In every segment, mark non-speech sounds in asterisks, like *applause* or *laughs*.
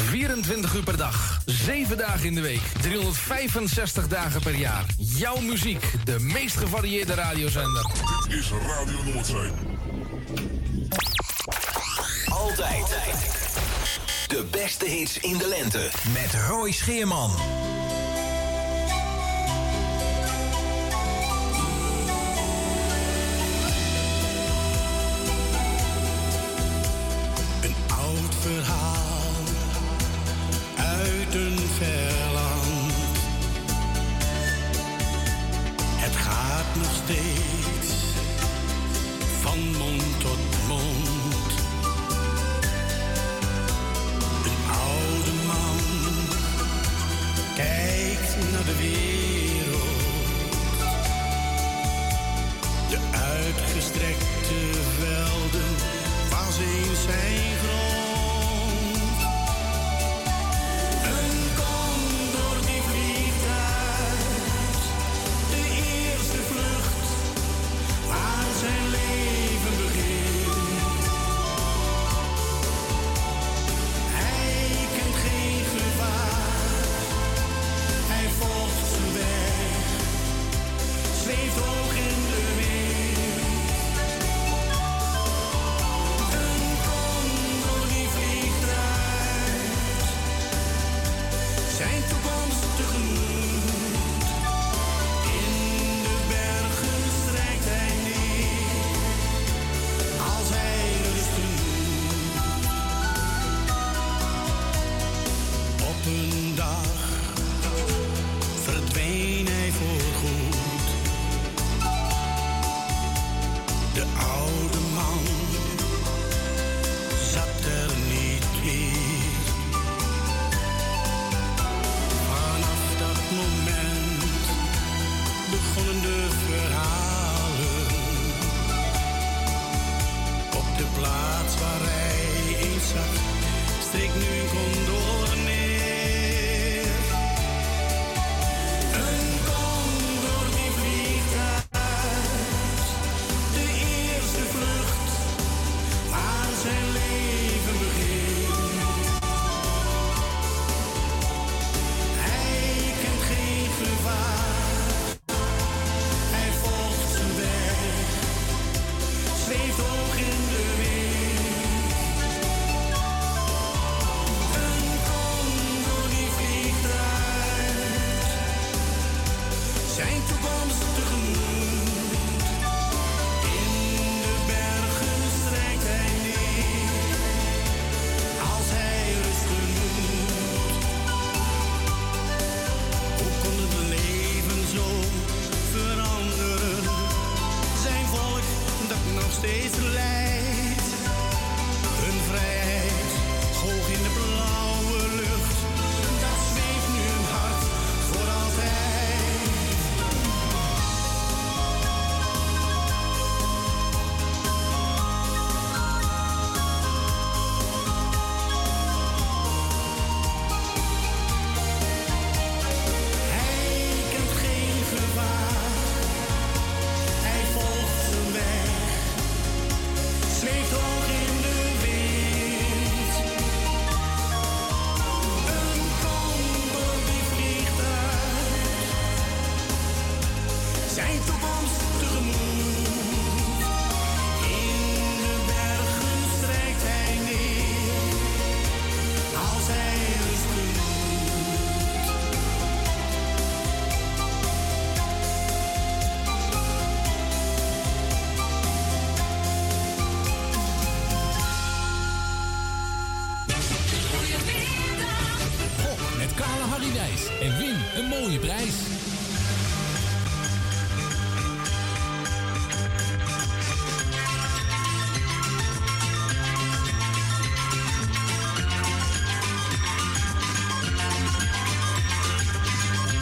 24 uur per dag, 7 dagen in de week, 365 dagen per jaar. Jouw muziek, de meest gevarieerde radiozender. Dit is Radio Noordzee. Altijd. De beste hits in de lente. Met Roy Scheerman. strekte velden, waar ze zijn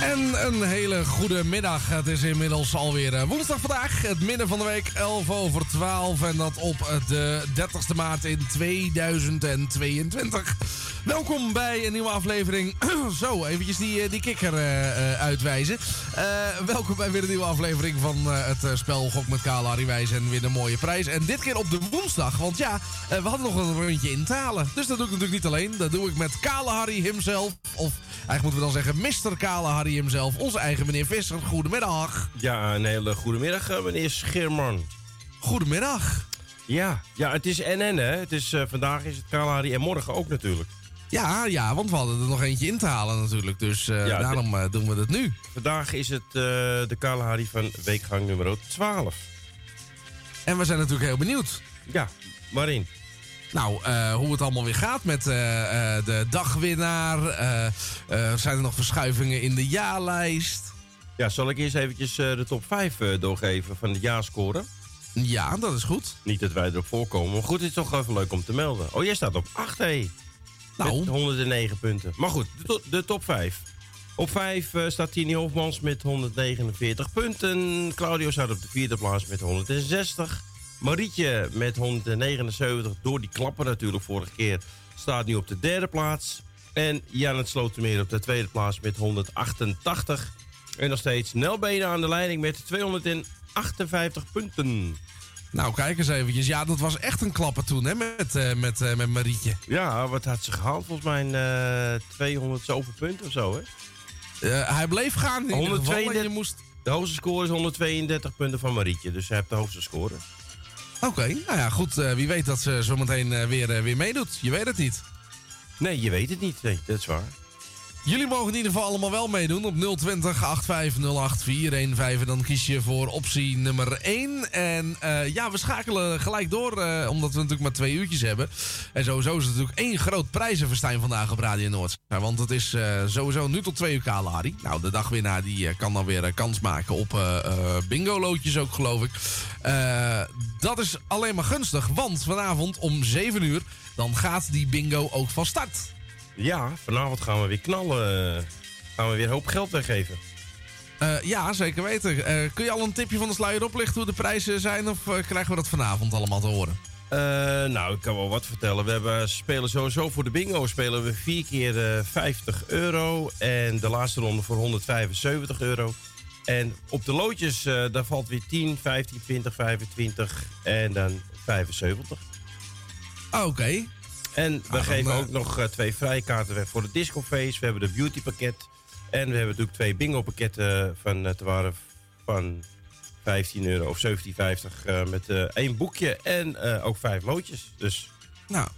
En een hele goede middag. Het is inmiddels alweer eh, woensdag vandaag. Het midden van de week, 11 over 12. En dat op de 30ste maart in 2022. Welkom bij een nieuwe aflevering. Zo, eventjes die, eh, die kikker eh, eh, uitwijzen. Welkom bij weer een nieuwe aflevering van het spel Gok met Kale Harry Wijs. En weer een mooie prijs. En dit keer op de woensdag. Want ja, we hadden nog een rondje in talen. Dus dat doe ik natuurlijk niet alleen. Dat doe ik met Kale Harry himself. Of eigenlijk moeten we dan zeggen Mr. Kale Harry himself. Onze eigen meneer Visser. Goedemiddag. Ja, een hele goede middag, eh, meneer Schirman. Goedemiddag. Ja, ja, het is NN, hè? Het is, vandaag is het Kalahari en morgen ook natuurlijk. Ja, ja, want we hadden er nog eentje in te halen natuurlijk. Dus eh, Ja, daarom eh, doen we dat nu. Vandaag is het eh, de Kalahari van weekgang nummer 12. En we zijn natuurlijk heel benieuwd. Ja, waarin? Nou, hoe het allemaal weer gaat met de dagwinnaar. Zijn er nog verschuivingen in de jaarlijst? Ja, zal ik eerst eventjes de top 5 eh, doorgeven van de jaarscoren? Ja, dat is goed. Niet dat wij erop voorkomen, maar goed, het is toch even leuk om te melden. Oh, jij staat op 8, hé. Nou. Met 109 punten. Maar goed, de, to- de top 5. Op 5 eh, staat Tini Hofmans met 149 punten. Claudio staat op de vierde plaats met 160. Marietje met 179, door die klappen natuurlijk vorige keer, staat nu op de derde plaats. En Janet Slotermeer op de tweede plaats met 188. En nog steeds Nel Benen aan de leiding met 258 punten. Nou, kijk eens eventjes. Ja, dat was echt een klapper toen, hè, met, eh, met, eh, met Marietje. Ja, wat had ze gehaald? Volgens mij eh 200 zoveel punten of zo, hè? Hij bleef gaan in ieder geval. en 132 Je moest... De hoogste score is 132 punten van Marietje. Dus zij heeft de hoogste score. Oké, nou ja, goed. wie weet dat ze zometeen weer, weer meedoet. Je weet het niet. Nee, je weet het niet. Nee, dat is waar. Jullie mogen in ieder geval allemaal wel meedoen op 020 8508 415. Dan kies je voor optie nummer 1. En eh, ja, we schakelen gelijk door, eh, omdat we natuurlijk maar twee uurtjes hebben. En sowieso is het natuurlijk één groot prijzenverstijn vandaag op Radio Noord. Want het is eh, sowieso nu tot twee uur Kalari. Nou, de dagwinnaar die kan dan weer kans maken op bingo-loodjes ook, geloof ik. dat is alleen maar gunstig, want vanavond om 7 uur... dan gaat die bingo ook van start. Ja, vanavond gaan we weer knallen. Gaan we weer een hoop geld weggeven. Uh, ja, zeker weten. Uh, kun je al een tipje van de sluier oplichten hoe de prijzen zijn? Of uh, krijgen we dat vanavond allemaal te horen? nou, ik kan wel wat vertellen. We hebben, spelen sowieso voor de bingo spelen we vier keer 50 euro. En de laatste ronde voor 175 euro. En op de loodjes, daar valt weer 10, 15, 20, 25 en dan 75. Ah, oké. En we ah, geven ook nog uh, twee vrijkaarten weg voor de discofeest. We hebben de beautypakket. En we hebben natuurlijk twee bingo pakketten van uh, te waren van 15 euro of 17,50 uh, met één boekje en ook vijf loodjes. Dus. Nou,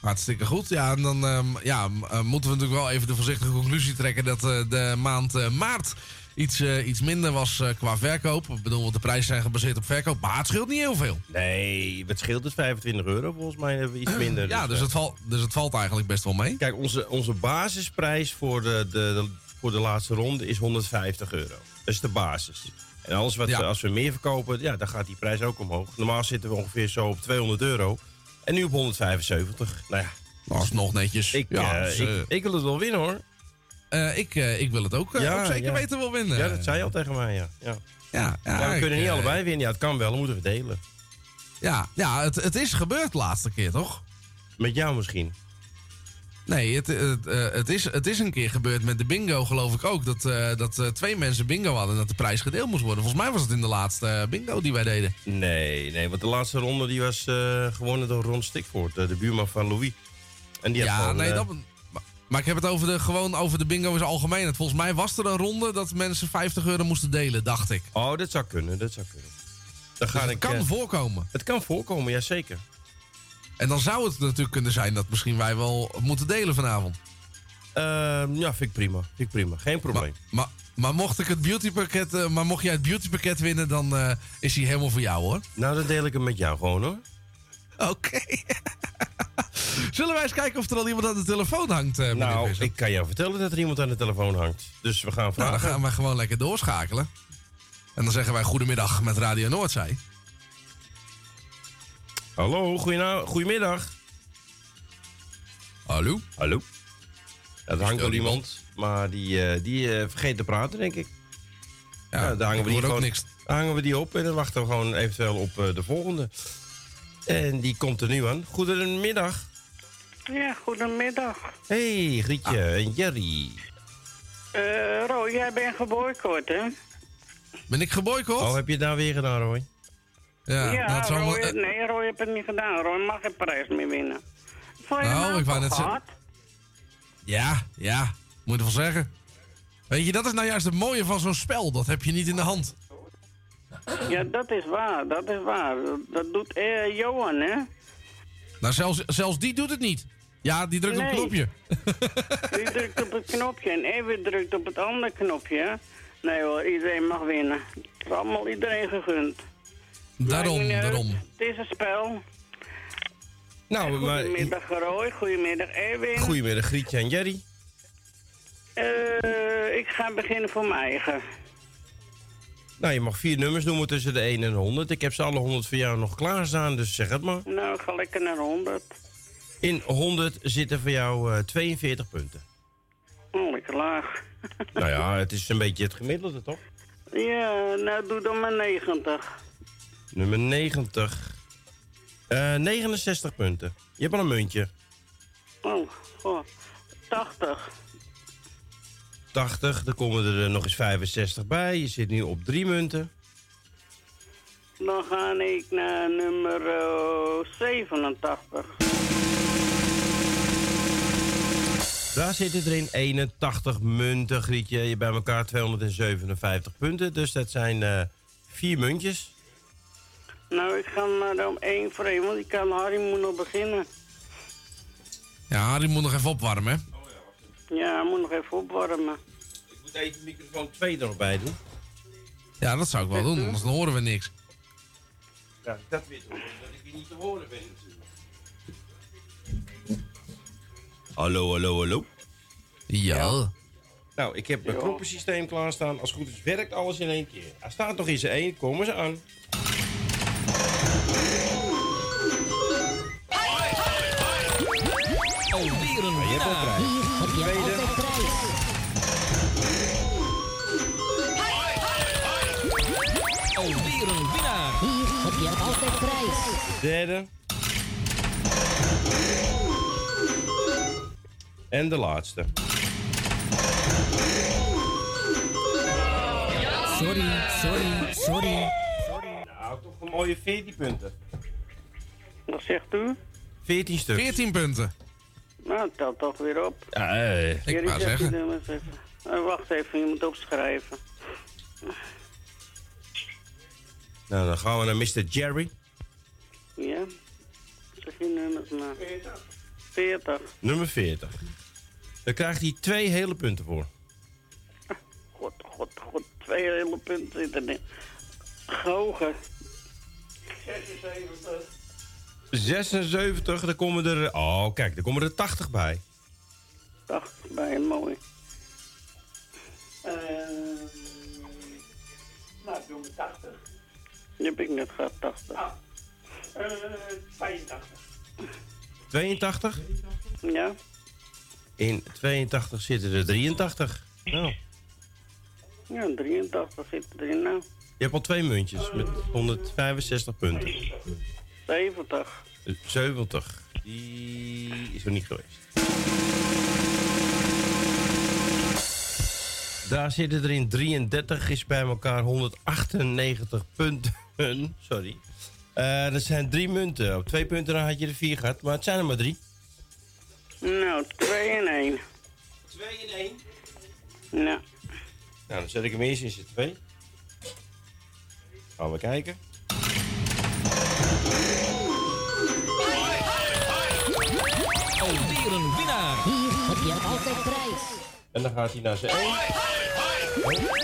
hartstikke goed. Ja, en dan um, ja, moeten we natuurlijk wel even de voorzichtige conclusie trekken dat de maand maart iets, uh, iets minder was uh, qua verkoop. Ik bedoel, de prijzen zijn gebaseerd op verkoop, maar het scheelt niet heel veel. Nee, het scheelt dus 25 euro. Volgens mij hebben we iets *clears throat* minder. ja, dus, dus, het, valt, dus het valt eigenlijk best wel mee. Kijk, onze, onze basisprijs voor de, de, voor de laatste ronde is 150 euro. Dat is de basis. En alles wat, als we meer verkopen, ja, dan gaat die prijs ook omhoog. Normaal zitten we ongeveer zo op 200 euro. En nu op 175. Nou ja. Dat is nog netjes. Ik, ja, uh, dus, ik, ik wil het wel winnen hoor. Uh, ik, uh, ik wil het ook, uh, ook zeker weten wel winnen. Ja, dat zei je al tegen mij, ja. Ja, ja, ja we kunnen niet allebei winnen. Ja, het kan wel, dan moeten we delen. Ja, ja het, het is gebeurd de laatste keer, toch? Met jou misschien? Nee, het, het, het, is, het is een keer gebeurd met de bingo, geloof ik ook. Dat, dat twee mensen bingo hadden en dat de prijs gedeeld moest worden. Volgens mij was het in de laatste bingo die wij deden. Nee, nee, want de laatste ronde die was gewonnen door Ron Stikvoort, de buurman van Louis. En die ja, nee, dat, maar ik heb het over de, gewoon over de bingo in zijn algemeen. Volgens mij was er een ronde dat mensen 50 euro moesten delen, dacht ik. Oh, dat zou kunnen, dat zou kunnen. Dan dus het kan uh, voorkomen. Het kan voorkomen, ja zeker. En dan zou het natuurlijk kunnen zijn dat misschien wij wel moeten delen vanavond. Uh, ja, vind ik prima. Vind ik prima. Geen probleem. Maar, maar, mocht ik het beautypakket, uh, maar mocht jij het beautypakket winnen, dan uh, is hij helemaal voor jou hoor. Nou, dan deel ik hem met jou gewoon hoor. Oké. *laughs* *laughs* Zullen wij eens kijken of er al iemand aan de telefoon hangt? Uh, nou, ik kan jou vertellen dat er iemand aan de telefoon hangt. Dus we gaan vragen. Nou, dan gaan we gewoon lekker doorschakelen. En dan zeggen wij goedemiddag met Radio Noordzij. Hallo, goedemiddag. Hallo? Hallo. Ja, er hangt wel iemand, maar die, uh, die uh, vergeet te praten, denk ik. Ja, ja daar hangen we die gewoon, niks. hangen we die op en dan wachten we gewoon eventueel op uh, de volgende. En die komt er nu aan. Goedemiddag. Ja, goedemiddag. Hey, Grietje ah. en Jerry. Uh, Roy, jij bent geboycott, hè? Ben ik geboycott? Oh, heb je het nou weer gedaan, Roy? Ja, ja nou, Roy, wel... nee, Roy heeft het niet gedaan. Roy mag geen prijs meer winnen. Vond je oh, nou ik wou net zeggen. Ja, ja, moet je wel zeggen. Weet je, dat is nou juist het mooie van zo'n spel. Dat heb je niet in de hand. Ja, dat is waar, dat is waar. Dat doet eh, Johan, hè? Nou, zelfs, zelfs die doet het niet. Ja, die drukt op het knopje. *laughs* Die drukt op het knopje en even drukt op het andere knopje. Nee hoor, iedereen mag winnen. Het is allemaal iedereen gegund. Daarom, daarom. Het is een spel. Nou, goedemiddag Roy, goedemiddag Erwin. Goedemiddag Grietje en Jerry. Uh, ik ga beginnen voor mijn eigen. Nou, je mag vier nummers noemen tussen de 1 en 100. Ik heb ze alle 100 voor jou nog klaarstaan, dus zeg het maar. Nou, ga lekker naar 100. In 100 zitten voor jou uh, 42 punten. Oh, lekker laag. *laughs* nou ja, het is een beetje het gemiddelde, toch? Ja, nou doe dan maar 90. Nummer 90. Uh, 69 punten. Je hebt al een muntje. Oh, oh 80. 80. Dan komen er nog eens 65 bij. Je zit nu op drie munten. Dan ga ik naar nummer 87. Daar zitten er in 81 munten, Grietje. Je bij elkaar 257 punten. Dus dat zijn uh, vier muntjes. Nou, ik ga maar om één voor één, want ik kan Harry moet nog beginnen. Ja, Harry moet nog even opwarmen, hè? Ja, moet nog even opwarmen. Ik moet even microfoon 2 er nog bij doen. Ja, dat zou ik wel doen, anders dan horen we niks. Ja, dat weet ik dat ik hier niet te horen ben natuurlijk. Hallo, hallo, hallo. Ja. Nou, ik heb mijn knoppensysteem klaarstaan. Als het goed is, werkt alles in één keer. Hij staat nog in zijn één, komen ze aan. Altijd prijs. Derde. En de laatste. Sorry, sorry, sorry. Nou, toch een mooie 14 punten. Wat zegt u? 14 stuks. 14 punten. Nou, tel toch weer op. Ja, eh. Ik wou die zeggen. even. Eh, wacht even, je moet opschrijven. Nou, dan gaan we naar Mr. Jerry. Ja? Zeg je nummers maar. 40. Nummer 40. Daar krijgt hij twee hele punten voor. God, god, god. Twee hele punten zitten erin. Gogen. 76. 76, dan komen er... Oh, kijk, dan komen er 80 bij. 80 bij, mooi. Eh, nou, ik doe me 80. Die heb ik net gehad, 80. Ah, eh, 82. 82. Ja? In 82 zitten er 83. Nou, Ja, 83 zit erin nou. je hebt al twee muntjes met 165 punten. 70. Eh, 70. Die is er niet geweest. Daar zitten er in 33, is bij elkaar 198 punten. Sorry. Eh, dat zijn drie munten. Op twee punten dan had je er vier gehad, maar het zijn er maar drie. Nou, 2 en 1. 2 en 1? Nou, Nou, dan zet ik hem eerst in z'n twee. Gaan we kijken. Alweer een winnaar. Hier heb je altijd prijs. En dan gaat hij naar zijn één.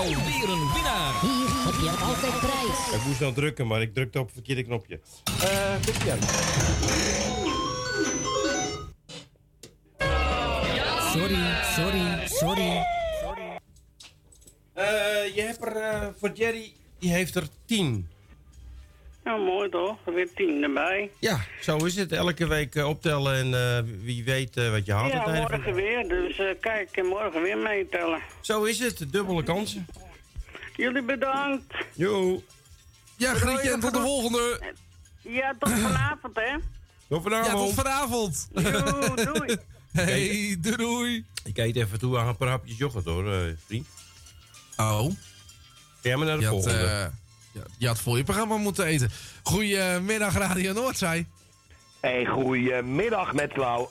Alweer een winnaar. Hier heb je altijd prijs. Ik moest dan drukken, maar ik drukte op het verkeerde knopje. Eh, komt ie aan. Sorry, sorry, sorry. Eh, je hebt er eh, voor Jerry, die heeft er 10. Nou mooi toch? Weer 10 erbij. Ja, zo is het. Elke week eh, optellen en eh, wie weet eh, wat je haalt Ja, morgen weer. Dus eh, kijk, morgen weer meetellen. Zo is het. Dubbele kansen. Jullie bedankt. Jo. Ja, Grietje, en tot de volgende. Ja, tot *clears throat* vanavond, hè? Tot Ja, vanavond. tot vanavond. Jo, doei. *laughs* Hey, doei doei. Ik eet even toe aan een paar hapjes yoghurt hoor, eh, vriend. Oh. Ga maar naar de Je volgende. ja, je had voor je programma moeten eten. Goedemiddag, Radio Noordzij. Hey, goedemiddag met Klauw.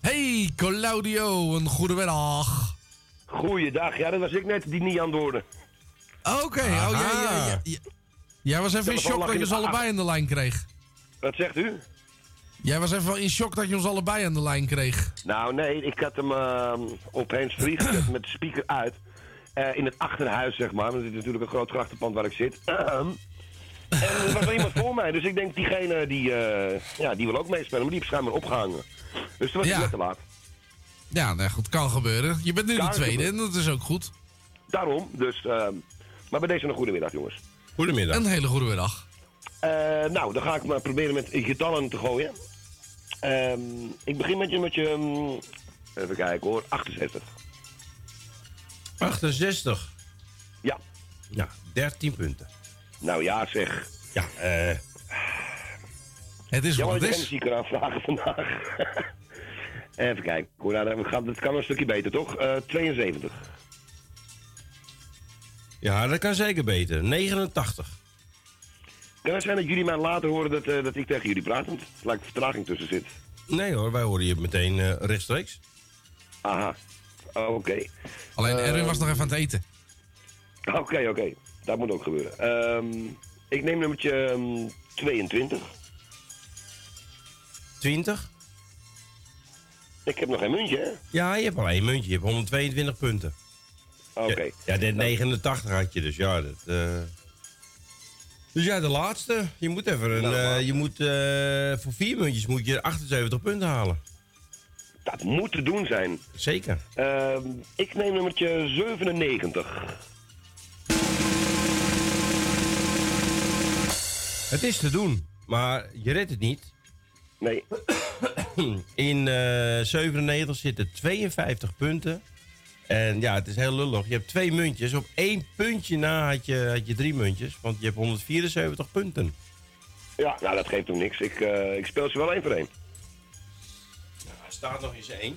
Hey, Claudio, een goede middag. Goeiedag, ja, dat was ik net die niet aan het worden. Oké, oh, ja, ja, ja, ja. Jij was even in shock dat je ons allebei aan de lijn kreeg. Wat zegt u? Jij was even in shock dat je ons allebei aan de lijn kreeg. Nou, nee, ik had hem uh, opeens free gezet met de speaker uit. Eh, in het achterhuis, zeg maar. Want dit is natuurlijk een groot grachtenpand waar ik zit. Ahem. en er was wel iemand voor mij, dus ik denk diegene die, eh, ja, die wil ook meespelen, maar die heeft schijnbaar opgehangen. Dus toen was Ja. ik net te laat. Ja, nou goed, kan gebeuren. Je bent nu Kan de tweede en dat is ook goed. Daarom, dus... ehm, maar bij deze een goede middag, jongens. Goedemiddag. Een hele goede middag. Eh, nou, dan ga ik maar proberen met getallen te gooien. Ehm, ik begin met je, met je mm, even kijken hoor, 68. 68. Ja. Ja, 13 punten. Nou ja, zeg. Ja, eh... Het is wat dat het is. hem kan aanvragen vandaag. *laughs* even kijken. hoor, nou, we gaan, het kan een stukje beter, toch? Eh, 72. Ja, dat kan zeker beter. 89. Kan het zijn dat jullie mij later horen dat, eh, dat ik tegen jullie praat? Want er lijkt vertraging tussen zit. Nee hoor, wij horen je meteen eh, rechtstreeks. Aha. Oké. Alleen Erwin Ehm, was nog even aan het eten. Oké, oké. Dat moet ook gebeuren. Ehm, ik neem nummertje ehm, 22. 20. Ik heb nog geen muntje, hè? Ja, je hebt al één muntje. Je hebt 122 punten. Oké. Ja, ja, net 89 had je, dus ja. Dat, eh. Dus ja, de laatste. Je moet even een. Nou, eh, je moet, eh, voor vier muntjes moet je 78 punten halen. Dat moet te doen zijn. Zeker. Ehm, ik neem nummertje 97. Het is te doen, maar je redt het niet. Nee. *clears throat* In eh 97 zitten 52 punten. En ja, het is heel lullig. Je hebt twee muntjes. Op één puntje na had je, had je drie muntjes. Want je hebt 174 punten. Ja, nou dat geeft hem niks. Ik, eh, ik speel ze wel één voor één. Staat nog eens één.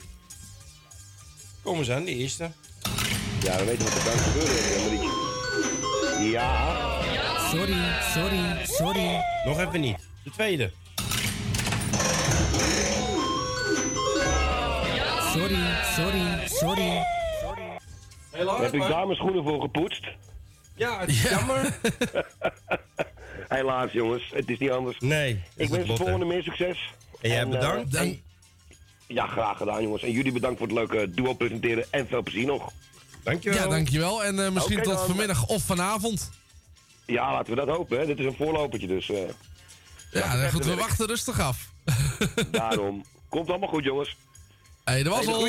Kom eens aan, de eerste. Ja, we weten wat er eh, Marietje. Ja. Sorry, sorry, sorry. Nog even niet. De tweede. Sorry, sorry, sorry. Daar heb ik dameschoenen voor gepoetst. Ja, het is jammer. *laughs* Helaas, jongens. Het is niet anders. Nee. Ik wens de volgende meer succes. En jij bedankt. en- ja, graag gedaan, jongens. En jullie bedankt voor het leuke duo presenteren. En veel plezier nog. Dankjewel. Ja, dankjewel. En eh, misschien tot dan. vanmiddag of vanavond. Ja, laten we dat hopen. Hè. Dit is een voorlopertje, dus eh, Ja, goed, we werk. wachten rustig af. *laughs* daarom. Komt allemaal goed, jongens. Hé, dat was Hey, al.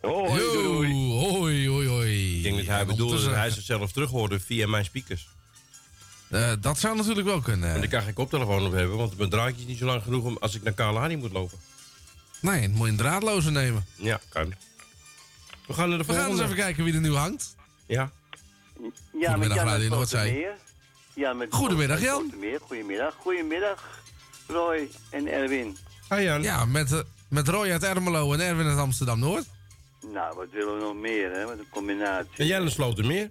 Hoi, Yo, doei, doei. hoi, hoi, hoi. Ik denk dat hij bedoelde dat hij zichzelf terug hoorde via mijn speakers. Eh, dat zou natuurlijk wel kunnen. En daar kan geen koptelefoon op hebben, want mijn draadje is niet zo lang genoeg om als ik naar Kalahari moet lopen. Nee, moet je een draadloze nemen. Ja, kan. We gaan naar de We gaan eens even kijken wie er nu hangt. Ja. Ja, met Goedemiddag, Jan Radio Noordzee. Slotermeer. Ja, met Goedemiddag, Jan. Goedemiddag. Goedemiddag, Roy en Erwin. Hi Jan. Ja, met, eh, met Roy uit Ermelo en Erwin uit Amsterdam-Noord. Nou, wat willen we nog meer, hè? Met een combinatie. En jij naar Slotermeer?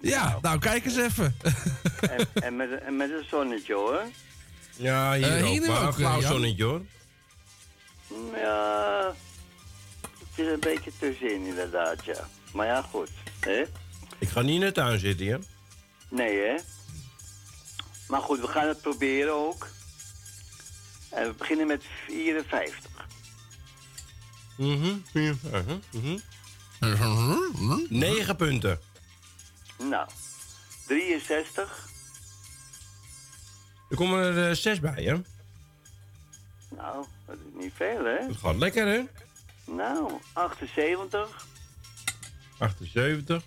Ja, nou kijk eens even. en, en, met, en met een zonnetje, hoor. Ja, hier ook. hier ook, een flauw eh, zonnetje hoor. Ja, het is een beetje tussenin, inderdaad, ja. Maar ja, goed, hè? Ik ga niet in de tuin zitten, hè? Nee, hè? Maar goed, we gaan het proberen ook. En we beginnen met 54. Mhm. ja, mhm, mhm. Negen punten. Nou, 63. Er komen er eh, zes bij, hè? Nou, dat is niet veel, hè? Dat gaat lekker, hè? Nou, 78. 78.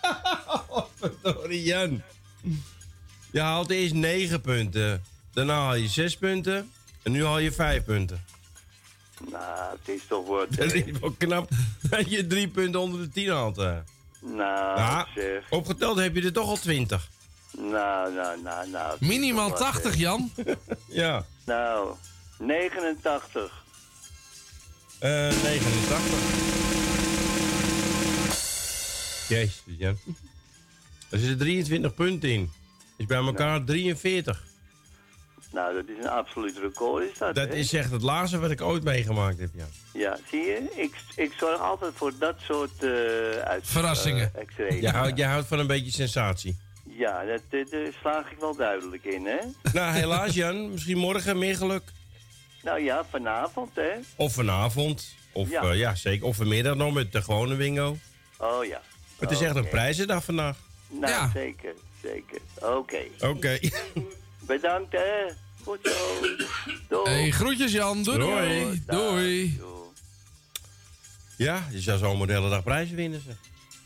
*laughs* Verdorie Jan. Je haalt eerst 9 punten. Daarna haal je 6 punten. En nu haal je 5 punten. Nou, het is toch wat. *laughs* Dat hè? is wel knap dat je 3 punten onder de 10 haalt. hè. Nou, zeg. opgeteld heb je er toch al 20. Nou, nou, nou, nou. Minimaal toch wat, hè? 80, Jan. *laughs* Ja. Nou, 89. Eh 89. Jezus, Jan. Er zitten 23 punten in. Is bij elkaar 43. Nou, dat is een absoluut record, is dat, Dat hè? is echt het laatste wat ik ooit meegemaakt heb, ja. Ja, zie je? Ik, ik zorg altijd voor dat soort eh uit, Verrassingen. eh, extremen. Jij houdt, jij houdt van een beetje sensatie. Ja, dat, dat- daar slaag ik wel duidelijk in, hè? Nou, helaas Jan. Misschien morgen meer geluk. Nou ja, vanavond, hè? Of vanavond. Of Ja. ja, ja zeker. Of vanmiddag nog met de gewone wingo. Oh ja. Het is echt een prijzendag vandaag. Nou, zeker, zeker. Oké. Oké. Bedankt, hè? Goed zo. Doei. Hey, groetjes Jan. Doei doei. Doei. Ja, je zou zomaar de hele dag prijzen winnen. Zeg.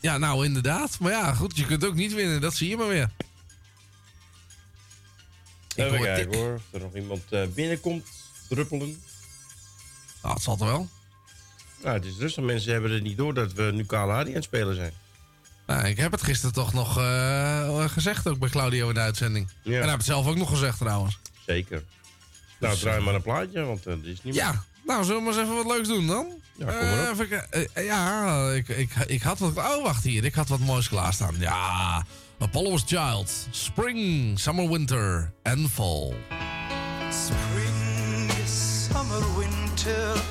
Ja, nou inderdaad. Maar ja, goed, je kunt ook niet winnen. Dat zie je maar weer. Even hoor kijken hoor. Of er nog iemand eh, binnenkomt druppelen. Nou, het zal toch wel. Nou, het is rustig. Mensen hebben het niet door dat we nu Kalahari aan het spelen zijn. Nou, ik heb het gisteren toch nog eh, gezegd ook bij Claudio in de uitzending. En hij heeft het zelf ook nog gezegd trouwens. Zeker. Nou, Dus, draai maar een plaatje, want uh, is niet meer. Ja, nou zullen we maar eens even wat leuks doen dan? Ja, kom maar Eh, op. even ki- eh, ja, ik, ik, ik had wat... Oh, wacht hier. Ik had wat moois klaarstaan. Ja, Apollo's Child. Spring, Summer, Winter en Fall. Spring, summer, winter,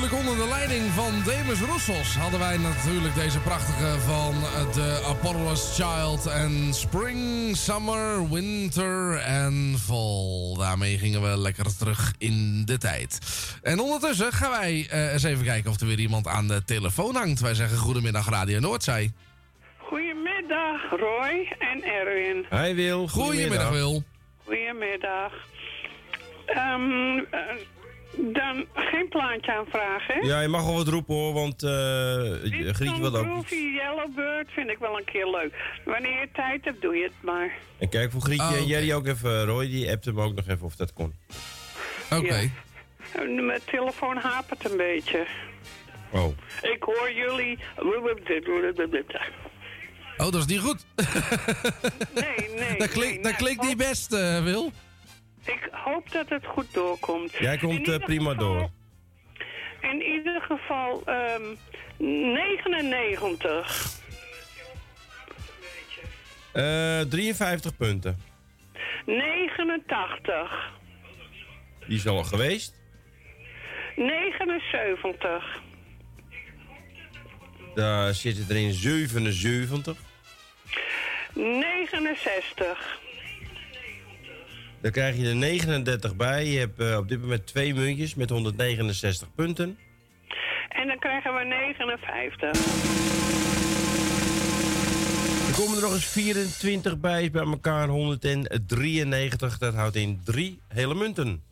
natuurlijk onder de leiding van Demis Roussos hadden wij natuurlijk deze prachtige van de Apollo's Child en Spring, Summer, Winter en Fall. Daarmee gingen we lekker terug in de tijd. En ondertussen gaan wij eh, eens even kijken of er weer iemand aan de telefoon hangt. Wij zeggen goedemiddag Radio Noordzee. Goedemiddag, Roy en Erwin. Hi Wil. Goedemiddag Wil. Plaatje aanvragen, hè? Ja, je mag wel wat roepen hoor, want eh Grietje wil ook. Groovy Yellowbird vind ik wel een keer leuk. Wanneer je tijd hebt, doe je het maar. En kijk voor Grietje Oh, en. Jerry ook even. Roy die appt hem ook nog even of dat kon. Oké. Eh, Mijn telefoon hapert een beetje. Oh. Ik hoor jullie... Oh, dat is niet goed. Nee, nee. *laughs* dat klinkt, dat klinkt niet best, eh, Wil. Ik hoop dat het goed doorkomt. Jij komt eh, prima geval- door. In ieder geval ehm 99. Eh 53 punten. 89. Die is al geweest. 79. Daar zitten er in 77. 69. Dan krijg je er 39 bij. Je hebt eh, op dit moment twee muntjes met 169 punten. En dan krijgen we 59. Er komen er nog eens 24 bij, bij elkaar 193. Dat houdt in drie hele munten.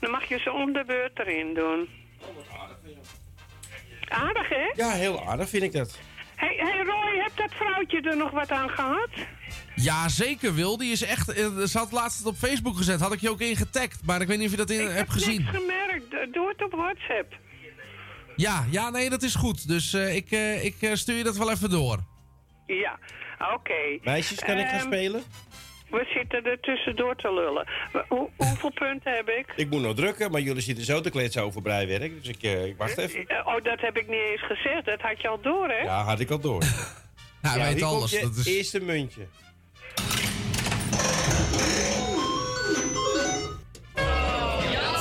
Dan mag je ze om de beurt erin doen. Aardig, hè? Ja, heel aardig vind ik dat. Hey, hey Roy, hebt dat vrouwtje er nog wat aan gehad? Ja, zeker Wil. Die is echt... eh, Ze had laatst het op Facebook gezet. Had ik je ook in getagd. Maar ik weet niet of je dat in, hebt gezien. Niks gemerkt. Doe het op WhatsApp. Ja, ja, nee, dat is goed. Dus eh, ik, eh, ik eh, stuur je dat wel even door. Ja, oké. Meisjes, kan ik gaan Ehm, spelen? We zitten er tussendoor te lullen. Hoe- hoeveel *laughs* punten heb ik? Ik moet nog drukken, maar jullie zitten zo te kletsen over breiwerk. Dus ik, eh, ik wacht even. Eh, Oh, dat heb ik niet eens gezegd. Dat had je al door, hè? Ja, had ik al door. *laughs* Ja, weet hier alles. komt je Dat is... eerste muntje.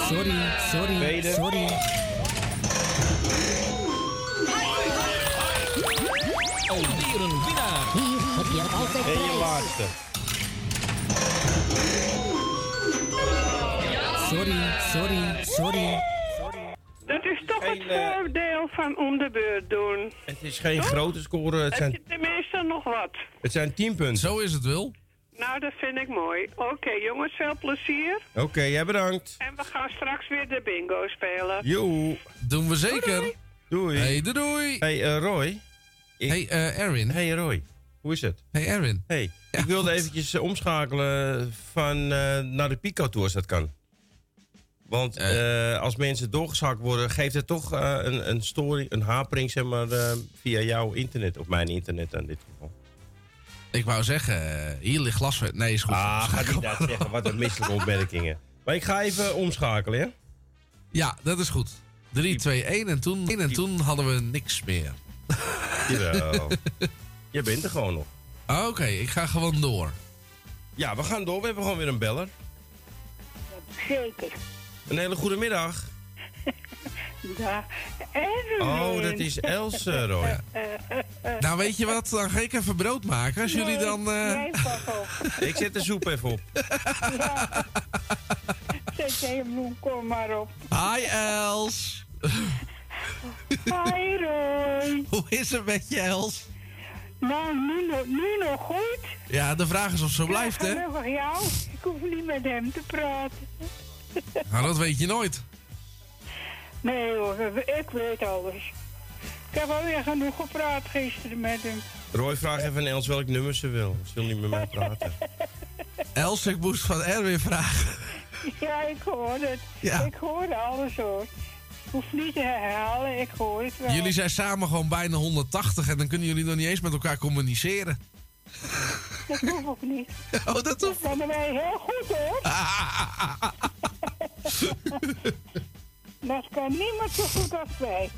Sorry, sorry, Tweede. sorry. Alweer een winnaar. Hier heb je altijd En je laatste. Sorry, sorry, sorry. Dat is toch het Geen, eh, voordeel van om de beurt doen. Het is geen grote score, het Heb zijn, tenminste nog wat? het zijn 10 punten. Zo is het, Wil. Nou, dat vind ik mooi. Oké, jongens, veel plezier. Oké, jij bedankt. En we gaan straks weer de bingo spelen. Joe. Doen we zeker. Doei. Hey, doei doei. Hey, eh, Roy. Ik- Hey, eh, Erwin. Hey Roy. Hoe is het? Hey, Erwin. Hey, ik wilde eventjes omschakelen van eh, naar de Pico Tour als dat kan. Want eh, als mensen doorgeschakeld worden, geeft het toch eh, een, een story, een hapering, zeg maar, eh, via jouw internet, of mijn internet in dit geval. Ik wou zeggen, hier ligt glas. Nee, is goed. Ah, ga niet dat zeggen, wat een misselijke *laughs* opmerkingen. Maar ik ga even omschakelen, ja? Ja, dat is goed. 3, 2, 1 en toen, en toen hadden we niks meer. *laughs* Jawel. Je bent er gewoon nog. Ah, Oké, ik ga gewoon door. Ja, we gaan door. We hebben gewoon weer een beller. Zeker. Een hele goede middag. *laughs* Ja. Oh, dat is Else, *laughs* Roy. Nou, weet je wat? Dan ga ik even brood maken. Als jullie dan... eh, Nee, op. *laughs* Ik zet de soep even op. Zet je bloemkool maar op. Hi, Els. Hi, Roy. Hoe is het met je, Els? Nou, nu, nog- nu nog goed. Ja, de vraag is of zo blijft, hè? Gelukkig jou. Ik hoef niet met hem te praten. *laughs* Nou, dat weet je nooit. Nee hoor, ik weet alles. Ik heb alweer genoeg gepraat gisteren met hem. Roy, vraag even aan Els welk nummer ze wil. Ze wil niet met mij praten. *laughs* Els, ik moest van Erwin vragen. Ja, ik hoor het. Ja. Ik hoor alles hoor. Ik hoef niet te herhalen, ik hoor het wel. Jullie zijn samen gewoon bijna 180 en dan kunnen jullie nog niet eens met elkaar communiceren. Dat hoeft ook niet. *laughs* Oh, dat hoeft Dat wij heel goed hoor. *laughs* dat kan niemand zo goed als wij.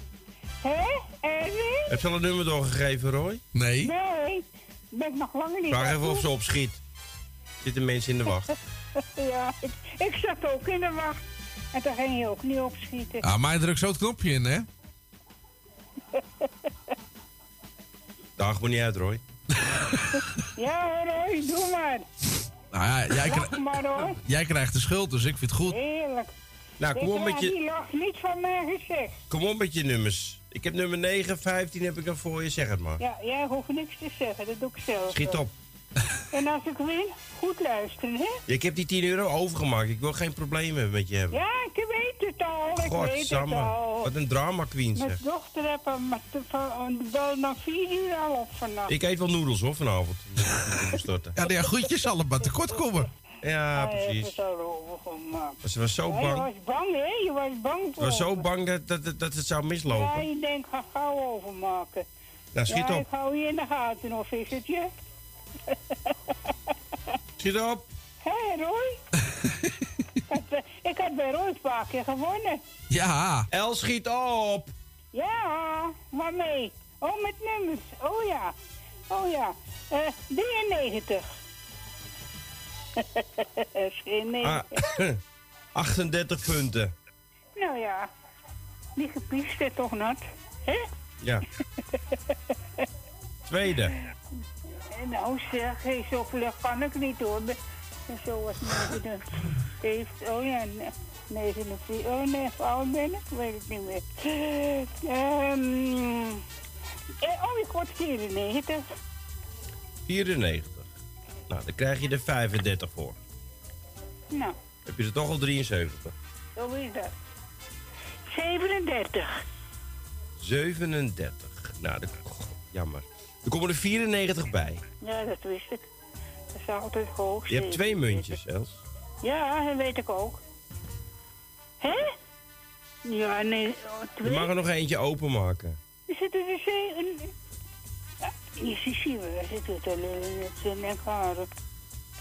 Hé, Erwin? Heb ze al een nummer doorgegeven, Roy? Nee. Nee, ben ik nog lang niet. Vraag even of ze opschiet. Zitten mensen in de wacht. *laughs* Ja, ik, ik zat ook in de wacht. En dan ging je ook niet opschieten. Ah, maar hij drukt zo het knopje in, hè? Daag me niet uit, Roy. *laughs* ja hoor, doe maar. Nou ja, jij, Lach kri- maar hoor. *laughs* jij krijgt de schuld, dus ik vind het goed. Heerlijk. Nou, kom op met je, Die lach niet van mij gezegd. kom op met je nummers. Ik heb nummer 9, 15 heb ik dan voor je, zeg het maar. Ja, jij hoeft niks te zeggen, dat doe ik zelf. Schiet op. En als ik win, goed luisteren, hè? Ik heb die 10 euro overgemaakt. Ik wil geen problemen met je hebben. Ja, ik weet het al, ik weet het al. Wat een drama queen Mijn zeg. dochter heb hem wel na vier uur al op vannacht. Ik eet wel noedels hoor vanavond. Ja, zal het maar tekort komen. Ja, heeft precies. het al overgemaakt. Ze was zo Ja, Je bang. was bang, hè? Je was bang Ik voor was zo bang dat, dat, het zou Ja, mislopen. je denkt, ga gauw overmaken. Nou, schiet ja, op. ik hou je in de gaten, of is het je? *laughs* Schiet op. Hé, Roy? *laughs* ik, had, eh, ik had bij Roy een paar keer gewonnen. Ja. El, schiet op. Ja, waarmee? Oh, met nummers. Oh ja. Oh ja. Eh 93. is *laughs* geen nee. Ah, 38 punten. Nou ja. Die gepiest is toch nat? Hè? Ja. Tweede. Nou zeg, hey, zoveel kan ik niet hoor. En zo was 79. Oh ja, ne- 49. Oh nee, oud ben ik? Weet het niet meer. Ehm eh, oh, ik word 94. 94. Nou, dan krijg je er 35 voor. Nou, Heb je er toch al 73. zo is dat. 37. 37. Nou, dat, jammer. Er komen er 94 bij. Ja, dat wist ik. Dat is altijd hoog. Je hebt twee muntjes, Els. Ja, dat weet ik ook. Hè? Ja, nee, oh, Je twee. mag er nog eentje openmaken. Er zitten er zeven. Ja, je ziet zien we, er zitten er alleen zijn nekharen.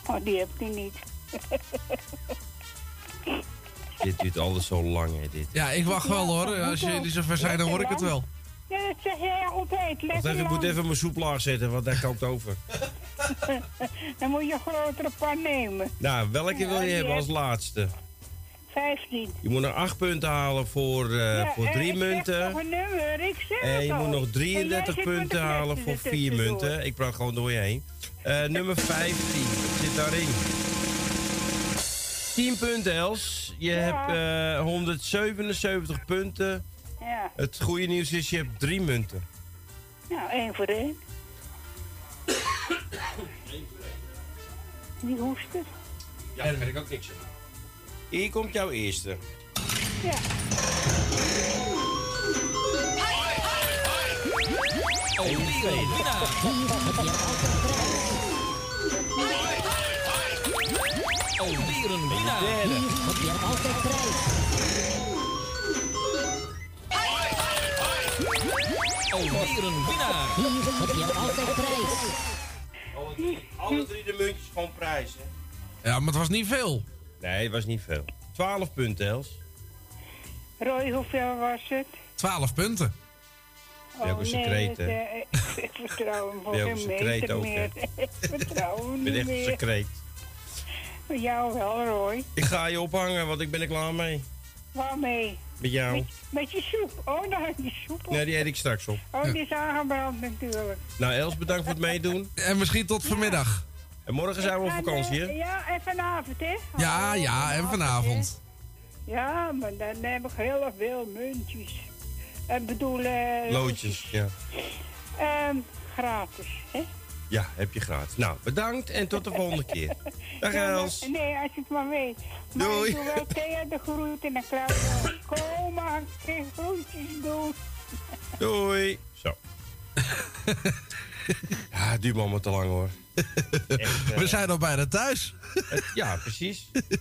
Oh, die heb ik niet. Dit duurt alles zo lang, hè, dit. Ja, ik wacht wel hoor. Als jullie zover zijn, dan hoor ik het wel. Ja, dat zeg jij altijd. Lekker even, ik moet even mijn soep laag zetten, want daar kookt over. *laughs* Dan moet je een grotere pan nemen. Nou, welke wil je hebben als laatste? 15. Je moet nog 8 punten halen voor, eh, Ja, voor eh, drie ik zeg munten. nog een nummer, ik zeg En je al. moet nog En jij 33 zit met de punten halen voor flessen 4 ertussendoor. munten. Ik praat gewoon door je heen. Eh, nummer 15, wat zit daarin? 10 punten, Els. Je hebt eh, 177 punten. Ja, Het goede nieuws is, je hebt drie munten. nou, één voor één. Die hoesten. Ja, daar weet ik ook niks aan. Hier komt jouw eerste. Ja. Een winnaar. Alweer een winnaar. Derde. Alweer een winnaar. Hier heb je altijd prijs. Alle drie, alle drie de muntjes gewoon prijs, hè? Ja, maar het was niet veel. Nee, het was niet veel. 12 punten, Els. Roy, hoeveel was het? 12 punten. Ook een secreet, het, hè? eh, ik, *laughs* vertrouw hem voor een secreet meter ook, meer. ik vertrouw hem Ik ben niet echt meer. secreet. Jou wel, Roy. Ik ga je ophangen, want ik ben er klaar mee. Waarmee? Met jou. Met, met je soep. Oh, daar heb je soep op. Nee, die eet ik straks op. Oh, die is aangebrand natuurlijk. Nou, Els, bedankt voor het meedoen. En misschien tot vanmiddag. En morgen zijn we op En, vakantie, hè? Ja, en vanavond, hè? Ja, Oh, ja, en vanavond. Ja, maar dan heb ik heel veel muntjes. Ik bedoel... eh, Loodjes, ja. ehm, gratis, hè? Ja, heb je gratis. Nou, bedankt en tot de volgende keer. *laughs* Dag Ja, Els. Nee, als je het maar weet. Maar Doei. ik doe wel Thea de groet en dan. Kom maar, geen groetjes doen. Doei. Zo. *laughs* Ja, het duurt me allemaal te lang hoor. Echt, eh, We zijn al bijna thuis. het- ja, precies. *laughs* De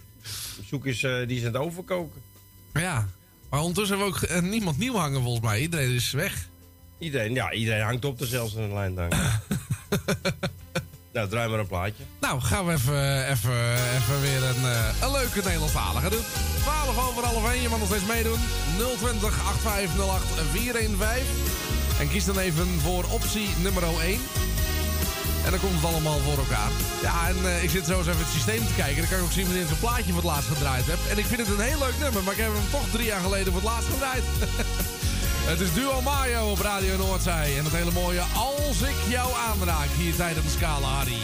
zoek is, eh, die is aan het overkoken. Ja. Maar ondertussen hebben we ook eh, niemand nieuw hangen volgens mij. Iedereen is weg. Iedereen, ja, iedereen hangt op er zelfs aan de lijn. Dank. *laughs* nou, draai maar een plaatje. Nou, gaan we even, even, even weer een, eh, een leuke Nederlandstalige doen. 12 over half 1, je mag nog steeds meedoen. 020 8508 415. En kies dan even voor optie nummer 1. En dan komt het allemaal voor elkaar. Ja, en eh, ik zit zo eens even het systeem te kijken. Dan kan ik ook zien wanneer ik een plaatje voor het laatst gedraaid heb. En ik vind het een heel leuk nummer, maar ik heb hem toch drie jaar geleden voor het laatst gedraaid. *laughs* het is Duo Mayo op Radio Noordzij. En het hele mooie Als ik jou aanraak hier tijdens de Scala, Harry.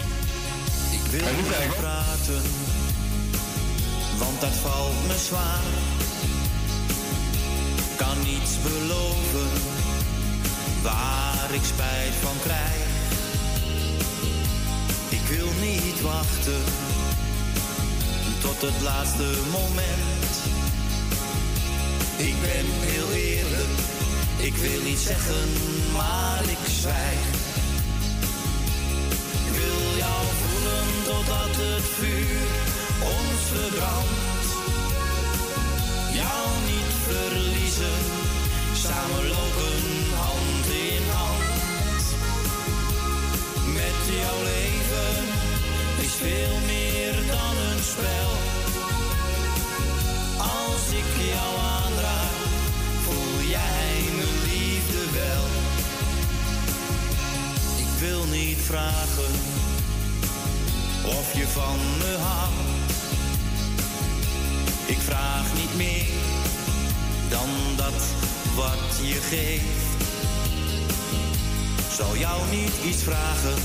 Ik wil niet praten, want dat valt me zwaar. Kan niets beloven waar ik spijt van krijg. Ik wil niet wachten tot het laatste moment. Ik ben heel eerlijk, ik wil niet zeggen, maar ik zwijg. Ik wil jou voelen totdat het vuur ons verbrandt. Jou niet verliezen, samen lopen hand in hand. Met jouw leven is veel meer dan een spel. Als ik jou aanraak, wil niet vragen of je van me houdt. Ik vraag niet meer dan dat wat je geeft. Zou jou niet iets vragen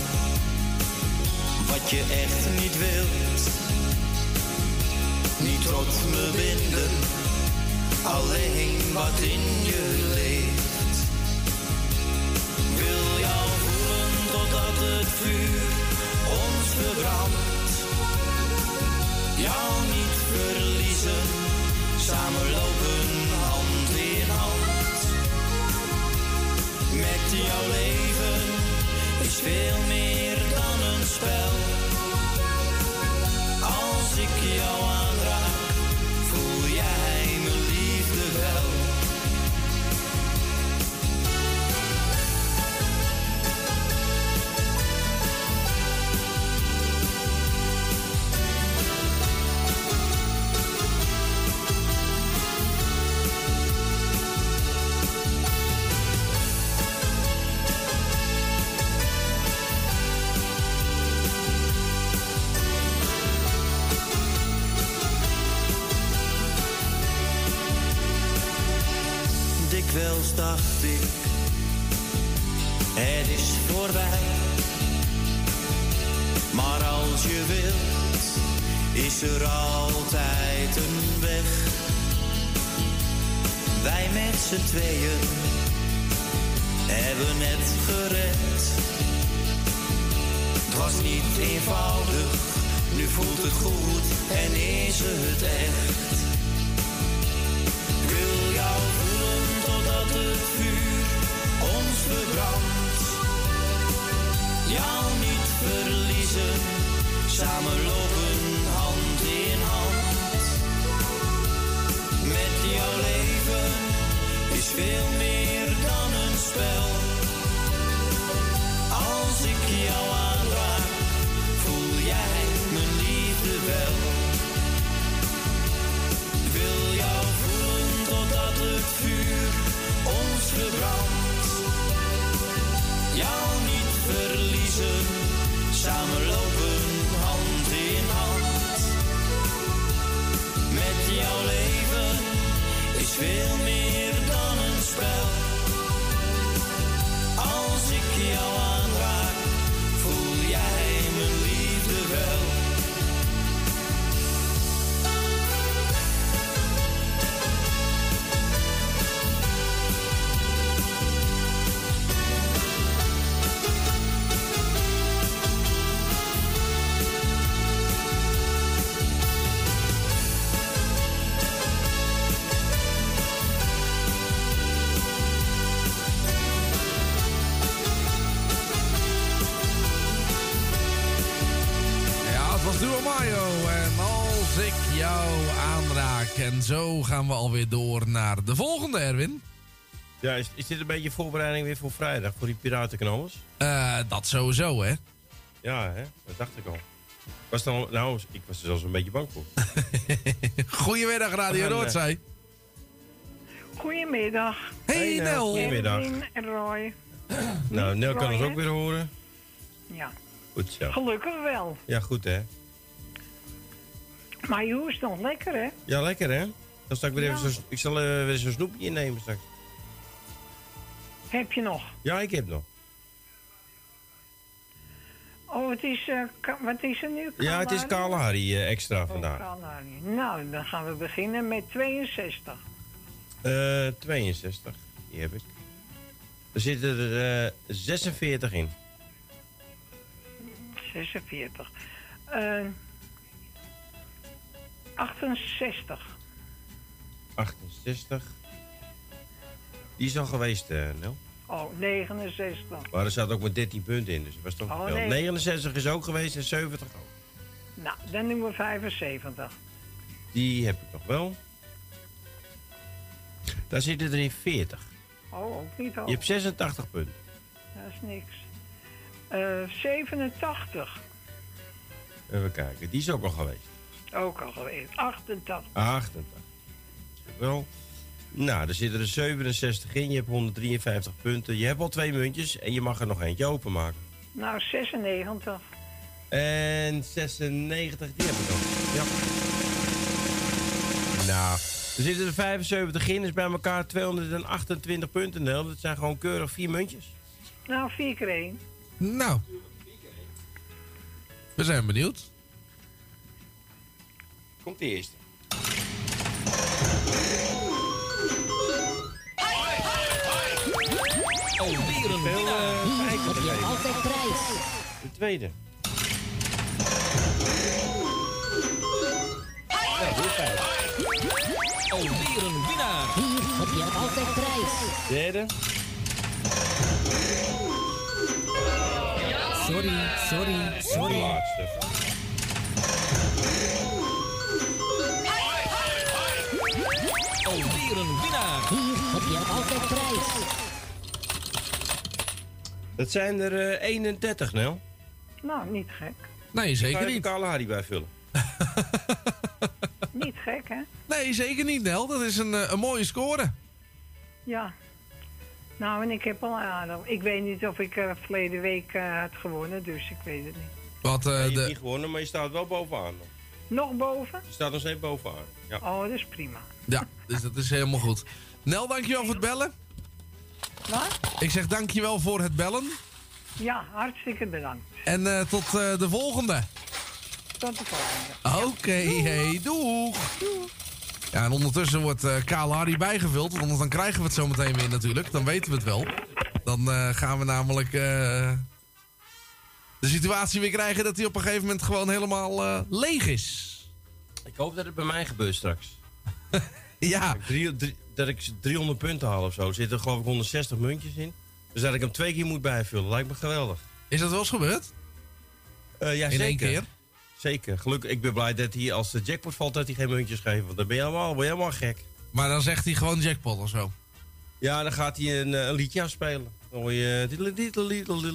wat je echt niet wilt? Niet tot me binden, alleen wat in je leeft. Het vuur ons verbrandt. Jou niet verliezen, samen lopen hand in hand. Met jouw leven is veel meer dan een spel. Als ik jou aanraak, voelt het goed en is het echt. Wil jou voelen totdat het vuur ons verbrandt. Jou niet verliezen, samen lopen hand in hand. Met jouw leven is veel meer dan een spel. Als ik jou Jou niet verliezen, samen lopen hand in hand. Met jouw leven is veel meer dan een spel. Als ik jou aanraak, En zo gaan we alweer door naar de volgende, Erwin. Ja, is, is dit een beetje voorbereiding weer voor vrijdag, voor die piratenknallers? Eh, dat sowieso, hè? Ja, hè? dat dacht ik al. Ik was dan, nou, ik was er zelfs een beetje bang voor. *laughs* Goedemiddag, Radio Noordzij. Goedemiddag. Hey, Nel. Goedemiddag. En Roy. Nou, Nel kan ons ook weer horen. Ja. Goed zo. Gelukkig wel. Ja, goed hè? Maar je is nog lekker, hè? Ja, lekker hè? Dan zal ik, weer Ja. even zo, ik zal eh, weer zo'n snoepje innemen straks. Heb je nog? Ja, ik heb nog. Oh, het is, ka- wat is er nu? Ja, het is Kalahari? Eh, extra Oh, vandaag. Kalahari. Nou, dan gaan we beginnen met 62. Eh 62, die heb ik. Er zitten er eh 46 in. 46. Eh 68. 68. Die is al geweest, eh Nel. Oh, 69. Maar er zat ook maar 13 punten in, dus dat was toch Oh, veel. nee. 69 is ook geweest en 70 ook. Nou, dan doen we 75. Die heb ik nog wel. Daar zitten er in 40. Oh, ook niet hoog. Je hebt 86 punten. Dat is niks. Eh 87. Even kijken, die is ook al geweest. Ook al geweest. 88. 88. Wel. Nou, er zitten er 67 in. Je hebt 153 punten. Je hebt al twee muntjes en je mag er nog eentje openmaken. Nou, 96. En 96, die heb ik nog. Ja. Nou, er zitten er 75 in. Dus bij elkaar 228 punten, Nel. Dat zijn gewoon keurig vier muntjes. Nou, 4 keer 1. Nou. We zijn benieuwd. Komt de eerste. Alweer een winnaar. Altijd prijs. De tweede. Ja, weer vijf. Alweer een winnaar. Hier heb je altijd prijs. Derde. Sorry, sorry, sorry. Laatste. Een winnaar. Hier heb je altijd prijs. Dat zijn er eh, 31, Nel. Nou, niet gek. Nee, zeker Ga je niet. Kalahari bijvullen. *laughs* Niet gek, hè? Nee, zeker niet, Nel. Dat is een, eh, een mooie score. Ja. Nou, en ik heb al aardig. Ik weet niet of ik eh, verleden week eh, had gewonnen, dus ik weet het niet. Wat, eh, je hebt de... niet gewonnen, maar je staat wel bovenaan. nog. Nog boven? Je staat nog steeds bovenaan. Ja. Oh, dat is prima. Ja, dus dat is helemaal goed. Nel, dankjewel voor het bellen. Wat? Ik zeg dankjewel voor het bellen. Ja, hartstikke bedankt. En eh, tot eh, de volgende. Tot de volgende. Oké, hey, doeg. Ja, en ondertussen wordt eh Kalahari bijgevuld. Want anders dan krijgen we het zo meteen weer natuurlijk. Dan weten we het wel. Dan eh, gaan we namelijk eh, de situatie weer krijgen dat hij op een gegeven moment gewoon helemaal eh, leeg is. Ik hoop dat het bij mij gebeurt straks. *laughs* ja. Dat ik, drie- drie- dat ik 300 punten haal of zo. Er zitten geloof ik 160 muntjes in. Dus dat ik hem twee keer moet bijvullen. Lijkt me geweldig. Is dat wel eens gebeurd? Eh, ja, In zeker. één keer? Zeker. Gelukkig. Ik ben blij dat hij als de jackpot valt dat hij geen muntjes geeft. Want dan ben je helemaal, ben je helemaal gek. Maar dan zegt hij gewoon jackpot of zo. Ja, dan gaat hij een, eh, een liedje afspelen. Dan hoor je...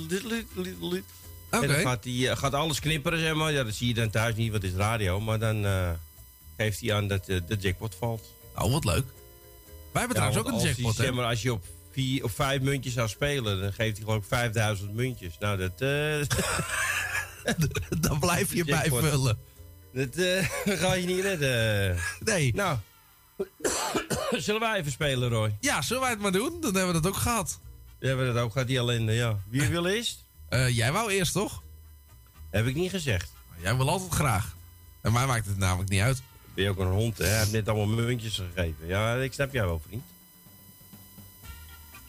diddle. Oké. En dan gaat, hij, eh, gaat alles knipperen, zeg maar. Ja, dat zie je dan thuis niet, want het is radio. Maar dan eh, geeft hij aan dat eh, de jackpot valt. Oh, wat leuk. Wij hebben trouwens ook een jackpot, hè? maar, als je op vier of vijf muntjes zou spelen, dan geeft hij geloof ik 5000 muntjes. Nou, dat... eh, *laughs* dan blijf je *laughs* Jackpot. bijvullen. Dat eh, *laughs* ga je niet redden. Nee. Nou, *coughs* zullen wij even spelen, Roy? Ja, zullen wij het maar doen? Dan hebben we dat ook gehad. We hebben dat ook gehad, die ellende, ja. Wie wil eerst? Jij wou eerst, toch? Heb ik niet gezegd. Jij wil altijd graag. En mij maakt het namelijk niet uit. Ben je ook een hond, hè? Hij heeft net allemaal muntjes gegeven. Ja, ik snap jou wel, vriend.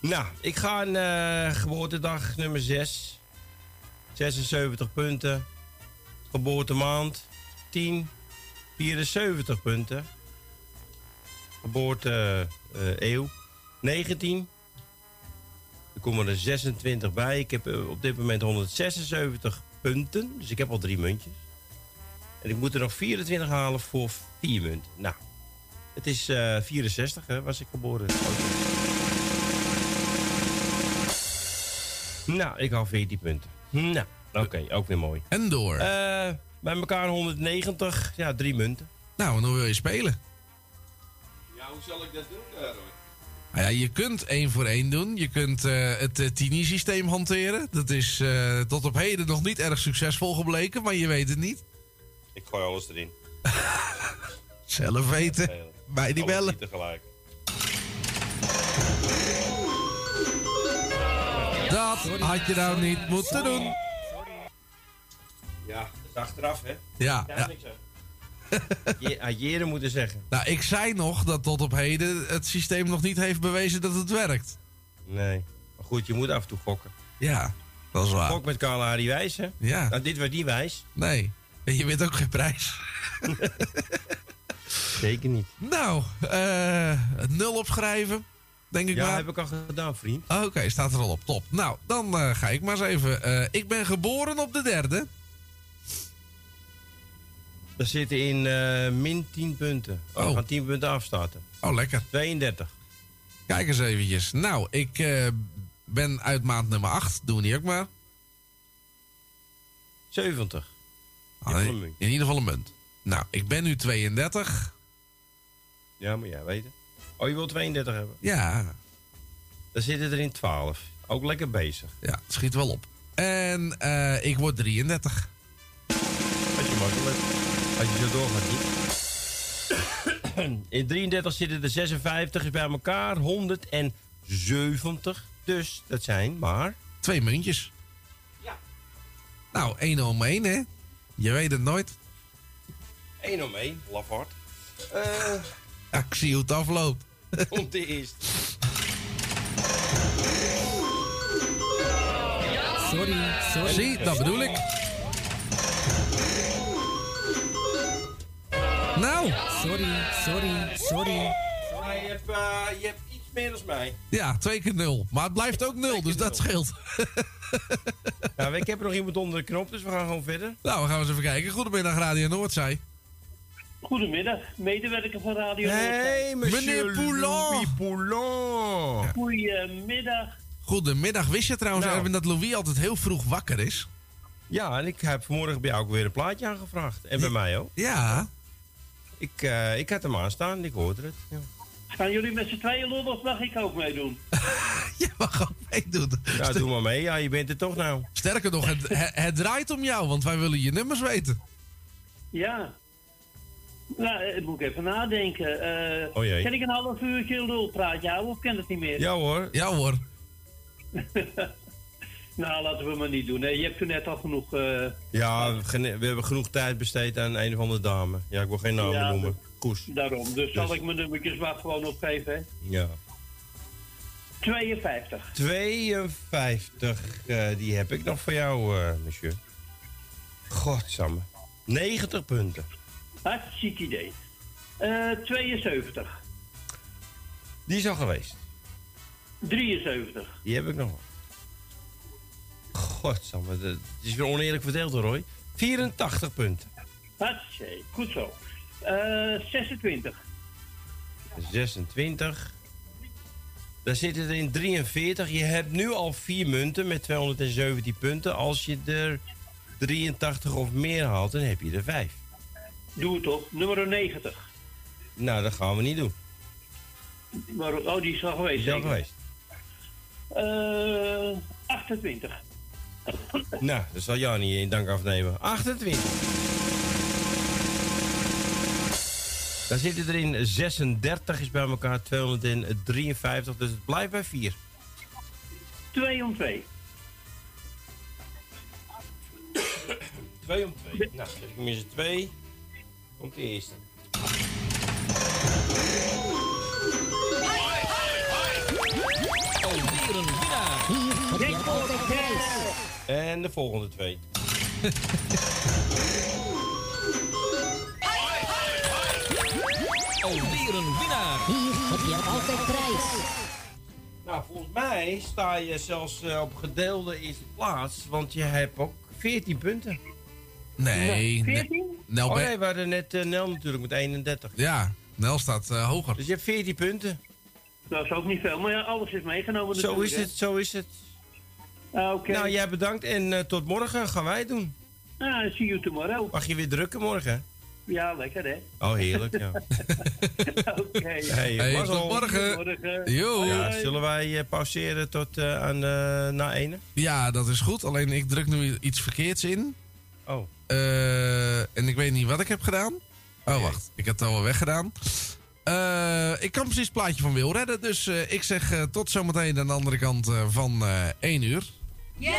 Nou, ik ga een eh, geboortedag nummer 6. 76 punten. Geboortemaand 10. 74 punten. Geboorte eh, eeuw 19. Er komen er 26 bij. Ik heb eh, op dit moment 176 punten. Dus ik heb al drie muntjes. En ik moet er nog 24 halen voor 4 munten. Nou, het is eh 64, hè, was ik geboren. Nou, ik haal 14 punten. Nou, oké, ook weer mooi. En door. Eh, bij elkaar 190, ja, drie munten. Nou, en hoe wil je spelen? Ja, hoe zal ik dat doen, Roy? Nou ja, je kunt één voor één doen. Je kunt eh, het uh, Tini-systeem hanteren. Dat is eh, tot op heden nog niet erg succesvol gebleken, maar je weet het niet. Ik gooi alles erin. *laughs* Zelf weten. Mij die Alles bellen. niet tegelijk. Dat had je nou niet moeten doen. Ja, dat is achteraf, hè? Ja, Daar ja. *laughs* jeren moeten zeggen. Nou, ik zei nog dat tot op heden het systeem nog niet heeft bewezen dat het werkt. Nee. Maar goed, je moet af en toe gokken. Ja, dat is waar. Gok met Karl Harry wijs, hè? Ja. Nou, dit werd niet wijs. Nee, en je wint ook geen prijs. Zeker niet. Nou, eh nul opschrijven, denk ik Ja, maar. heb ik al gedaan, vriend. Oké, staat er al op. Top. Nou, dan eh, ga ik maar eens even. Eh, ik ben geboren op de derde. We zitten in eh, min 10 punten. Oh, Oh. We gaan 10 punten afstarten. Oh, lekker. 32. Kijk eens eventjes. Nou, ik eh, ben uit maand nummer 8. Doen we die ook maar. 70. In, ieder geval een munt. Nou, ik ben nu 32. Ja, moet jij weten. Oh, je wilt 32 hebben? Ja, Dan zitten er in 12. Ook lekker bezig. ja, schiet wel op. En eh, ik word 33. Als je makkelijk. Als je zo doorgaat niet. In 33 zitten er 56 is bij elkaar. 170. Dus dat zijn maar... Twee muntjes. Ja. Nou, 1 om 1, hè? Je weet het nooit. 1 om 1. Lafhart. Eh Ja, ik zie hoe het afloopt. *laughs* komt de eerste. Sorry, sorry. Zie, dat bedoel ik. Nou, Sorry, sorry, sorry. Ja, je, hebt, eh, je hebt meer dan mij. ja, twee keer nul. Maar het blijft ook nul, dus dat scheelt. *laughs* Nou, ik heb er nog iemand onder de knop, dus we gaan gewoon verder. Nou, we gaan eens even kijken. Goedemiddag, Radio Noordzij. Goedemiddag, medewerker van Radio Hey, Noordzij. monsieur Meneer Poulon. Goedemiddag. Goedemiddag. Wist je trouwens, Nou. Erwin, dat Louis altijd heel vroeg wakker is? Ja, en ik heb vanmorgen bij jou ook weer een plaatje aangevraagd. En bij mij ook. Ja. Ik, eh, ik had hem aanstaan, ik hoorde het. Ja, Gaan jullie met z'n tweeën lullen of mag ik ook meedoen? *laughs* Je mag ook meedoen. ja doe maar mee. Ja, je bent er toch nou. Sterker nog, het, het, draait om jou, want wij willen je nummers weten. Ja. Nou, eh, moet ik even nadenken. Eh, Oh jee. Kan ik een half uurtje lulpraatje houden of kan het niet meer? Ja hoor. Ja hoor. *laughs* nou, laten we maar niet doen. hè. Je hebt toen net al genoeg... eh, Ja, we, hebben genoeg tijd besteed aan een of andere dame. Ja, ik wil geen namen Ja, noemen. Daarom. Dus, zal Dus. ik mijn nummertjes maar gewoon opgeven. hè? Ja. 52. 52, eh, die heb ik nog voor jou, eh monsieur. Godsamme. 90 punten. Hartstikke idee. Eh 72. Die is al geweest. 73. Die heb ik nog. Godsamme, het is weer oneerlijk verdeeld hoor, Roy. 84 punten. Hartstikke, goed zo. Eh 26. 26. Daar zitten er in 43. Je hebt nu al vier munten met 217 punten. Als je er 83 of meer haalt, dan heb je er 5. Doe het op. Nummer 90. Nou, dat gaan we niet doen. Maar, oh, die is al geweest. Die is al geweest. Eh 28. Nou, dat zal jou niet in dank afnemen. 28. Daar zitten er in 36 is bij elkaar 253, dus het blijft bij 4. 2 om 2. 2 om 2. Nou, zet ik minstens 2. Komt de eerste. Alweer een winnaar. Hier heb je altijd prijs. En de volgende twee. *laughs* Alweer een winnaar. Hier heb je altijd prijs. Nou, volgens mij sta je zelfs eh, op gedeelde eerste plaats, want je hebt ook 14 punten. Nee. ne- Nel oh nee, we hadden net eh, Nel natuurlijk met 31. Ja, Nel staat eh, hoger. Dus je hebt 14 punten. Dat is ook niet veel, maar ja, alles is meegenomen. Zo is hè. het, zo is het. Ah, Oké. Nou, jij bedankt en eh, tot morgen gaan wij het doen. Ah, see you tomorrow. Mag je weer drukken morgen? Ja, lekker hè. Oh, heerlijk, ja. *laughs* Oké. Hey, Hey, mazzel. tot morgen. Jo. Ja, zullen wij eh, pauzeren tot eh, aan eh, na ene? Ja, dat is goed. Alleen ik druk nu iets verkeerds in. Oh. Eh, en ik weet niet wat ik heb gedaan. Oh, wacht. Ik heb het al weggedaan. Eh, ik kan precies het plaatje van Wil redden. Dus eh, ik zeg eh, tot zometeen aan de andere kant eh, van eh 1 uur. Yellow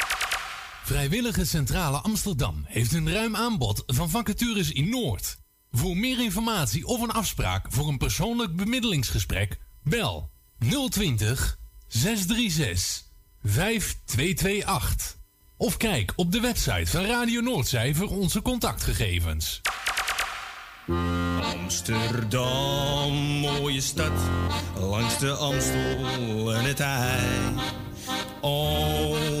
Vrijwillige Centrale Amsterdam heeft een ruim aanbod van vacatures in Noord. Voor meer informatie of een afspraak voor een persoonlijk bemiddelingsgesprek, bel 020 636 5228. Of kijk op de website van Radio Noordzij voor onze contactgegevens. Amsterdam, mooie stad, langs de Amstel en het IJ. Oh,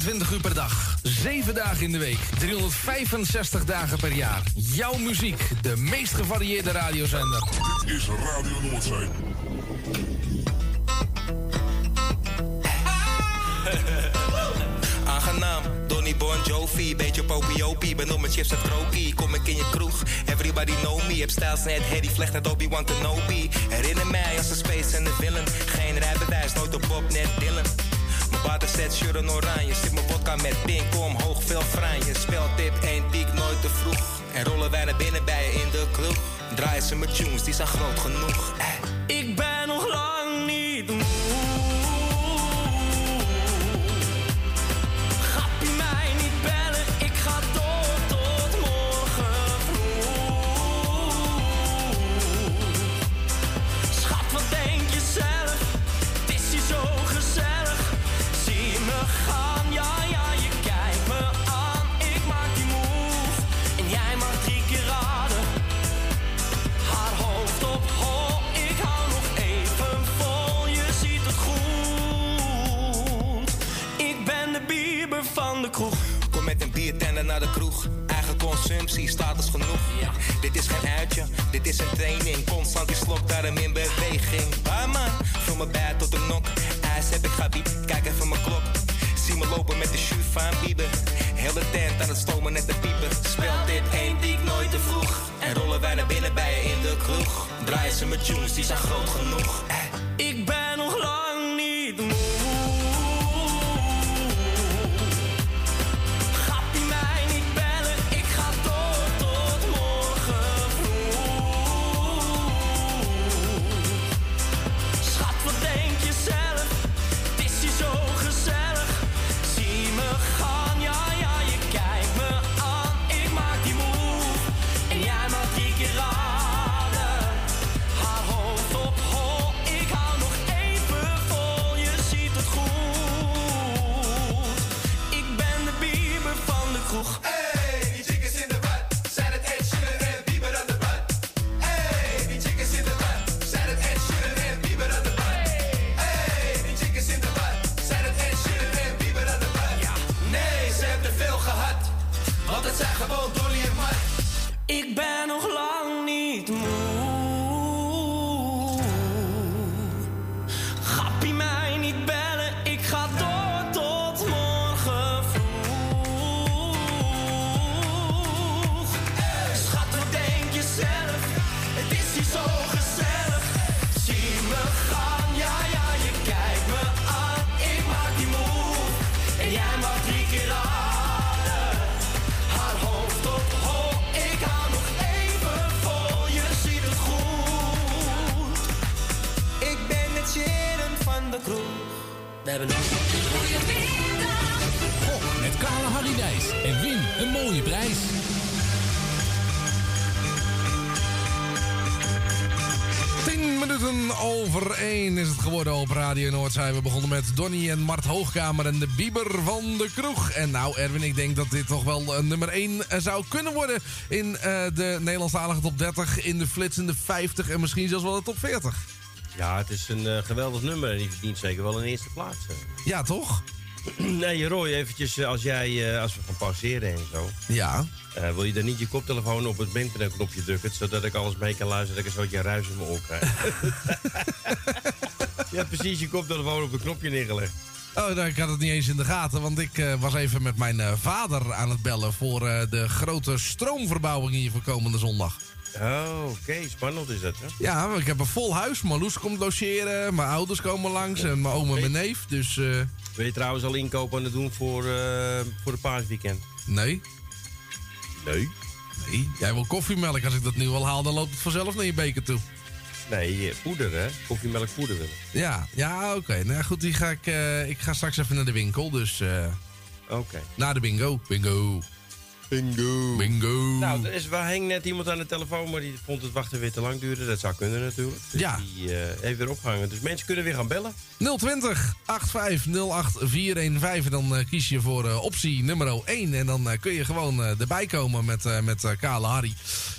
24 uur per dag, 7 dagen in de week, 365 dagen per jaar. Jouw muziek, de meest gevarieerde radiozender. Dit is Radio Noordzee. Aangenaam, Donny Bon Jovi, beetje popiopie. Ben op mijn chips en trokie, kom ik in je kroeg. Everybody know me, heb stijls net Harry Vlecht net Obi-Wan Kenobi. Herinner mij als een space en de villain. Geen rijbewijs, nooit op Bob, net Dylan. Mijn waterset, shirt en oranje. Zit mijn vodka met pink omhoog, veel franje. Speltip, één piek, nooit te vroeg. En rollen wij naar binnen bij je in de kroeg. Draaien ze met tunes, die zijn groot genoeg. Eh. Naar de kroeg. Eigen consumptie, status genoeg. Dit is geen uitje, dit is een training. Constant die slok, daarom in beweging. Ah man, van mijn bed tot de nok. IJs heb ik gabi, kijk even mijn klok. Zie me lopen met de shoe van Bieber. Heel de tent aan het stomen net de pieper. Speelt dit één die ik nooit te vroeg. En rollen wij naar binnen bij je in de kroeg. Draaien ze met tunes, die zijn groot genoeg. Eh. Ik ben nog lang niet moe. Radio Noordzij. We begonnen met Donny en Mart Hoogkamer en de Bieber van de Kroeg. En nou Erwin, ik denk dat dit toch wel een nummer 1 zou kunnen worden in eh, de Nederlandstalige top 30, in de flitsende 50 en misschien zelfs wel de top 40. Ja, het is een eh, geweldig nummer en die verdient zeker wel een eerste plaats. eh. Ja, toch? *clears throat* nee, Roy, eventjes eh, als jij, eh, als we gaan pauzeren en zo. Ja. eh, wil je dan niet je koptelefoon op het bandknopje drukken, zodat ik alles mee kan luisteren, dat ik een soortje ruis in mijn oor krijg? *laughs* je hebt precies je koptelefoon op het knopje neergelegd. Oh, nou, ik had het niet eens in de gaten, want ik eh, was even met mijn eh, vader aan het bellen voor eh, de grote stroomverbouwing hier voor komende zondag. Oh, oké, spannend is dat, hè? Ja, ik heb een vol huis. Marloes komt logeren, mijn ouders komen langs en mijn oom en mijn neef. Dus, Ben je trouwens al inkoop aan het doen voor, voor de paasweekend? nee. Nee. Nee, jij wil koffiemelk. Als ik dat nu al haal, dan loopt het vanzelf naar je beker toe. Nee, poeder, hè? Koffiemelk poeder willen. Ja, ja oké. Nou ja, goed, die ga ik, eh, ik ga straks even naar de winkel. Dus eh Oké. naar de bingo. Bingo. Bingo. Bingo. Nou, er is, waar hing net iemand aan de telefoon, maar die vond het wachten weer te lang duren. Dat zou kunnen natuurlijk. Dus Ja. Die eh, heeft weer opgehangen. Dus mensen kunnen weer gaan bellen. 020 8508 415. En dan eh, kies je voor eh, optie nummer 1. En dan eh, kun je gewoon eh, erbij komen met, eh, met eh, Kale Harry.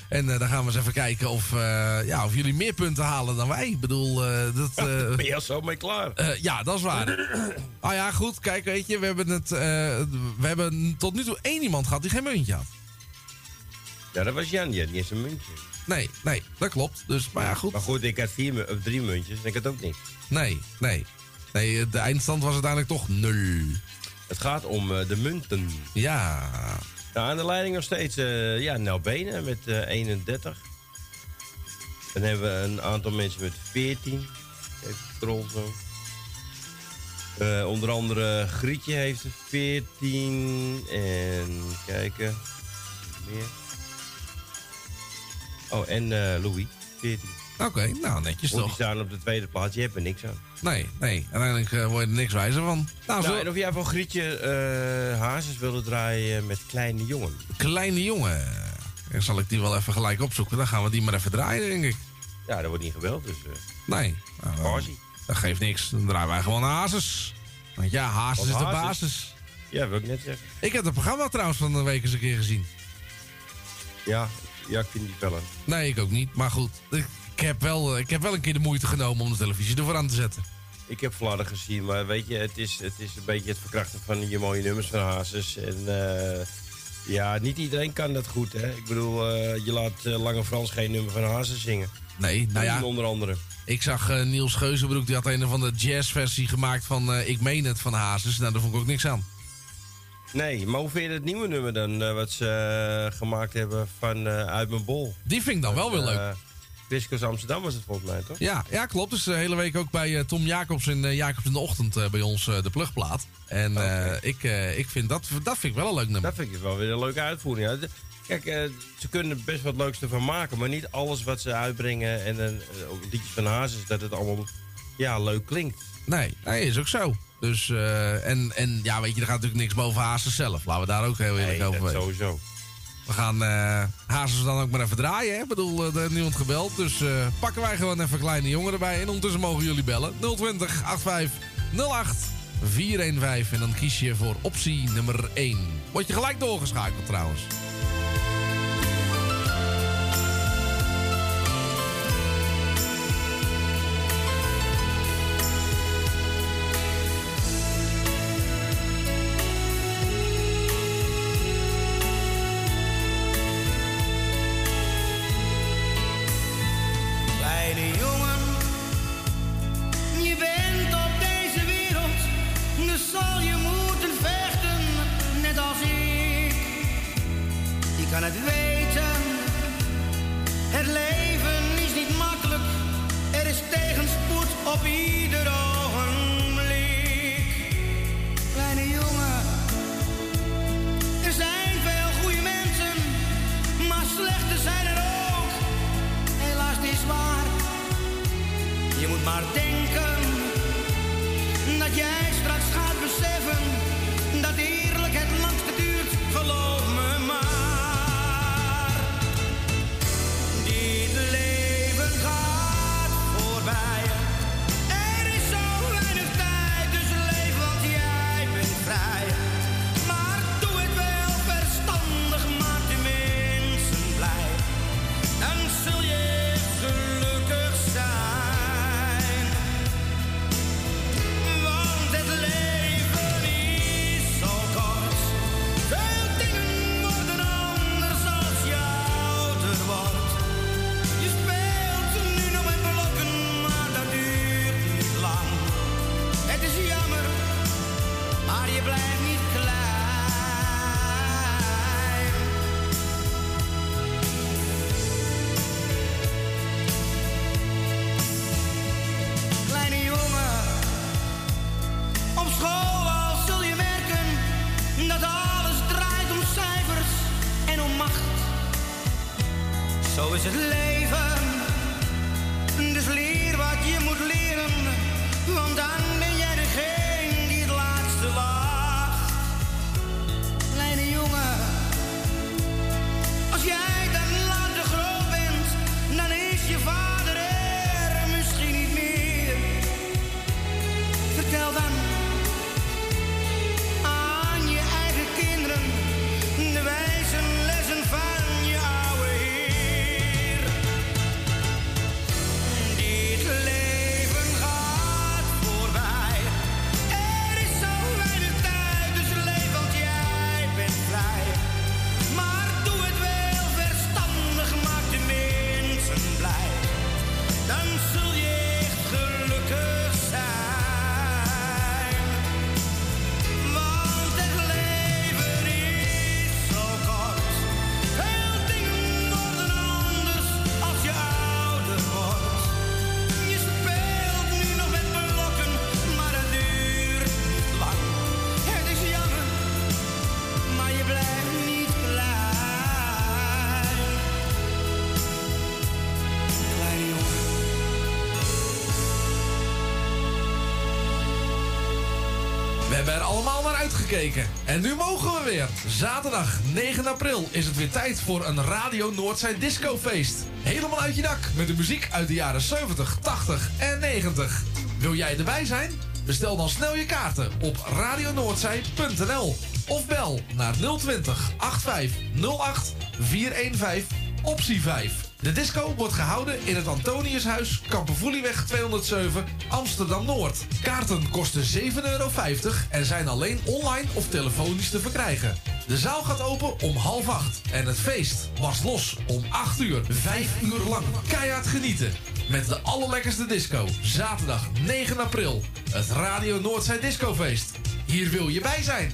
En eh, dan gaan we eens even kijken of, eh, ja, of jullie meer punten halen dan wij. Ik bedoel, eh, dat... *laughs* eh, ben je al zo mee klaar? Ja, dat is waar. *clears throat* Ah ja, goed. Kijk, weet je, we hebben, het, we hebben tot nu toe één iemand gehad die geen muntje had. Ja, dat was Jan. Die had niet eens een muntje. Nee, nee, dat klopt. Dus, maar ja, goed. Maar goed, ik had vier, of drie muntjes en ik had ook niks. Nee, nee. Nee, de eindstand was uiteindelijk toch nul. Het gaat om de munten. Ja. Aan de leiding nog steeds eh ja, Nel Benen met eh 31. Dan hebben we een aantal mensen met 14. Even scroll zo. Eh, onder andere Grietje heeft er 14. En kijken. Meer. Oh, en eh, Louis, 14. Oké, nou netjes Want toch. Die staan op de tweede plaats. Je hebt er niks aan. Nee, nee. Uiteindelijk eh, word je er niks wijzer van. Nou, Nou, zo, en of jij van Grietje eh Hazes wilde draaien met Kleine Jongen. kleine jongen. Dan zal ik die wel even gelijk opzoeken. Dan gaan we die maar even draaien, denk ik. Ja, dat wordt niet gebeld, dus... eh Nee. Nou, dat geeft niks. Dan draaien wij gewoon Hazes. Want ja, Hazes is de basis. Ja, wil ik net zeggen. Ik heb het programma trouwens van de week eens een keer gezien. Ja, ja ik vind die wel een... Nee, ik ook niet. Maar goed, ik, ik heb wel, ik heb wel een keer de moeite genomen om de televisie ervoor aan te zetten. Ik heb fladder gezien, maar weet je, het is, het is een beetje het verkrachten van je mooie nummers van Hazes. En eh, ja, niet iedereen kan dat goed, hè. Ik bedoel, eh, je laat eh, Lange Frans geen nummer van Hazes zingen. Nee, nou ja. Onder andere. Ik zag eh, Niels Geuzenbroek, die had een of andere jazzversie gemaakt van eh, Ik Meen Het van Hazes. Nou, daar vond ik ook niks aan. Nee, maar hoe vind je het nieuwe nummer dan, eh, wat ze eh, gemaakt hebben van eh, Uit Mijn Bol? Die vind ik dan wel weer leuk. Discos Amsterdam was het volgens mij, toch? Ja, ja klopt. Dus de hele week ook bij eh, Tom Jacobs in eh, Jacobs in de Ochtend eh, bij ons eh, de plugplaat. En eh, ik, eh, ik vind dat, dat vind ik wel een leuk nummer. Dat vind ik wel weer een leuke uitvoering. Ja, Kijk, eh, ze kunnen er best wat leuks ervan maken, maar niet alles wat ze uitbrengen en een liedjes van Hazes, dat het allemaal ja, leuk klinkt. Nee, nee, is ook zo. Dus, eh, en, en ja, weet je, er gaat natuurlijk niks boven Hazes zelf. Laten we daar ook heel eerlijk Nee, over weten. sowieso. We gaan eh Hazes dan ook maar even draaien. Hè? Ik bedoel, eh, er heeft niemand gebeld. Dus eh, pakken wij gewoon even kleine jongen erbij. En ondertussen mogen jullie bellen. 020 85 08 415. En dan kies je voor optie nummer 1. Word je gelijk doorgeschakeld trouwens. maar denken dat jij. En nu mogen we weer. Zaterdag 9 april is het weer tijd voor een Radio Noordzij discofeest. Helemaal uit je dak met de muziek uit de jaren 70, 80 en 90. Wil jij erbij zijn? Bestel dan snel je kaarten op radionoordzij.nl of bel naar 020 8508 415 optie 5. De disco wordt gehouden in het Antoniushuis, Kampervoelieweg 207, Amsterdam-Noord. Kaarten kosten 7,50 euro en zijn alleen online of telefonisch te verkrijgen. De zaal gaat open om half acht en het feest was los om 8 uur. Vijf uur lang keihard genieten. Met de allerlekkerste disco. Zaterdag 9 april. Het Radio Noordzij Discofeest. Hier wil je bij zijn.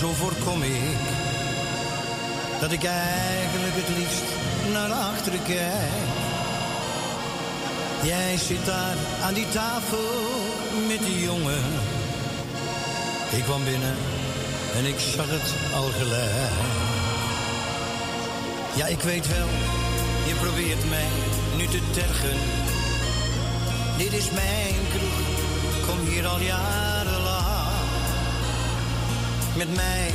Zo voorkom ik dat ik eigenlijk het liefst naar achteren kijk. Jij zit daar aan die tafel met die jongen. Ik kwam binnen en ik zag het al gelijk. Ja, ik weet wel, je probeert mij nu te tergen. Dit is mijn kroeg, kom hier al jarenlang. Met mij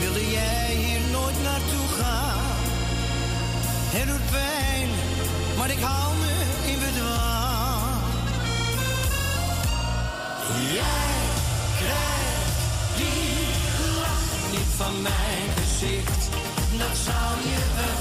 wilde jij hier nooit naartoe gaan. Het doet pijn, maar ik hou me in bedwang. Jij krijgt die lach niet van mijn gezicht, dat zou je wel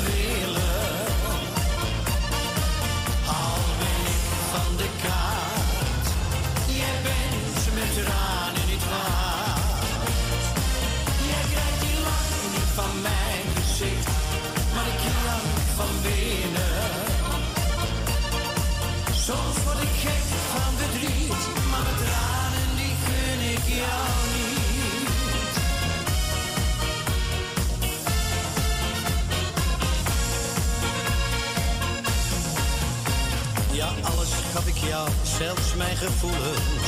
Ja, alles gaf ik jou, zelfs mijn gevoelens,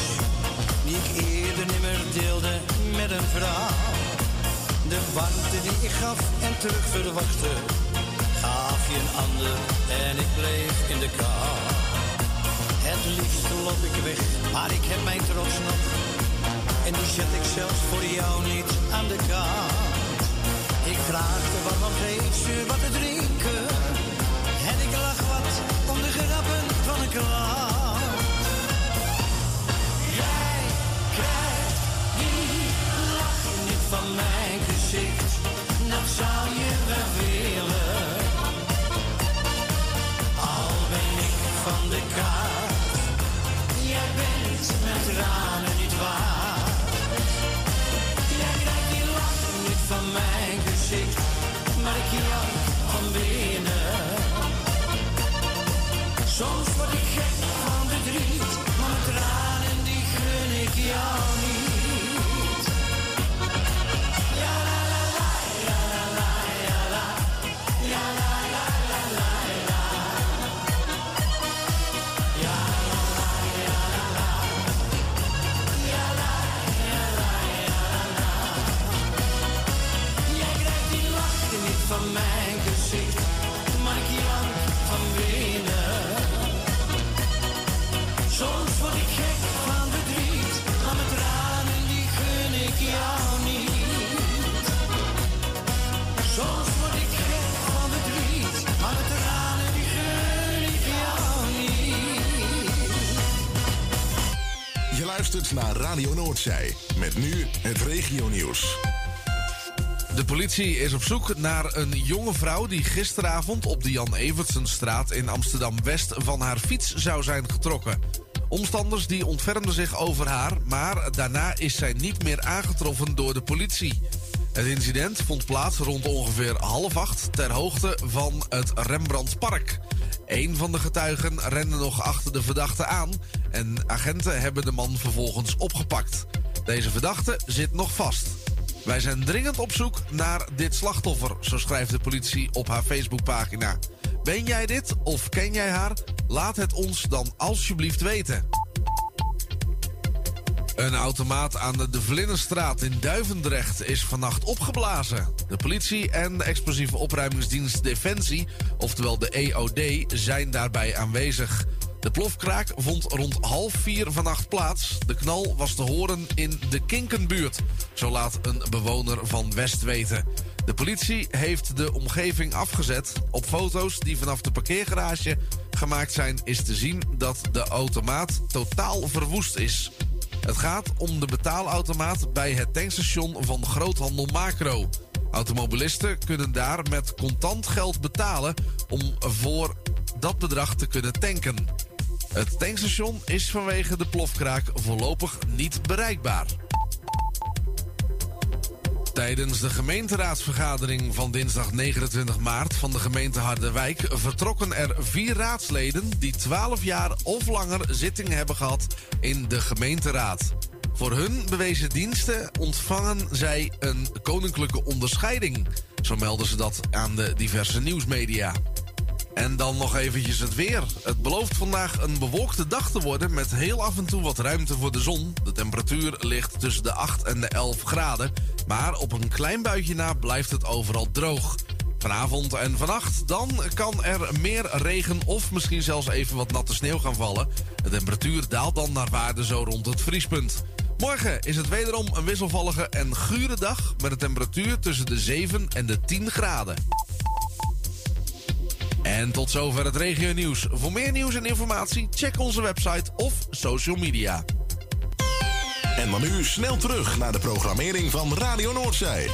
die ik eerder nimmer deelde met een vrouw. De warmte die ik gaf en terug verwachtte, gaf je een ander en ik bleef in de kou. Het liefst loop ik weg, maar ik heb mijn trots nog. Zet ik zelfs voor jou niet aan de kant. Ik vraagde wat dan geef ze wat te drinken. En ik lach wat om de grappen van een klant. Jij krijgt die lach niet van mijn gezicht. Dat zou je wel willen. Al ben ik van de kaart. Jij bent met tranen mijn gezicht. Maar ik jank van binnen. Soms word ik gek van verdriet, maar tranen die gun ik jou niet. Radio. Met nu het regionieuws. De politie is op zoek naar een jonge vrouw die gisteravond op de Jan Evertsenstraat in Amsterdam-West van haar fiets zou zijn getrokken. Omstanders die ontfermden zich over haar, maar daarna is zij niet meer aangetroffen door de politie. Het incident vond plaats rond ongeveer half acht ter hoogte van het Rembrandtpark. Een van de getuigen rende nog achter de verdachte aan en agenten hebben de man vervolgens opgepakt. Deze verdachte zit nog vast. Wij zijn dringend op zoek naar dit slachtoffer, zo schrijft de politie op haar Facebookpagina. Ben jij dit of ken jij haar? Laat het ons dan alsjeblieft weten. Een automaat aan de De in Duivendrecht is vannacht opgeblazen. De politie en de explosieve opruimingsdienst Defensie, oftewel de EOD, zijn daarbij aanwezig. De plofkraak vond rond half vier vannacht plaats. De knal was te horen in de Kinkenbuurt, zo laat een bewoner van West weten. De politie heeft de omgeving afgezet. Op foto's die vanaf de parkeergarage gemaakt zijn, is te zien dat de automaat totaal verwoest is. Het gaat om de betaalautomaat bij het tankstation van Groothandel Macro. Automobilisten kunnen daar met contant geld betalen om voor dat bedrag te kunnen tanken. Het tankstation is vanwege de plofkraak voorlopig niet bereikbaar. Tijdens de gemeenteraadsvergadering van dinsdag 29 maart van de gemeente Harderwijk vertrokken er vier raadsleden die 12 jaar of langer zitting hebben gehad in de gemeenteraad. Voor hun bewezen diensten ontvangen zij een koninklijke onderscheiding. Zo melden ze dat aan de diverse nieuwsmedia. En dan nog eventjes het weer. Het belooft vandaag een bewolkte dag te worden met heel af en toe wat ruimte voor de zon. De temperatuur ligt tussen de 8 en de 11 graden. Maar op een klein buitje na blijft het overal droog. Vanavond en vannacht dan kan er meer regen of misschien zelfs even wat natte sneeuw gaan vallen. De temperatuur daalt dan naar waarde zo rond het vriespunt. Morgen is het wederom een wisselvallige en gure dag met een temperatuur tussen de 7 en de 10 graden. En tot zover het regio nieuws. Voor meer nieuws en informatie check onze website of social media. En dan nu snel terug naar de programmering van Radio Noordzee.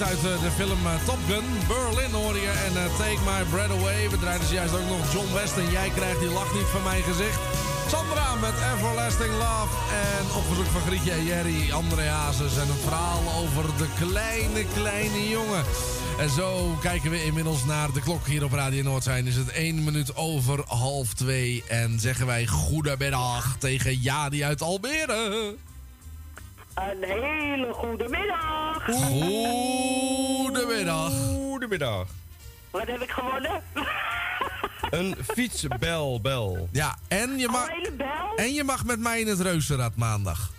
Uit eh, de film eh, Top Gun. Berlin hoor je en eh, Take My Breath Away. We draaiden juist ook nog John West en jij krijgt die lach niet van mijn gezicht. Sandra met Everlasting Love. En op verzoek van Grietje en Jerry, André Hazes. En het verhaal over de kleine, kleine jongen. En zo kijken we inmiddels naar de klok hier op Radio Noordzijn. Is het 1 minuut over half 2. En zeggen wij goedemiddag tegen Jadi uit Almere. Een hele goede middag. Goedemiddag. Goedemiddag. Wat heb ik gewonnen? *laughs* Een fietsbel, bel. Ja, en je mag, bel? en je mag met mij in het reuzenrad maandag.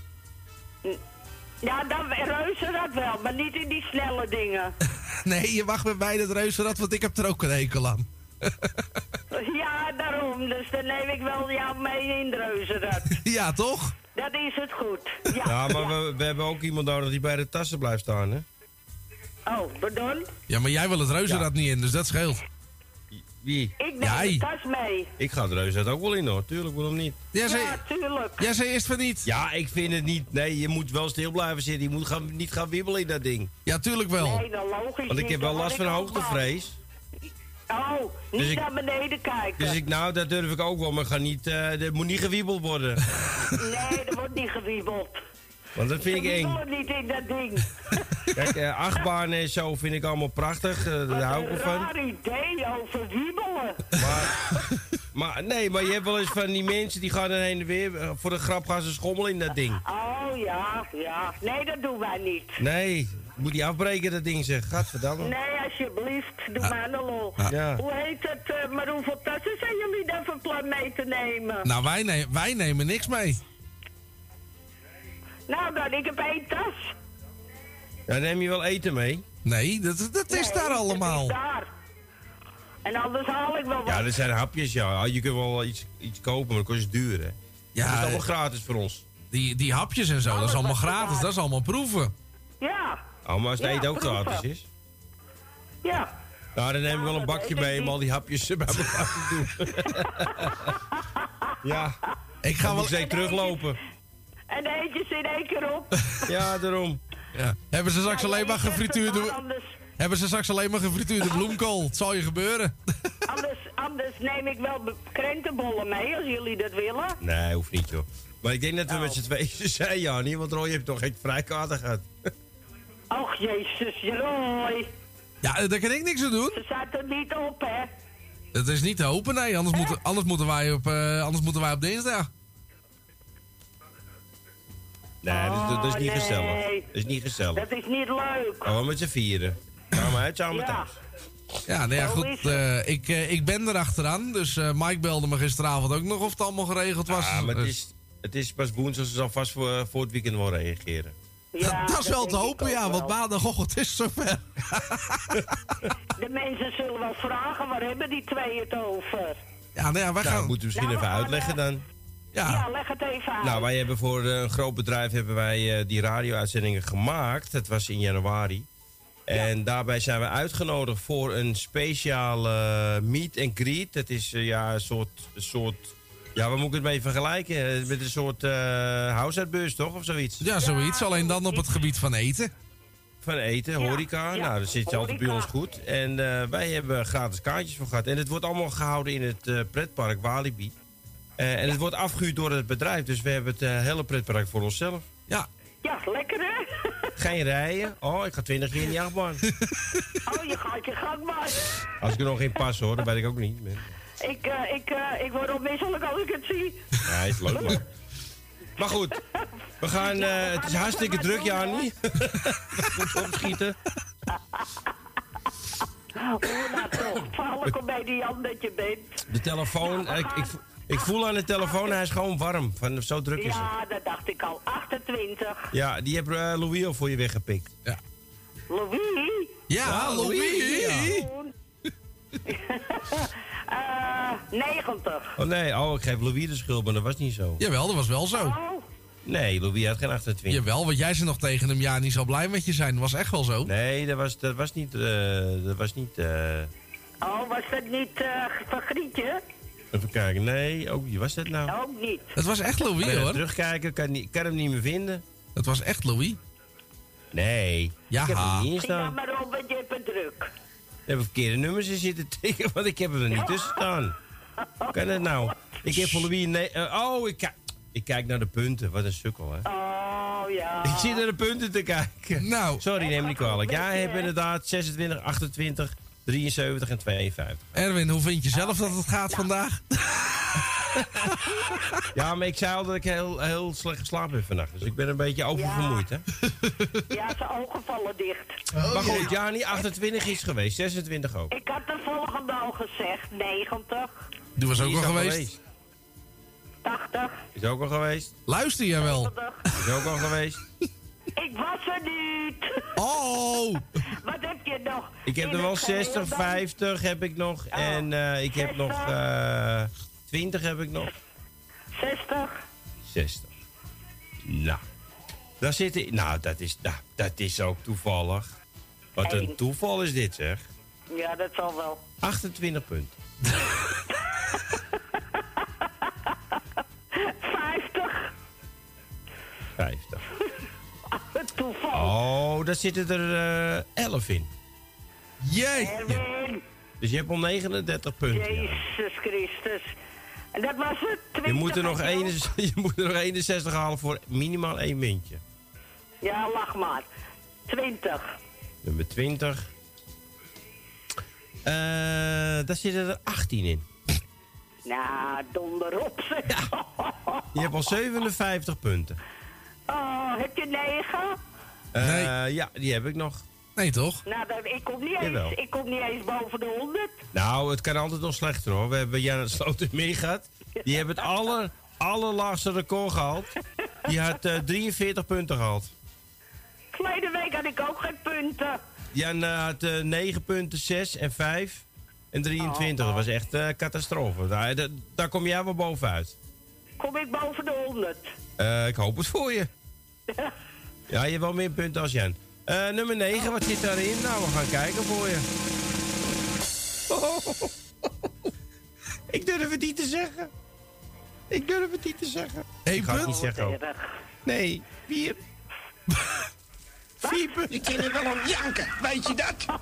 Ja, dan reuzen dat wel, maar niet in die snelle dingen. *laughs* Nee, je mag met mij in het reuzenrad, want ik heb er ook een hekel aan. *laughs* ja, daarom. Dus dan neem ik wel jou mee in de reuzenrad. Ja, toch? Dat is het goed. Ja, Ja, maar We, we hebben ook iemand nodig die bij de tassen blijft staan, hè? Oh, pardon? Ja, maar jij wil het reuzenrad niet in, dus dat scheelt. Wie? Ik neem Jij. de tas mee. Ik ga er reuze ook wel in, hoor. Tuurlijk, waarom niet? Jij zei, Ja, tuurlijk. jij zei eerst van niet. Ja, ik vind het niet. Nee, je moet wel stil blijven zitten. Je moet gaan, niet gaan wibbelen in dat ding. Ja, tuurlijk wel. Nee, dan logisch Want ik niet, heb wel last van hoogtevrees. Oh, niet Dus ik- naar beneden kijken. Dus ik, nou, dat durf ik ook wel. Maar ga niet, eh er moet niet gewiebeld worden. *laughs* Nee, er wordt niet gewiebeld. Want dat vind ik Ze eng. wiebelen niet in dat ding. *laughs* Kijk, achtbanen en zo vind ik allemaal prachtig. eh, daar hou ik wel Een van. raar idee over wiebelen. *laughs* Maar nee, maar je hebt wel eens van die mensen die gaan er heen en weer. Voor de grap gaan ze schommelen in dat ding. Oh ja, ja. Nee, dat doen wij niet. Nee, moet die afbreken dat ding zeg. Gadverdamme. Nee, alsjeblieft, doe maar een lol. Ja. Hoe heet het, eh, maar hoeveel tassen zijn jullie daar van plan mee te nemen? Nou, wij, ne- wij nemen niks mee. Nou dan, ik heb één tas. Ja, neem je wel eten mee? Nee, dat, dat is Nee, daar dat allemaal. is daar. En anders haal ik wel wat. Ja, er zijn hapjes, ja. Je kunt wel iets, iets kopen, maar dat kost duur, hè. Ja, dat is allemaal eh, gratis voor ons. Die, die hapjes en zo, dat is allemaal gratis. Dat is allemaal proeven. Ja, Oh, maar als het Ja, eten ook gratis is. ja. Nou, dan neem ik wel een bakje mee om al die hapjes bij elkaar te doen. *laughs* ja. Ik ga wel... ik teruglopen. En de eetjes in één keer op. *laughs* Ja, daarom. Ja. Hebben ze straks alleen maar gefrituurde... Anders, Hebben ze straks alleen maar gefrituurde bloemkool? Het zal je gebeuren. *laughs* anders, anders neem ik wel krentenbollen mee, als jullie dat willen. Nee, hoeft niet, joh. Maar ik denk dat we Oh. met z'n tweeën zijn, Jannie. Want Roy heeft toch geen vrijkaarten gehad. Och, jezus, Roy. Ja, daar kan ik niks aan doen. Ze staat er niet op, hè. Het is niet te hopen, nee. Anders, moeten, anders, moeten, wij op, eh, anders moeten wij op dinsdag. Nee, dat, dat is niet Oh, nee. gezellig. Dat is niet gezellig. Dat is niet leuk. Gewoon met z'n vieren. Samen uit, samen Ja. thuis. Ja, nou ja, goed. eh, ik, eh, ik ben er achteraan. Dus eh, Mike belde me gisteravond ook nog of het allemaal geregeld was. Ja, maar het Dus- is, het is pas woensdag, ze zal vast voor, voor het weekend wel reageren. Ja, *laughs* dat is wel te hopen, ja. Want maandagochtend is het zover. *laughs* De mensen zullen wel vragen, waar hebben die twee het over? Ja, nou ja, wij Nou, gaan... moeten we misschien Nou, even uitleggen dan. Ja, Ja, leg het even uit. Nou, wij hebben voor eh, een groot bedrijf hebben wij eh, die radio-uitzendingen gemaakt. Dat was in januari. En daarbij zijn we uitgenodigd voor een speciale eh, meet and greet. Dat is eh, ja, een soort, een soort... Ja, we moeten het mee vergelijken. Eh, Met een soort uh, toch? Of zoiets. ja, zoiets. Alleen dan op het gebied van eten. Van eten, horeca. ja, Nou, dat zit altijd bij ons goed. En eh, wij hebben gratis kaartjes voor gehad. En het wordt allemaal gehouden in het eh, pretpark Walibi. Eh, en het wordt afgehuurd door het bedrijf. Dus we hebben het hele pretpark voor onszelf. Ja, Ja, lekker hè? Geen rijden. Oh, ik ga 20 keer in die achtbaan. *laughs* Oh, je gaat je gang maar. Als ik er nog in pas hoor, dat weet ik ook niet. Ik, eh, ik, eh, ik word onmisselijk als ik het zie. Ja, is leuk man. *laughs* Maar goed, we gaan, eh, het is hartstikke druk, Jani. *laughs* Goed opschieten. Hoor nou toch, val ik bij die Jan dat je bent. De telefoon, ik, ik, ik voel aan de telefoon, hij is gewoon warm. Van, zo druk is het. Ja, dat dacht ik al. 28. Ja, die heeft eh, Louis al voor je weggepikt. Ja. Louis? Ja, Louis. Ja. *laughs* Eh, 90. Oh nee, oh, ik geef Louis de schuld, maar dat was niet zo. Jawel, dat was wel zo. Oh, Nee, Louis had geen 28. Jawel, want jij zei nog tegen hem, ja, niet zo blij met je zijn. Dat was echt wel zo. Nee, dat was, dat was niet... eh, dat was niet eh, oh was dat niet eh van Grietje? even kijken, nee, ook, wie was dat nou? Ook niet. Het was echt Louis, je hoor. terugkijken, kan, niet, kan hem niet meer vinden. Het was echt Louis. Nee, Ja. ik heb hem niet in nou staan. maar op, want je hebt het druk. Ik heb verkeerde nummers in zitten *laughs* tikken, want ik heb er niet tussen staan. Kan het nou? Ik heb voor Louis... Nee, eh, oh, ik, ik kijk naar de punten. Wat een sukkel, hè. Oh ja. Ik zit naar de punten te kijken. Nou. Sorry, neem me niet kwalijk. Ja, hij heeft inderdaad 26, 28, 73 en 52. Erwin, hoe vind je zelf dat het gaat vandaag? *laughs* *laughs* Ja, maar ik zei al dat ik heel, heel slecht geslapen heb vannacht. Dus ik ben een beetje oververmoeid, hè. Ja, zijn ogen vallen dicht. maar goed, ja, niet 28 is geweest. 26 ook. Ik had de volgende al gezegd. 90, Die was ook Die al al geweest. 80. Is ook al geweest. Luister jij wel? Is ook al geweest. Ik was er niet. Oh! Wat heb je nog? Ik heb In er wel het geheel 60, dan? 50 heb ik nog. En eh, ik heb nog eh 20 heb ik nog. 60. 60. Nou. Daar zitten... Nou, dat is, nou, dat is ook toevallig. Wat een toeval is dit, zeg. Ja, dat zal wel. 28 punten. *laughs* 50. 50. Toeval. Oh, daar zitten er eh 11 in. Jee! Dus je hebt al 39 punten. ja. Jezus Christus. En dat was het. 20 Je moet, er nog had je 61, je moet er nog 61 halen voor minimaal één muntje. Ja, lach maar. 20. Nummer 20. Eh, daar zitten er 18 in. *laughs* Nou, donder op zeg. Je hebt al 57 punten. Oh, heb je 9? Eh, Ja, die heb ik nog. Nee, toch? Nou, dan, ik, kom niet Jawel. eens, ik kom niet eens boven de 100. Nou, het kan altijd nog slechter hoor. We hebben Jan Sloten gehad. Die hebben het aller, allerlaagste record gehaald. Die had eh, 43 punten gehaald. Verleden week had ik ook geen punten. Jan had eh 9 punten, 6 en 5 en 23. Dat was echt eh catastrofe. Daar, daar, daar kom jij wel bovenuit. Kom ik boven de 100. Eh, ik hoop het voor je. *laughs* Ja, je hebt wel meer punten als Jan. Eh, nummer 9, wat zit daarin? Nou, we gaan kijken voor je. *laughs* Ik durf het niet te zeggen. Ik durf het niet te zeggen. Eén ik ga het niet zeggen ook. Nee, vier. Vier punten. Je kan er wel om janken, weet je dat? *laughs*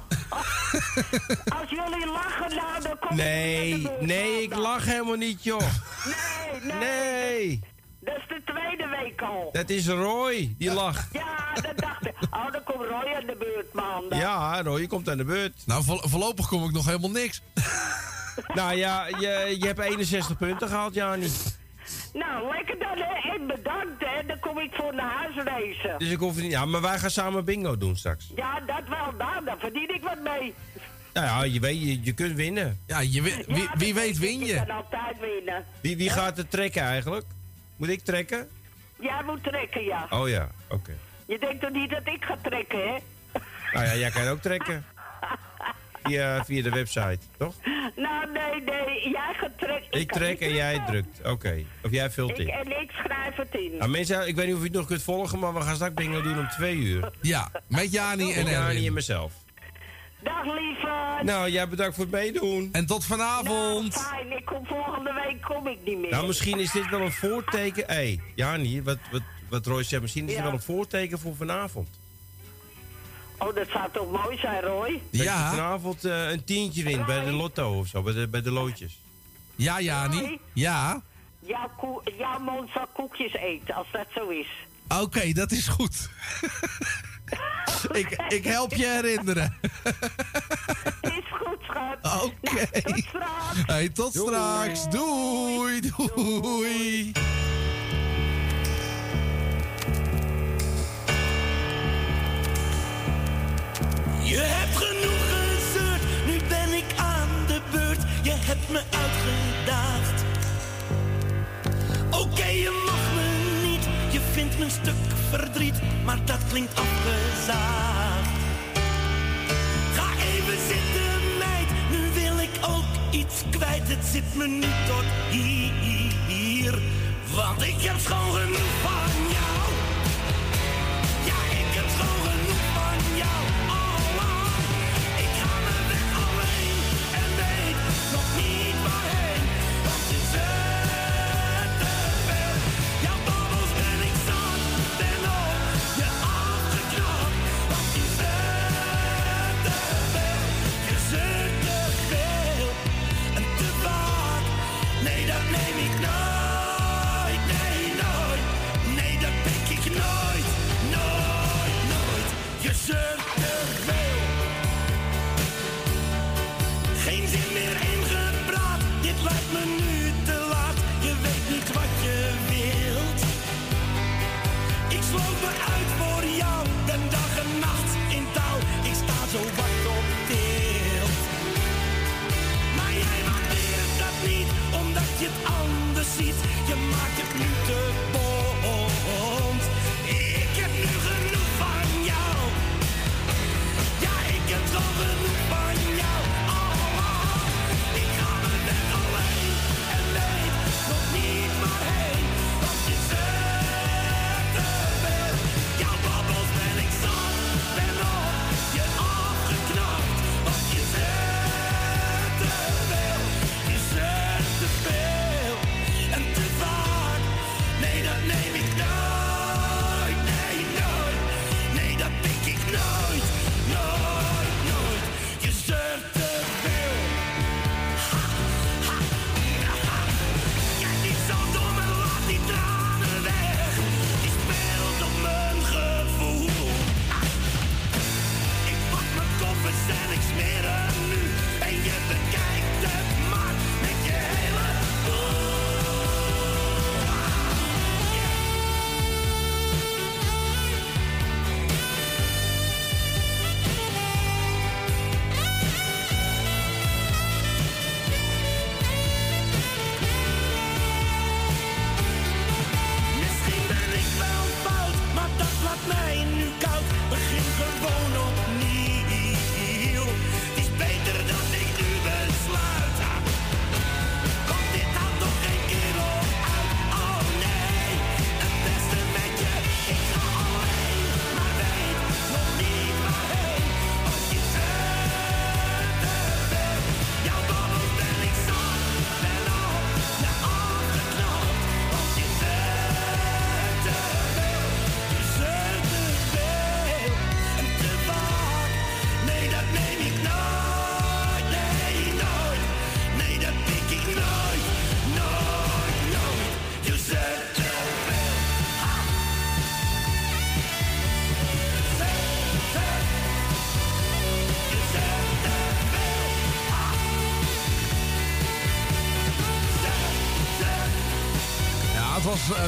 Als jullie lachen, nou, dan kom Nee, ik nee, ik lach helemaal niet, joh. Nee, nee. Nee, Dat is de tweede week al. dat is Roy, die lacht. Ja, dat dacht ik. Oh, dan komt Roy aan de beurt, man. Ja, Roy, je komt aan de beurt. Nou, vo- voorlopig kom ik nog helemaal niks. *laughs* Nou ja, je, je hebt 61 punten gehaald, Jani. Nou, lekker dan, hè. En bedankt, hè. Dan kom ik voor naar huis racen. Dus ik hoef niet... Ja, maar wij gaan samen bingo doen straks. Ja, dat wel. Nou, daar verdien ik wat mee. Nou ja, je weet, je, je kunt winnen. Ja, je, wi- wie, Ja, wie weet win Ik je. kan altijd winnen. Wie, wie gaat het trekken eigenlijk? Moet ik trekken? Jij moet trekken, ja. Oh ja, oké. Je denkt toch niet dat ik ga trekken, hè? Nou ja, jij kan ook trekken. Via, via de website, toch? Nou, nee, nee. Jij gaat trekken. Ik trek en jij drukt. Oké. Of jij vult Ik, in. en ik schrijf het in. Nou, mensen, ik weet niet of je het nog kunt volgen, maar we gaan straks bingo doen om twee uur. Ja, met Jani en Met Jani en mezelf. Dag, lieve. Nou, jij bedankt voor het meedoen. En tot vanavond. Nou, fijn. Ik kom volgende week kom ik niet meer. Nou, misschien is dit wel een voorteken. Hé, hey, Jani, wat, wat, wat Roy zegt, misschien is dit wel een voorteken voor vanavond. Oh, dat zou toch mooi zijn, Roy? Dat je Ja. vanavond eh, een tientje wint bij de lotto of zo, bij de, bij de loodjes. Ja, Jani. Ja. Jouw, koe, jouw mond zal koekjes eten, als dat zo is. Oké, dat is goed. *laughs* *laughs* ik, ik help je herinneren. *laughs* Is goed, schat. Oké. Nou, tot straks. Hey, tot straks. Doei, doei. Je hebt genoeg gezeurd, nu ben ik aan de beurt. Je hebt me uitgedaagd. Oké, je mag me vindt mijn stuk verdriet, maar dat klinkt afgezaagd. Ga even zitten, meid, nu wil ik ook iets kwijt. Het zit me nu tot hier, want ik heb schoon genoeg van jou. Ja, ik heb schoon genoeg van jou.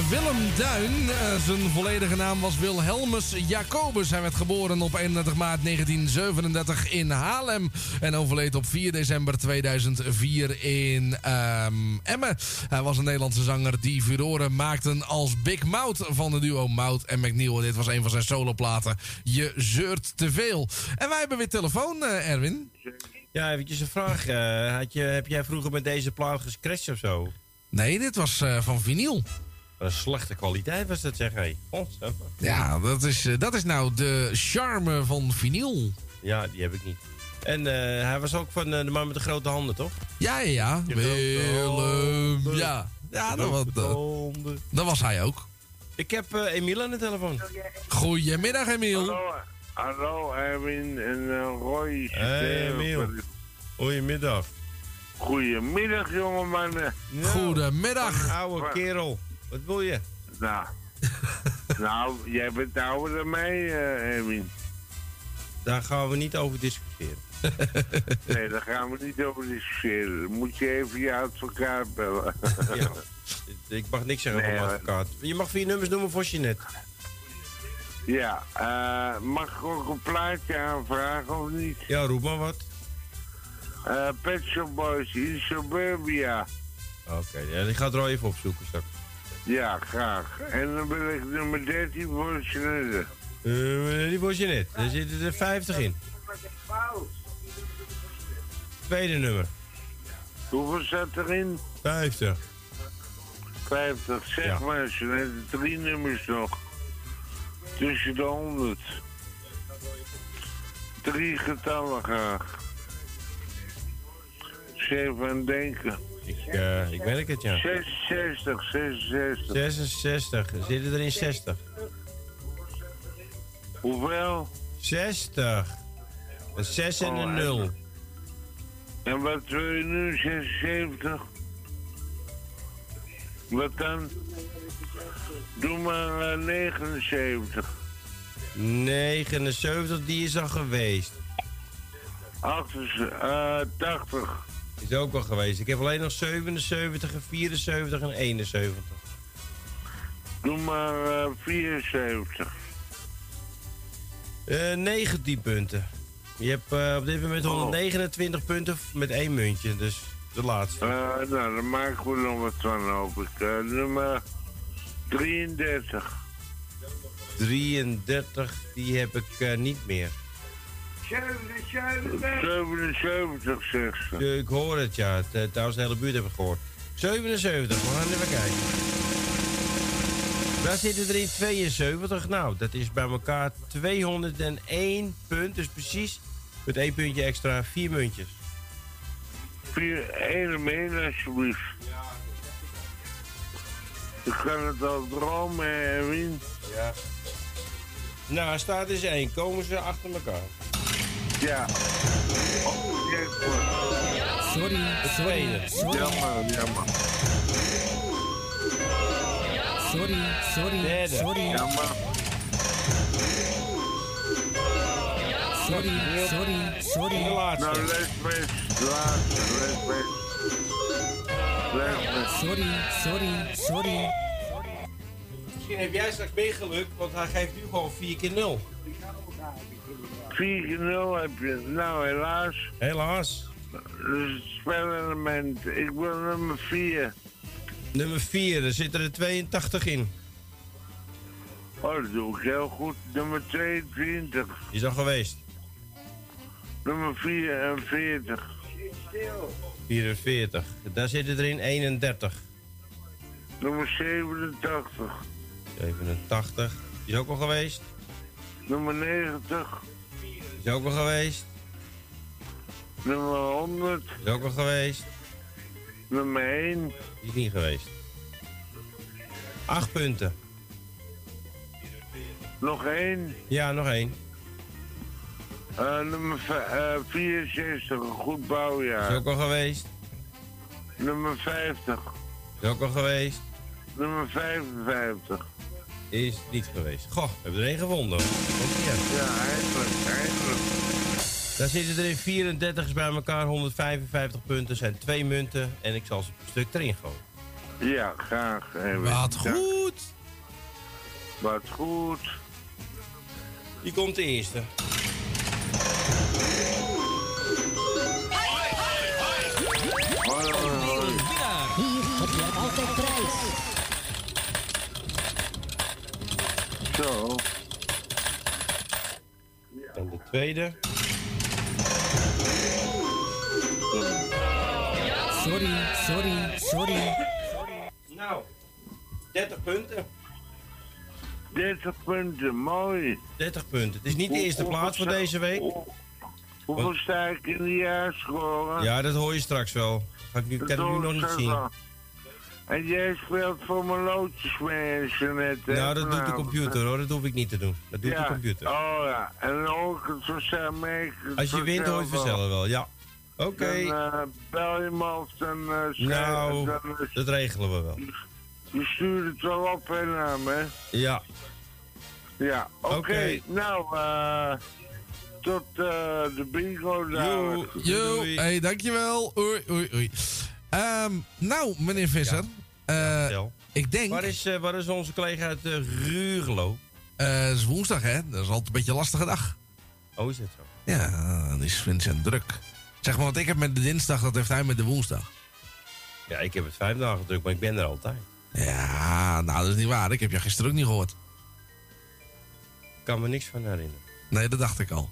Willem Duin. Eh, zijn volledige naam was Wilhelmus Jacobus. Hij werd geboren op 31 maart 1937 in Haarlem. En overleed op 4 december 2004 in ehm, Emmen. Hij was een Nederlandse zanger die furoren maakten als Big Mouth van de duo Mouth en McNeil. Dit was een van zijn soloplaten. Je zeurt te veel. En wij hebben weer telefoon, eh, Erwin. Ja, eventjes een vraag. eh, had je, heb jij vroeger met deze plaat gescratcht of zo? Nee, dit was eh, van vinyl. Een slechte kwaliteit was dat, zeg hé. Godsamme. Ja, dat is, eh, dat is nou de charme van vinyl. Ja, die heb ik niet. En eh, hij was ook van eh, de man met de grote handen, toch? Ja, ja, ja. Willem. Ja, ja dat, was, dat, dat was hij ook. Ik heb eh Emiel aan de telefoon. Goedemiddag, Emiel. Hallo, hallo Erwin en eh, Roy. Hey, Emiel. Goedemiddag. Goedemiddag, jonge mannen. Goedemiddag. Oude kerel. Wat wil je? Nou, *laughs* nou, jij bent ouder dan mij, Erwin. Daar gaan we niet over discussiëren. *laughs* Nee, daar gaan we niet over discussiëren. Moet je even je advocaat bellen. *laughs* Ja. Ik mag niks zeggen Nee, van mijn advocaat. Je mag vier nummers noemen voor Jeanette. Ja, eh, mag ik ook een plaatje aanvragen of niet? Ja, roep maar wat. Eh Pet Shop Boys in Suburbia. Oké, ja, die gaat er al even opzoeken straks. Ja, graag. En dan wil ik nummer 13 voor Jeanette. Eh, die voor Jeanette. Daar zitten er 50 in. Tweede nummer. Hoeveel zat erin? 50. 50, zeg Ja. maar, Jeanette. Drie nummers nog. Tussen de 100. Drie getallen graag. Zeven aan denken. Ik, eh, ik merk het, ja. 66, 66. 66. Zitten er in 60. Hoeveel? 60. Een 6 en een 0. En wat wil je nu? 76? Wat dan? Doe maar eh, 79. 79, die is al geweest. 80. eh 80. Is ook al geweest. Ik heb alleen nog 77 en 74 en 71. Doe maar eh 74. Eh 19 punten. Je hebt eh, op dit moment 129 punten met één muntje, dus de laatste. Eh, nou, dan maken we nog wat van, hoop ik. Eh, nummer 33. 33, die heb ik niet meer. 77, zegt ze. Ik hoor het, ja. Eh, Trouwens, de hele buurt heb ik gehoord. 77, we gaan even kijken. Daar zitten er in 72. Nou, dat is bij elkaar 201 punt. Dus precies met één puntje extra, vier muntjes. Vier, ene meen, alsjeblieft. Ik kan het al dromen, Erwin. Ja. Nou, staat dus één. Komen ze achter elkaar? Ja. Oh, maar. Sorry, sorry, sorry. Jammer, jammer. Sorry, sorry, Derde. sorry. Jammer. Sorry, sorry, sorry. De laatste. Nou, les best. Laatste, les best. Les best. Sorry, sorry, sorry. Misschien heb jij straks meer geluk, want hij geeft nu gewoon 4 keer 0. 4 keer 0 heb je. Nou, helaas. Helaas. Dus het spelelement. Ik wil nummer 4. Nummer 4, er zitten er 82 in. Oh, dat doe ik heel goed. Nummer 22. Die is al geweest. Nummer 44. 44. Daar zitten er in 31. Nummer 87. 87. Die is ook al geweest. Nummer 90. Die is ook al geweest. Nummer 100. Die is ook al geweest. Nummer 1. Die is niet geweest. 8 punten. Nog 1. Ja, nog één. Uh, nummer v- eh, 64. Een goed bouwjaar. is ook al geweest. Nummer 50. Die is ook al geweest. Nummer 55. Is niet geweest. Goh, we hebben er één gevonden. Ja, eindelijk, eindelijk. Daar zitten er in 34 is bij elkaar 155 punten. zijn twee munten. En ik zal ze per stuk erin gooien. Ja, graag. Even. Wat goed. Wat goed. Die komt de eerste. Zo. En de tweede. Sorry, sorry, sorry. Nou, 30 punten. 30 punten, mooi. 30 punten. Het is niet de eerste plaats voor deze week. hoe- Hoeveel sta ik in de jaarscore? Ja, dat hoor je straks wel. Ga ik nu, kan ik nu nog niet zien. En jij speelt voor mijn loodjes mee, hè, Nou, dat doet de vanavond, computer hè? hoor. Dat hoef ik niet te doen. Dat doet ja. de computer. Oh ja, en dan hoor ik het zo snel mee. Als je wint, hoor je het vanzelf wel. Ja. Oké. Dan eh, bel je me of dan uh, Nou, dan, eh, dat regelen we wel. je stuurt het wel op hè, naar me. Ja. Ja, oké. Nou, eh tot eh, de bingo dadelijk. Yo, hey, dankjewel. Oei, oei, oei. Ehm, nou, meneer Visser. eh, vertel. ik denk... Waar is, eh, waar is onze collega uit uh, Ruurlo? Eh, het is woensdag, hè? Dat is altijd een beetje een lastige dag. Oh, is dat zo? Ja, dan is Vincent druk. Zeg maar, wat ik heb met de dinsdag, dat heeft hij met de woensdag. Ja, ik heb het vijf dagen druk, maar ik ben er altijd. Ja, nou, dat is niet waar. Ik heb je gisteren ook niet gehoord. Ik kan me niks van herinneren. Nee, dat dacht ik al.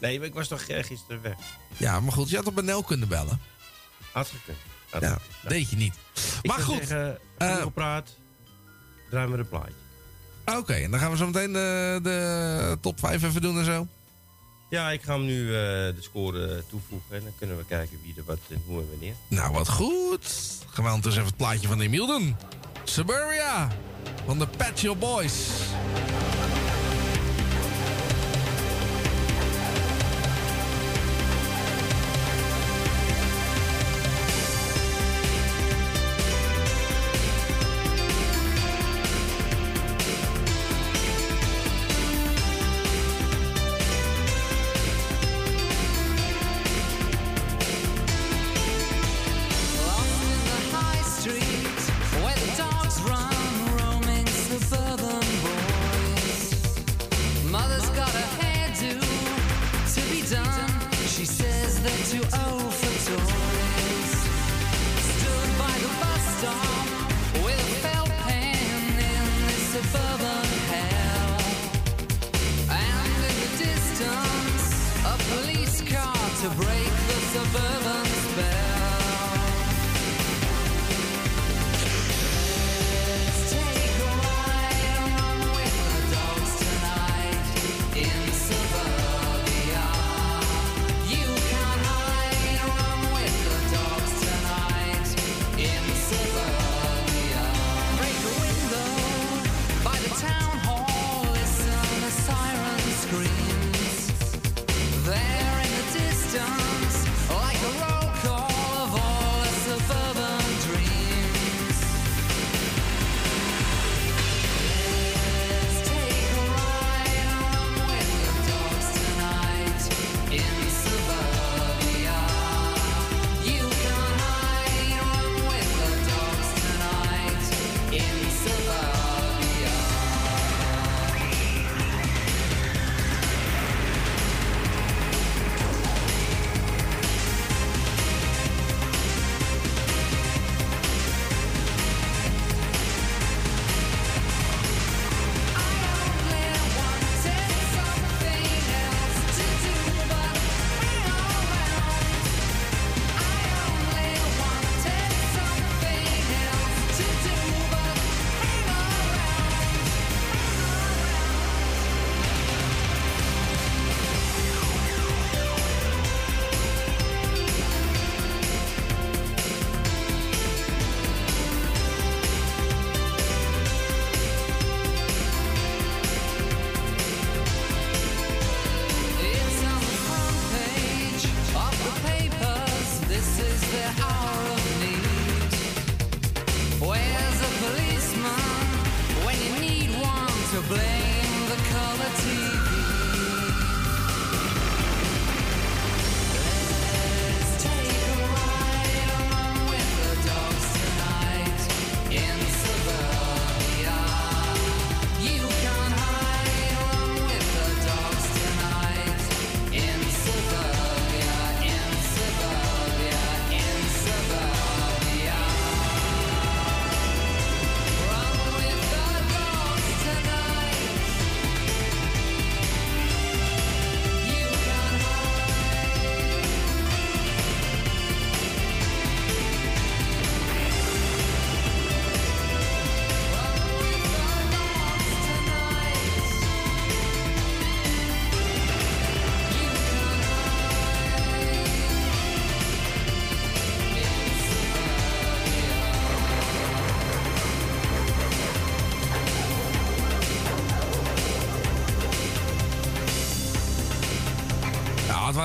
Nee, maar ik was toch eh, gisteren weg. Ja, maar goed, je had op Nel kunnen bellen. Had gekund. Ja. Nou, deed je niet. Ik maar goed. Zeggen, eh, genoeg praat, draaien we een plaatje. Oké, en dan gaan we zo meteen de, de top 5 even doen en zo. Ja, ik ga hem nu eh, de score toevoegen. En dan kunnen we kijken wie er wat en hoe en wanneer. Nou, wat goed. Gaan we ondertussen even het plaatje van Emiel doen. Suburbia van de Shop Boys.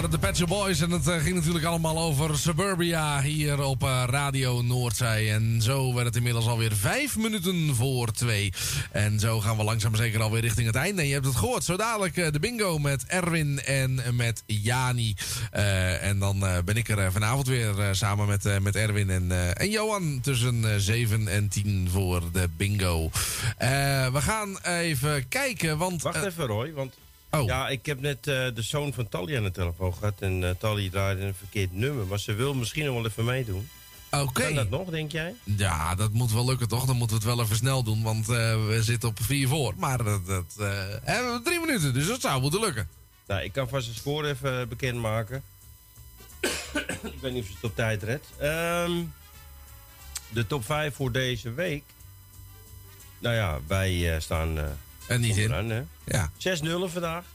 Waren de Shop Boys en het eh, ging natuurlijk allemaal over Suburbia hier op eh, Radio Noordzij. En zo werd het inmiddels alweer vijf minuten voor twee. En zo gaan we langzaam zeker alweer richting het einde. En je hebt het gehoord, zo dadelijk eh, de bingo met Erwin en met Jani. En dan ben ik er vanavond weer samen met, met Erwin en, en Johan tussen eh, 7 en 10 voor de bingo. We gaan even kijken, want... Wacht even, Roy, want... Oh. Ja, ik heb net eh, de zoon van Tally aan de telefoon gehad. En eh Tally draaide een verkeerd nummer. Maar ze wil misschien nog wel even meedoen. Oké. Kan dat nog, denk jij? Ja, dat moet wel lukken toch? Dan moeten we het wel even snel doen, want eh, we zitten op vier voor. Maar dat, dat hebben we drie minuten, dus dat zou moeten lukken. Nou, ik kan vast een score even bekendmaken. *coughs* ik weet niet of ze het op tijd redt. Ehm, de top 5 voor deze week. Nou ja, wij staan... eh en niet in. Hè? Ja. 6-0 vandaag.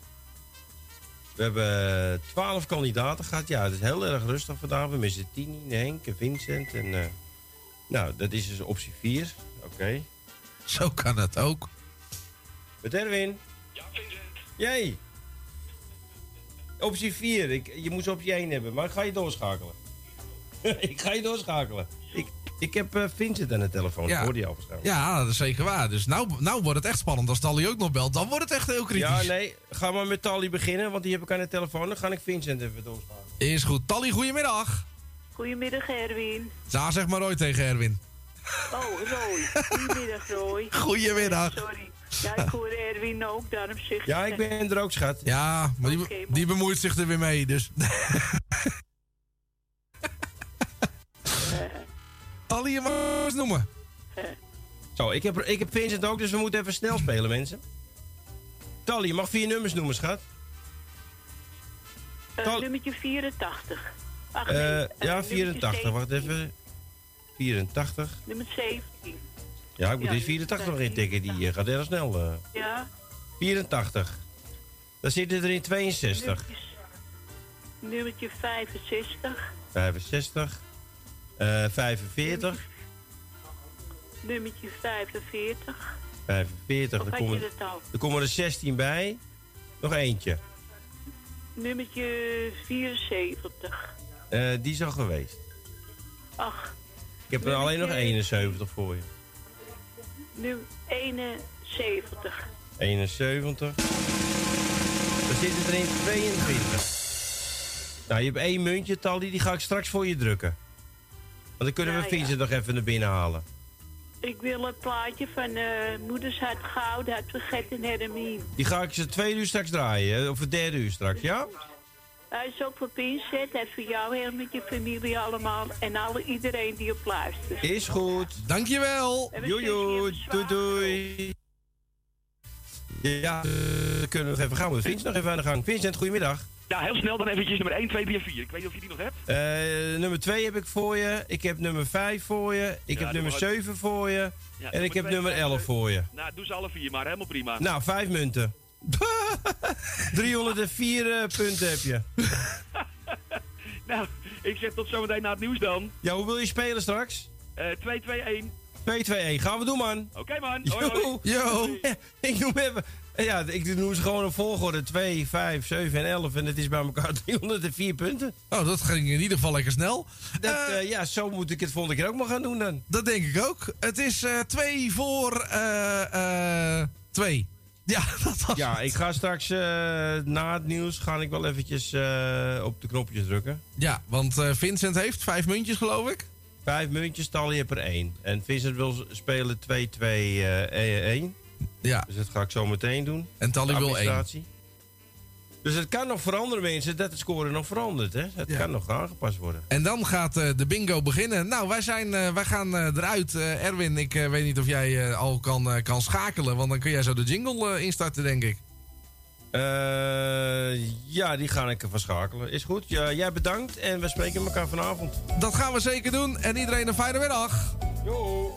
We hebben 12 kandidaten gehad. Ja, het is heel erg rustig vandaag. We missen Tini, Henk en Vincent. En, eh, nou, dat is dus optie 4. Oké. Zo kan het ook. Met Erwin. Ja, Vincent. Jij. Optie 4. Ik, je moet optie 1 hebben, maar ik ga je doorschakelen. *laughs* ik ga je doorschakelen. Ik, heb eh, Vincent aan de telefoon. Ja. Ja. Hoorde je al. Ja, dat is zeker waar. Dus nou, nou wordt het echt spannend. Als Tally ook nog belt, dan wordt het echt heel kritisch. Ja, nee. Ga maar met Tally beginnen, want die heb ik aan de telefoon. Dan ga ik Vincent even doorschakelen. Is goed. Tally, goedemiddag. Goedemiddag, Erwin. Ja, zeg maar ooit tegen Erwin. Oh, Roy. Goedemiddag, Roy. *laughs* Goedemiddag. Sorry. Ja, ik hoor Erwin ook, daarom zeg. Ja, ik ben er ook, schat. Ja, maar die, die bemoeit zich er weer mee, dus... Tally, je mag eens *laughs* noemen. Zo, ik heb, ik heb Vincent ook, dus we moeten even snel spelen, mensen. Tally, je mag vier nummers noemen, schat. Eh, nummertje 84. Ach, Eh, nee, eh, ja, nummertje 84. Wacht 17. even. 84. Nummer 17. Ja, ik moet Ja, deze 84 nog intikken. Die gaat erg snel. eh. Ja, 84. Dan zitten er in 62. nummertje 65. 65. Eh 45. Nummertje 45. 45. Of Er had je komen, er komen er 16 bij. Nog eentje. Nummertje 74. Eh, die is al geweest. Ach, Ik heb er alleen nog 71 voor je. nu 71. 71. Dan zitten er in 22. Nou, je hebt één muntje, Tally, die ga ik straks voor je drukken. Want dan kunnen we Nou. Vincent nog even naar binnen halen. Ik wil een plaatje van eh Moeders Hart Goud uit Verget en Hermine. Die ga ik ze twee uur straks draaien, of het derde uur straks, ja? Hij is ook voor Pincet, hij is voor jou heel met je familie allemaal en alle, iedereen die op luistert. Is goed. Dankjewel. En we Joe, joe. Doei, doei. Ja, we kunnen nog even gaan met Vincent nog even aan de gang. Vincent, goedemiddag. Ja, heel snel dan eventjes nummer 1, 2, 3 en 4. Ik weet niet of je die nog hebt. Eh, nummer 2 heb ik voor je. Ik heb nummer 5 voor je. Ik Ja, heb nummer maar. 7 voor je. Ja, en ik heb nummer vijf, 11 zeven. voor je. Nou, doe ze alle vier maar. Helemaal prima. Nou, 5 munten. *laughs* 304 eh, punten heb je. *laughs* Nou, ik zeg tot zometeen na het nieuws dan. Ja, hoe wil je spelen straks? Eh 2, 2, 1. 2, 2, 1. Gaan we doen, man. Oké man. *laughs* Hoi, hoi. Yo. Yo. Ik noem even En ja, ik noem ze gewoon op volgorde 2, 5, 7 en 11. En het is bij elkaar *laughs* 304 punten. Oh, dat ging in ieder geval lekker snel. Dat, eh, ja, zo moet ik het volgende keer ook maar gaan doen dan. Dat denk ik ook. Het is eh, twee voor eh, eh, twee. Ja, *laughs* dat was Ja, ik ga straks eh, na het nieuws ga ik wel eventjes eh, op de knopjes drukken. Ja, want eh, Vincent heeft vijf muntjes, geloof ik. Vijf muntjes, tal je per één. En Vincent wil spelen 2, 2, eh 1. Ja. Dus dat ga ik zo meteen doen. En Tally wil één. Administratie. Dus het kan nog veranderen, mensen, dat het score nog verandert. Hè? Het Ja. kan nog aangepast worden. En dan gaat eh, de bingo beginnen. Nou, wij, zijn, eh, wij gaan eh, eruit. Erwin, ik weet niet of jij al kan, kan schakelen. Want dan kun jij zo de jingle instarten, denk ik. Ja, die ga ik even schakelen. Is goed. Ja, jij bedankt en we spreken elkaar vanavond. Dat gaan we zeker doen. En iedereen een fijne middag. Jo.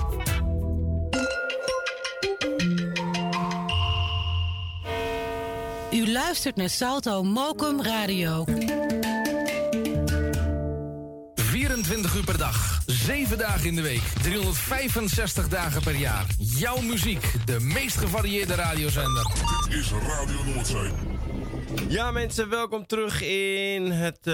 U luistert naar Salto Mokum Radio. 24 uur per dag, 7 dagen in de week, 365 dagen per jaar. Jouw muziek, de meest gevarieerde radiozender. Dit is Radio Noordzee. Ja mensen, welkom terug in het eh,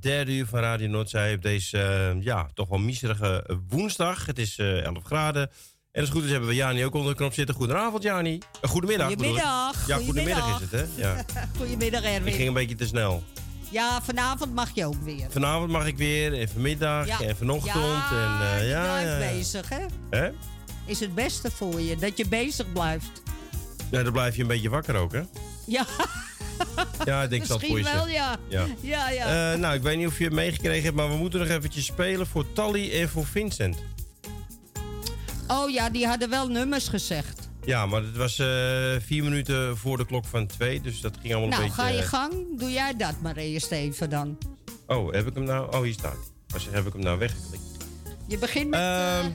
derde uur van Radio Noordzij op deze eh, ja, toch wel miserige woensdag. Het is eh 11 graden. En als het goed is hebben we Jani ook onder de knop zitten. Goedenavond Jani. Eh, goedemiddag. Goedemiddag. Ja, goedemiddag is het hè. Ja. *laughs* Goedemiddag Erwin. Ik ging een beetje te snel. Ja, vanavond mag je ook weer. Vanavond mag ik weer, en vanmiddag Ja. en vanochtend. Ja, en, eh, je ja, blijft ja, ja. bezig, hè? Hè? Is het beste voor je, dat je bezig blijft. Ja, dan blijf je een beetje wakker ook hè. Ja, *laughs* Ja, ik denk Misschien je wel, zeggen. ja. Ja, ja. Eh, nou, ik weet niet of je het meegekregen hebt, maar we moeten nog eventjes spelen voor Tally en voor Vincent. Oh ja, die hadden wel nummers gezegd. Ja, maar het was eh, vier minuten voor de klok van twee, dus dat ging allemaal nou, een beetje... ga je eh, gang. Doe jij dat maar eerst even dan. Oh, heb ik hem nou... Oh, hier staat hij. Heb ik hem nou weggeklikt? Je begint met Ehm,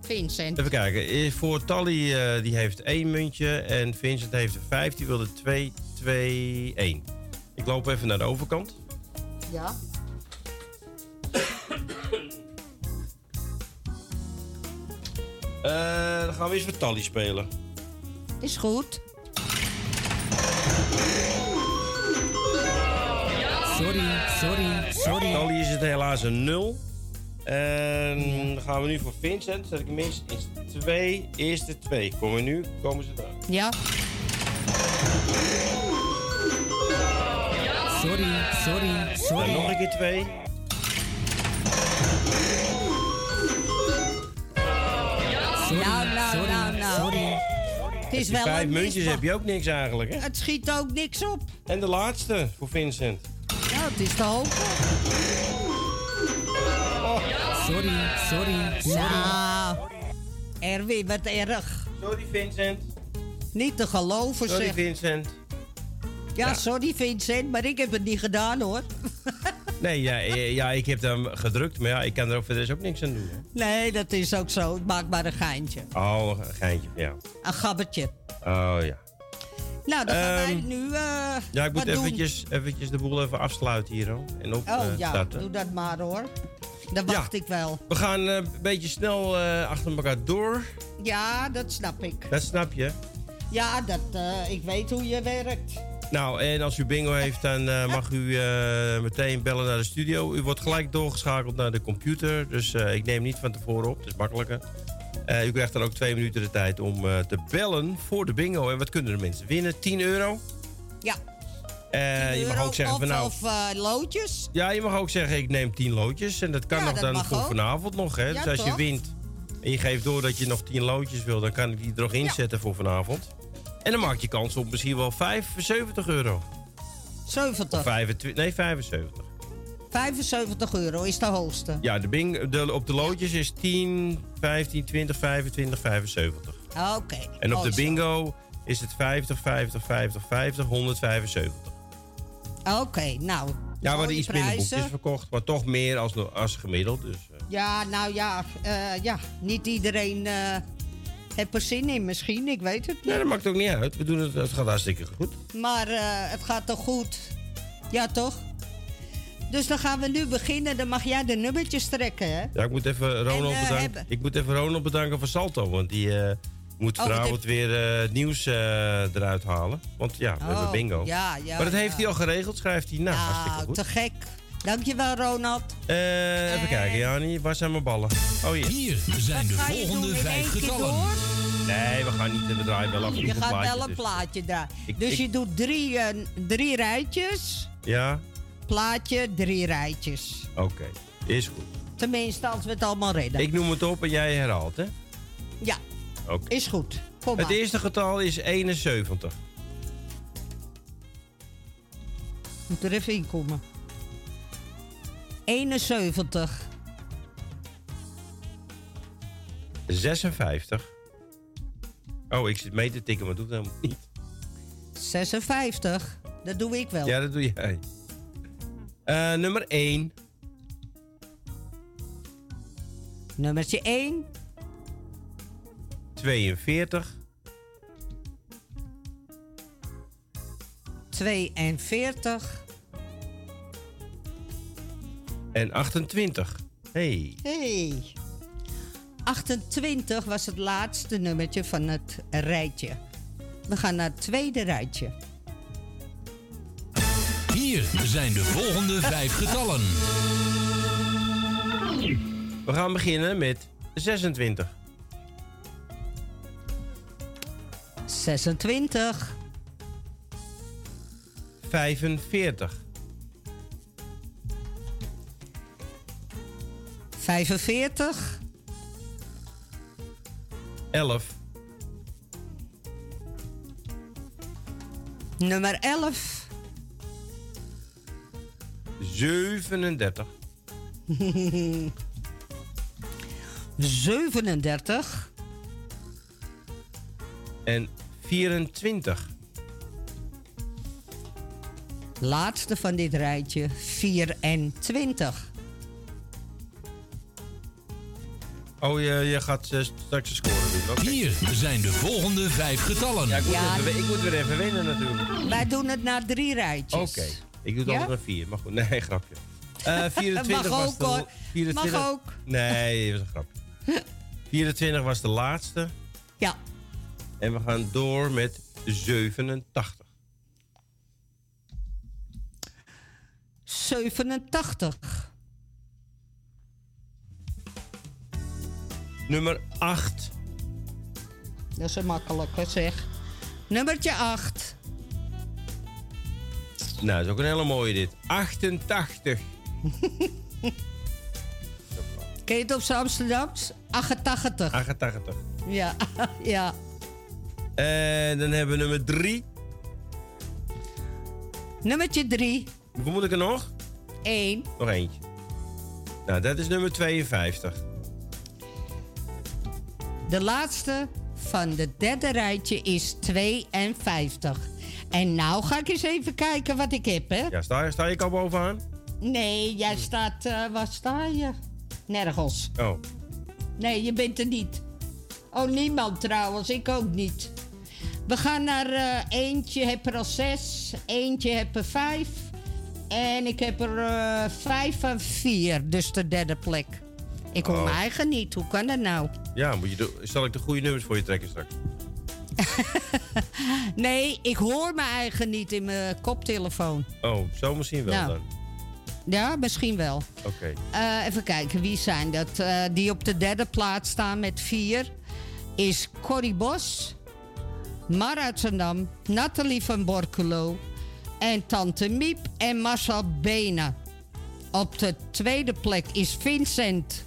Vincent. Even kijken. Voor Tally, eh, die heeft één muntje en Vincent heeft er vijf. Die wilde 2, 2, 1. Ik loop even naar de overkant. Ja. *coughs* dan gaan we eens voor Tally spelen. Is goed. Sorry, sorry, sorry. Tally is het helaas een 0. En dan gaan we nu voor Vincent. Zet ik hem in 2. Eerste 2. Komen nu, komen ze eraan. Ja. Sorry, sorry, Dan sorry. nog een keer 2. nou, nou, nou, nou. Sorry. Het is wel vijf muntjes heb je ook niks eigenlijk, hè? Het schiet ook niks op. En de laatste voor Vincent. Ja, het is te hopen. Sorry, sorry, sorry. Nou, Erwin, wat erg. Sorry, Vincent. Niet te geloven, Sorry, zeg. Vincent. Ja, Ja. sorry Vincent, maar ik heb het niet gedaan hoor. *laughs* Nee, ja, eh, ja, ik heb hem gedrukt, maar ja, ik kan er ook verder dus ook niks aan doen. Hè? Nee, dat is ook zo. Maak maar een geintje. Oh, een geintje, ja. Een gabbertje. Oh, ja. Nou, dan gaan wij Ehm, nu eh Ja, ik moet eventjes, eventjes de boel even afsluiten hier, hoor. En op Oh eh, ja, starten. doe dat maar hoor. Dan wacht ik wel. We gaan een beetje snel achter elkaar door. Ja, dat snap ik. Dat snap je. Ja, dat, ik weet hoe je werkt. Nou, en als u bingo heeft, dan eh, mag u eh, meteen bellen naar de studio. U wordt gelijk doorgeschakeld naar de computer. Dus eh, ik neem niet van tevoren op, dat is makkelijker. U krijgt dan ook twee minuten de tijd om te bellen voor de bingo. En wat kunnen de mensen winnen? 10 euro. Ja. Eh, je mag ook zeggen of, van nou... Of loodjes. Ja, je mag ook zeggen ik neem 10 loodjes. En dat kan Ja, nog dat dan voor ook. vanavond nog. Hè? Ja, dus als je wint en je geeft door dat je nog 10 loodjes wil... dan kan ik die er nog inzetten voor vanavond. En dan maak je kans op misschien wel 75 euro. 70. Of 25, nee, 75. 75 euro is de hoogste. Ja, de bing, de, op de loodjes is 10, 15, 20, 25, 75. Oké. En op de zo. bingo is het 50, 50, 50, 50, 175. Oké, nou. Ja, maar mooie iets minder boekjes verkocht. Maar toch meer als, als gemiddeld. Dus, eh. Ja, nou ja, eh, ja. niet iedereen eh heeft er zin in misschien, ik weet het niet. Nee, dat maakt ook niet uit. We doen het, het gaat hartstikke goed. Maar eh, het gaat toch goed? Ja, toch? Dus dan gaan we nu beginnen. Dan mag jij de nummertjes trekken, hè? Ja, ik moet even Ronald, eh, bedanken. hebben- Ik moet even Ronald bedanken voor Salto. Want die eh, moet Oh, vanavond weer het nieuws eruit halen. Want ja, we hebben Oh, bingo. ja, ja, maar dat heeft hij al geregeld, schrijft hij. Nou, hartstikke Nou, goed. te gek. Dankjewel, Ronald. Eh, even kijken, Jani. Waar zijn mijn ballen? Oh, hier. Hier zijn de volgende vijf getallen. door? Nee, we gaan niet. We draaien wel af Je gaat plaatje wel een tussen. plaatje draaien. Ik- Dus ik- je doet drie, eh, drie rijtjes. Ja? Plaatje, drie rijtjes. Oké. Is goed. Tenminste, als we het allemaal redden. Ik noem het op en jij herhaalt, hè? Ja, Oké. is goed. Kom Het maar. eerste getal is 71. Moet er even in komen. 71. 56. Oh, ik zit mee te tikken, maar doe het helemaal niet. 56. Dat doe ik wel. Ja, dat doe jij. Eh, nummer 1. Nummertje 1. 42. 42. En 28. Hey. Hey. 28 was het laatste nummertje van het rijtje. We gaan naar het tweede rijtje. Hier zijn de volgende vijf getallen. We gaan beginnen met 26. 26. 45. 45. 11. Nummer 11. 37. 37. En 24. Laatste van dit rijtje, 24. Oh, je, je gaat eh, straks de score doen. oké. Hier zijn de volgende vijf getallen. Ja, ik, moet Ja. even, ik moet weer even winnen natuurlijk. Wij doen het na drie rijtjes. Oké. Ik doe het Ja? altijd naar vier. Maar goed, nee, *laughs* grapje. Eh 24 Mag was ook, de... hoor. 24 Mag ook. Nee, dat was een grapje. *laughs* 24 was de laatste. Ja. En we gaan door met 87. 87. Nummer 8. Dat is een makkelijke zeg. Nummertje 8. Nou, dat is ook een hele mooie dit. 88. *laughs* Ken je het op z'n Amsterdams? 88. 88. Ja, *laughs* ja. En dan hebben we nummer 3. Nummertje 3. Hoeveel moet ik er nog? 1. Nog eentje. Nou, dat is nummer 52. De laatste van de derde rijtje is 52. En nou ga ik eens even kijken wat ik heb, hè? Ja, sta, sta ik al bovenaan? Nee, jij staat... eh, waar sta je? Nergens. Oh. Nee, je bent er niet. Oh, niemand trouwens. Ik ook niet. We gaan naar eh, eentje heb er al zes. Eentje heb er vijf. En ik heb er eh, vijf van vier. Dus de derde plek. Ik hoor Oh. mijn eigen niet. Hoe kan dat nou? Ja, moet je de, zal ik de goede nummers voor je trekken straks? *laughs* Nee, ik hoor mijn eigen niet in mijn koptelefoon. Oh, zo misschien wel Nou. dan. Ja, misschien wel. Oké. Eh, even kijken, wie zijn dat? Eh, die op de derde plaats staan met vier is Corrie Bos, Mar uit Zandam, Nathalie van Borculo en Tante Miep en Marcel Benen. Op de tweede plek is Vincent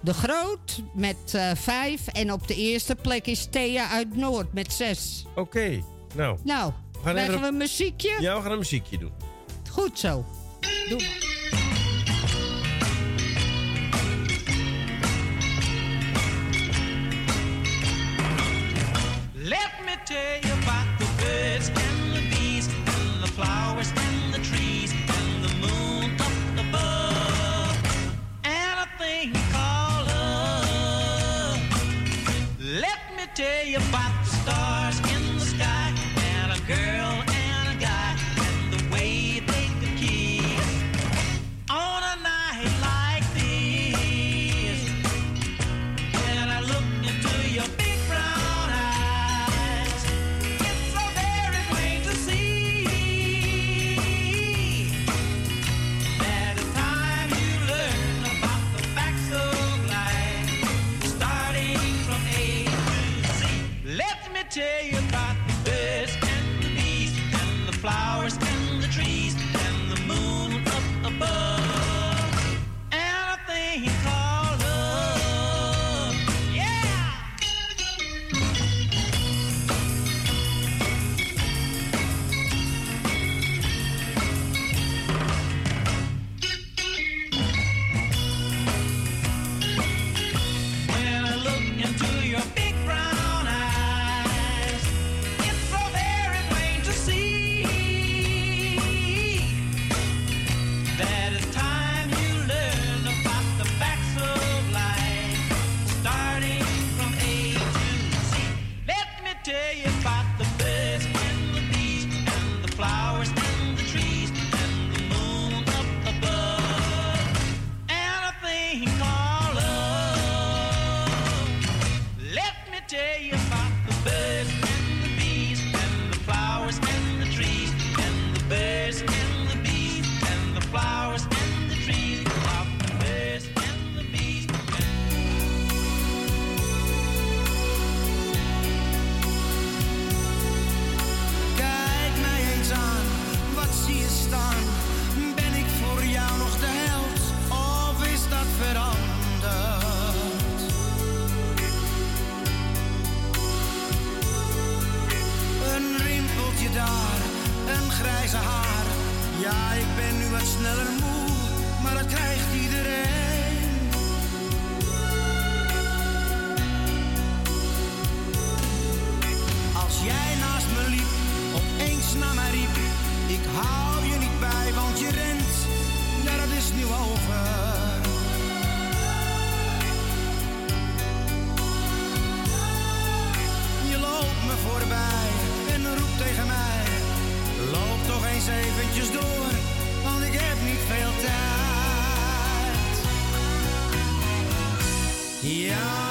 de Groot met eh, vijf en op de eerste plek is Thea uit Noord met zes. Oké, nou. Nou, gaan krijgen even- we een muziekje? Ja, we gaan een muziekje doen. Goed zo. Doe maar. Let me tell you about the birds Ja,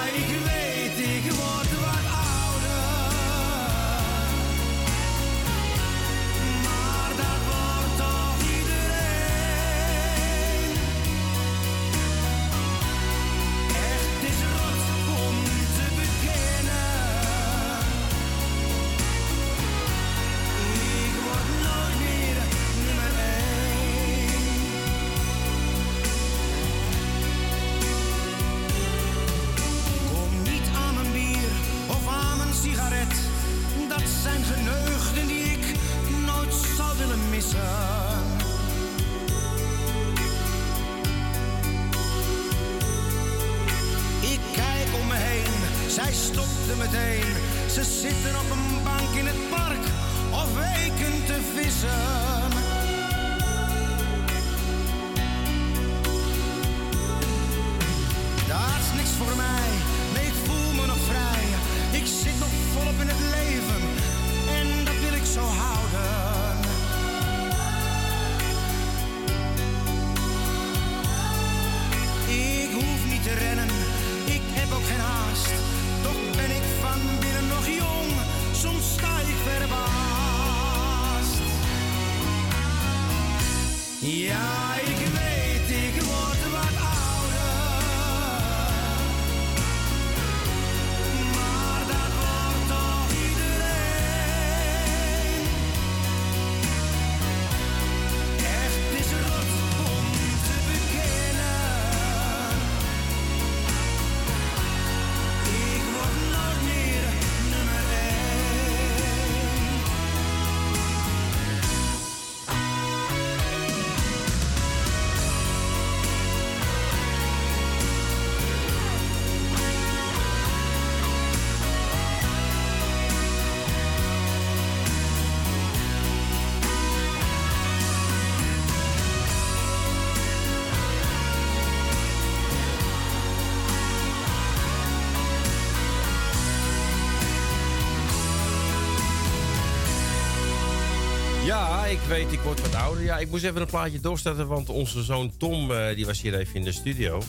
Ja, ik weet, ik word wat ouder. Ja, ik moest even een plaatje doorstarten, want onze zoon Tom eh, die was hier even in de studio.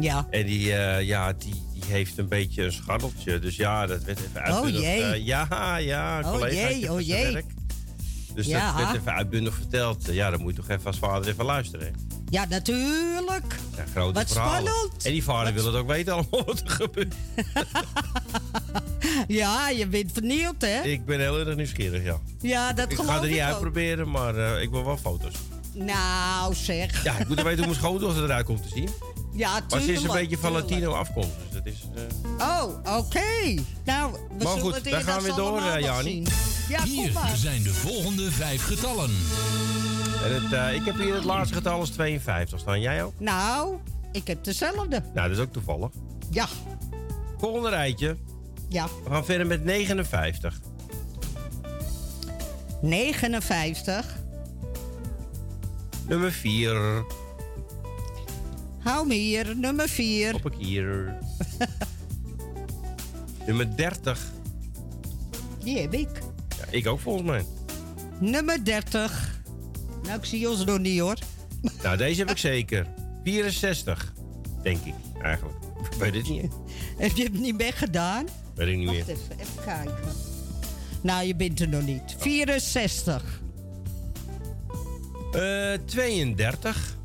Ja. En die, eh, ja, die, die heeft een beetje een scharreltje. Dus ja, dat werd even uitbundig. jee. eh, ja, ja, een Oh jee, oh zijn jee. werk. Dus Ja. dat werd even uitbundig verteld. Ja, dan moet je toch even als vader even luisteren. Ja, natuurlijk. Ja, grote Wat verhalen. spannend. En die vader wil het ook weten allemaal wat er gebeurt. *laughs* Ja, je bent vernieuwd, hè? Ik ben heel erg nieuwsgierig, ja. Ja, dat ik geloof ga er niet ik uitproberen, maar eh, ik wil wel foto's. Nou, zeg. Ja, ik moet er weten hoe mijn schoondochter eruit komt te zien. Ja, Maar ze is een tuurlijk, beetje van tuurlijk. Latino afkomst, dus dat is... eh, Oh, oké. Nou, we Maar zullen goed, het daar gaan we door, Jani. Ja, kom Hier zijn de volgende vijf getallen. En het, eh, ik heb hier het laatste getal als 52 staan. Jij ook? Nou, ik heb dezelfde. Nou, dat is ook toevallig. Ja. Volgende rijtje. Ja. We gaan verder met 59. 59. Nummer 4. Hou me hier, nummer 4. Hop ik hier. Nummer 30. Die heb ik. Ja, ik ook volgens mij. Nummer 30. Nou, ik zie ons nog niet hoor. Nou, deze heb ik zeker. 64. Denk ik, eigenlijk. Ik weet het niet. *laughs* Heb je het niet weggedaan? Weet ik niet Wacht meer. even, even kijken. Nou, je bent er nog niet. 64. Eh 32.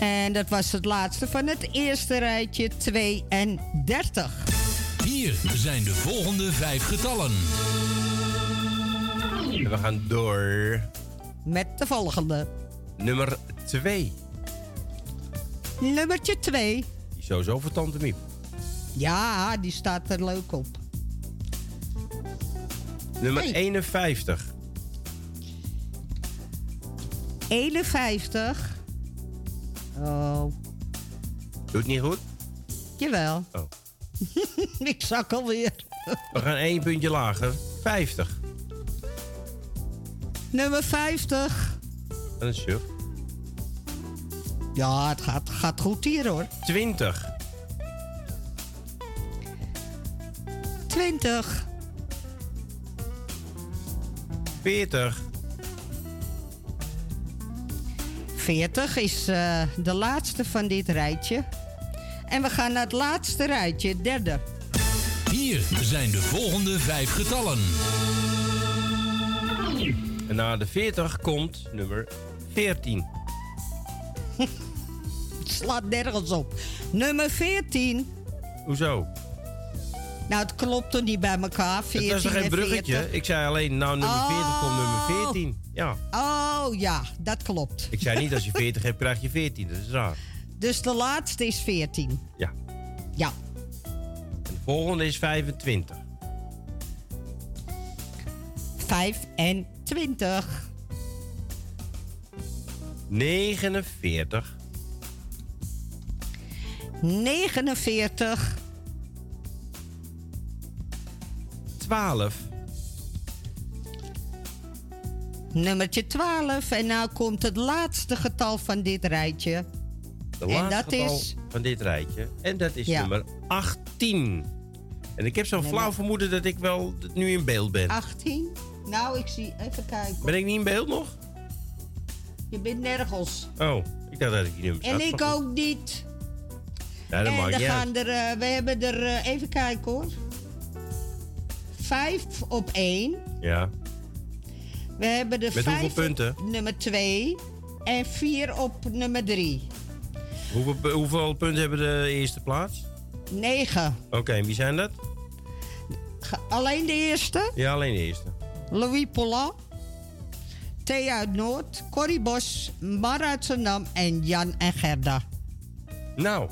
En dat was het laatste van het eerste rijtje. 32. Hier zijn de volgende vijf getallen. En we gaan door. Met de volgende. Nummer 2. Nummertje 2. Die is sowieso voor Tante Miep. Ja, die staat er leuk op. Nummer 51. 51. Oh, Doet niet goed? jawel. Oh. *laughs* Ik zak alweer. We gaan één puntje lager. 50. Nummer 50. Dat is suf. Ja, het gaat, gaat goed hier hoor. 20. 20. 40. 40 is eh, de laatste van dit rijtje. En we gaan naar het laatste rijtje, het derde. Hier zijn de volgende vijf getallen. En na de 40 komt nummer 14. *laughs* Het slaat nergens op. Nummer 14. Hoezo? Nou, het klopt toch niet bij elkaar? 14 Het was toch geen en bruggetje? 40? Ik zei alleen, nou nummer 40 komt nummer Oh. 14. Ja. Oh ja, dat klopt. Ik zei niet als je 40 hebt, krijg je 14. Dat is raar. Dus de laatste is 14. Ja. Ja. En de volgende is 25. 25. 49. 49. 12. Nummertje 12. En nou komt het laatste getal van dit rijtje. De En laatste dat getal is- van dit rijtje. En dat is Ja. nummer 18. En ik heb zo'n flauw vermoeden dat ik wel nu in beeld ben. 18. Nou, ik zie. Even kijken. Ben ik niet in beeld nog? Je bent nergens. Oh, ik dacht dat ik die nummers En ik ook niet. Ja, dat en dan uit. gaan er, eh, we hebben er, eh, even kijken hoor. Vijf op één. Ja. We hebben Met vijf punten? op nummer twee. En vier op nummer drie. Hoeveel, hoeveel punten hebben de eerste plaats? Negen. Oké, en wie zijn dat? Alleen de eerste. Ja, alleen de eerste. Louis Polla. Thea uit Noord. Corrie Bos. Mar uit Zandam. En Jan en Gerda. Nou,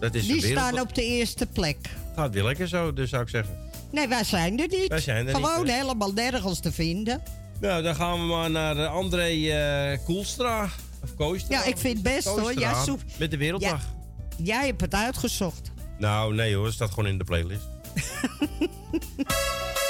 dat is Die staan op de eerste plek. Gaat weer lekker zo, dus zou ik zeggen. Nee, wij zijn er niet. Wij zijn er Gewoon helemaal nergens te vinden. Nou, dan gaan we maar naar eh, André eh, Koelstra. Of Koostra. Ja, ik vind het best hoor. Koostra, Jij, zoekt- Met de Werelddag. jij hebt het uitgezocht. Nou, nee hoor, het staat gewoon in de playlist. *laughs*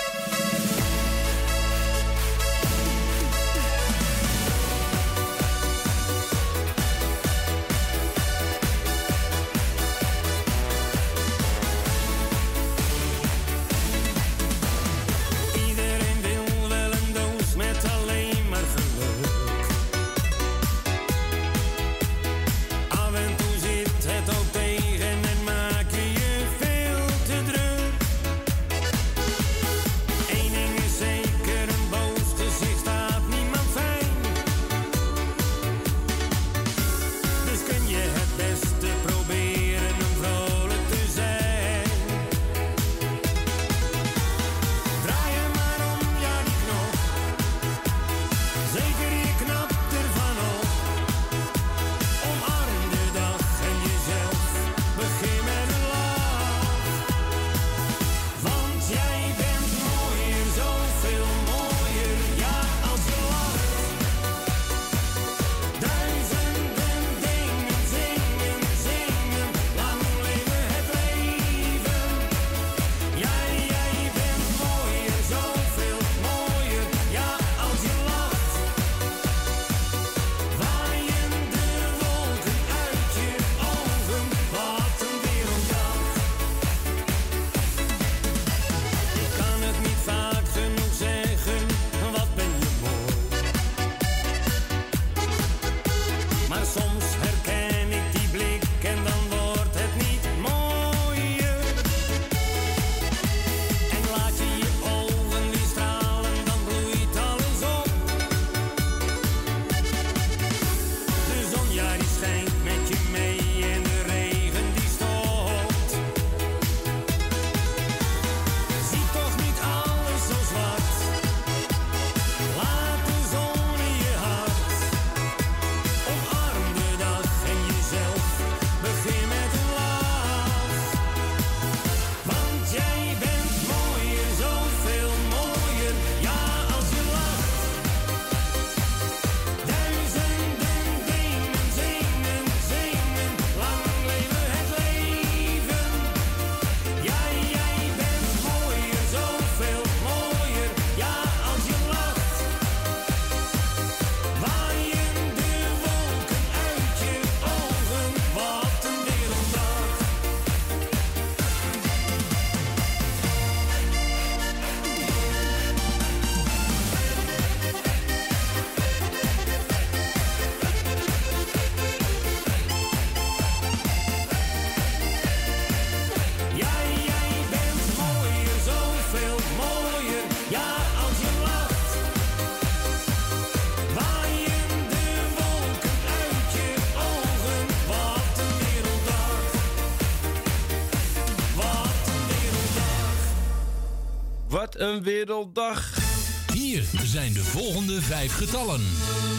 een werelddag. Hier zijn de volgende vijf getallen.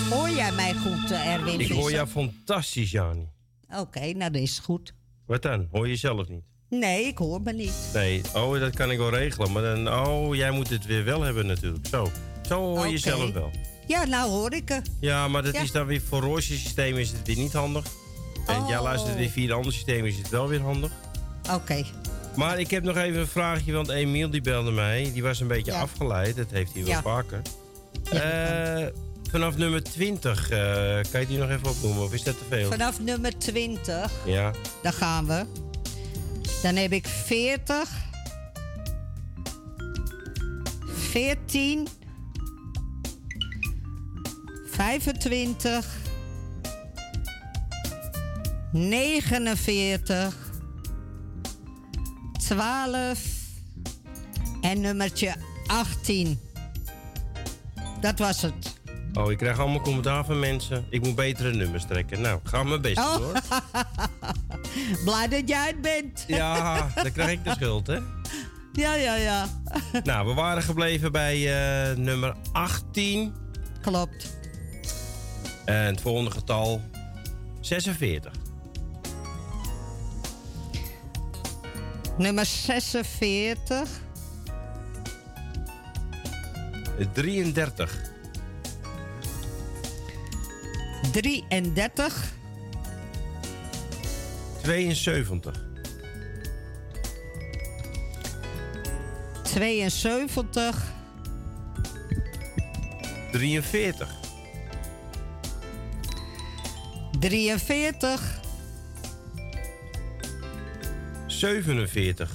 Hoor jij mij goed, eh, Erwin? Ik hoor jou fantastisch, Jani. Oké, nou dat is goed. Wat dan? Hoor je zelf niet? Nee, ik hoor me niet. Nee, oh, dat kan ik wel regelen. Maar dan, oh, jij moet het weer wel hebben natuurlijk. Zo, zo hoor je zelf wel. Ja, nou hoor ik het. Ja, maar dat Ja. is dan weer voor Roosje systeem is het weer niet handig. En jij Oh. luistert weer via een ander systeem is het wel weer handig. Oké. Maar ik heb nog even een vraagje, want Emiel die belde mij. Die was een beetje Ja. afgeleid, dat heeft hij wel Ja. vaker. Eh, vanaf nummer 20, eh, kan je die nog even opnoemen of is dat te veel? Vanaf nummer 20, Ja, daar gaan we. Dan heb ik 40, 14, 25, 49, 12 en nummertje 18. Dat was het. oh, ik krijg allemaal commentaar van mensen. Ik moet betere nummers trekken. Nou, ga mijn best Oh. doen, hoor. *laughs* Blij dat jij het bent. Ja, dan krijg ik de schuld, hè? *laughs* Ja, ja, ja. Nou, we waren gebleven bij eh, nummer 18. Klopt. En het volgende getal 46. Nummer 46. 33. 33. 72. 72. 43. 43. 47.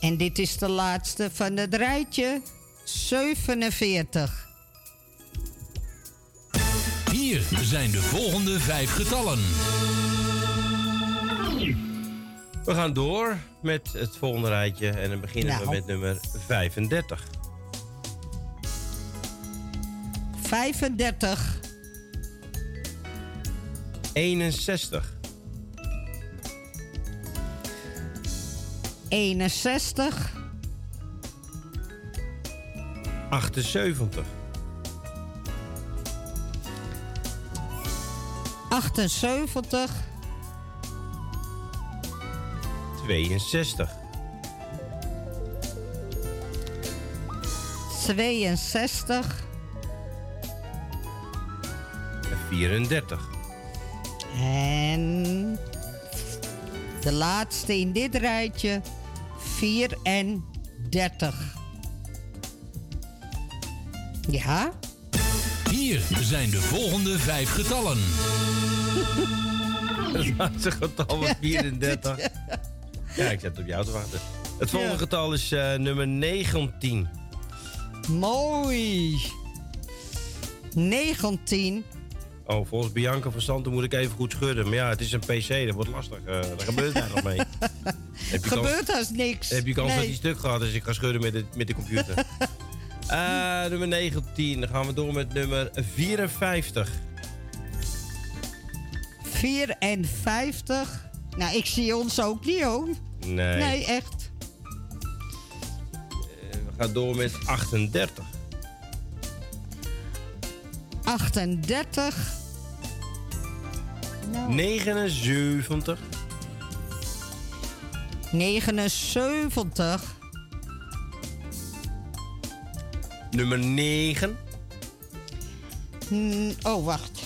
En dit is de laatste van het rijtje. 47. Hier zijn de volgende vijf getallen. We gaan door met het volgende rijtje en dan beginnen we Nou. met nummer 35. 35. 61. 61. 78. 78. 62. 62. 34. En de laatste in dit rijtje. 34. Ja? Hier zijn de volgende vijf getallen. *laughs* Het laatste getal was 34. Ja, ik zet op jou te wachten. Het volgende Ja. getal is eh, nummer 19. Mooi. 19. Oh, volgens Bianca van Santen moet ik even goed schudden. Maar ja, het is een PC, dat wordt lastig. eh daar gebeurt daar nog mee. *laughs* Heb je Gebeurt kans, als niks. heb je kans dat die stuk gaat als ik ga schudden met de, met de computer? *laughs* Eh, nummer 19. Dan gaan we door met nummer 54. 54. Nou, ik zie ons ook niet hoor. Nee. Nee, echt. We gaan door met 38. 38. Nou. 79. 79. Nummer 9. Hmm, oh, wacht.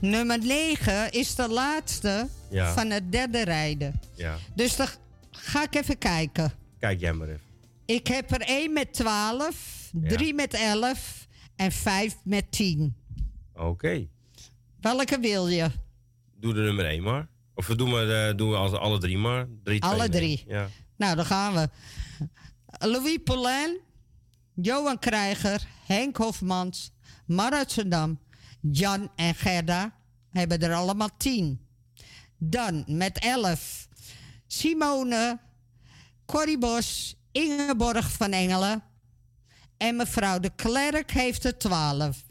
Nummer 9 is de laatste Ja. van het derde rijden. Ja, Dus dan ga ik even kijken. kijk jij maar even. Ik heb er 1 met 12, 3 met 11 en 5 met 10. Oké. Welke wil je? Doe de nummer 1 maar. Of we doen, maar, eh, doen we alle, alle drie maar. Drie, Alle drie. Ja. Nou, dan gaan we. Louis Poulain, Johan Krijger, Henk Hofmans, Marat Zendam, Jan en Gerda hebben er allemaal 10. Dan met 11 Simone, Corrie Bos, Ingeborg van Engelen en mevrouw de Klerk heeft er 12.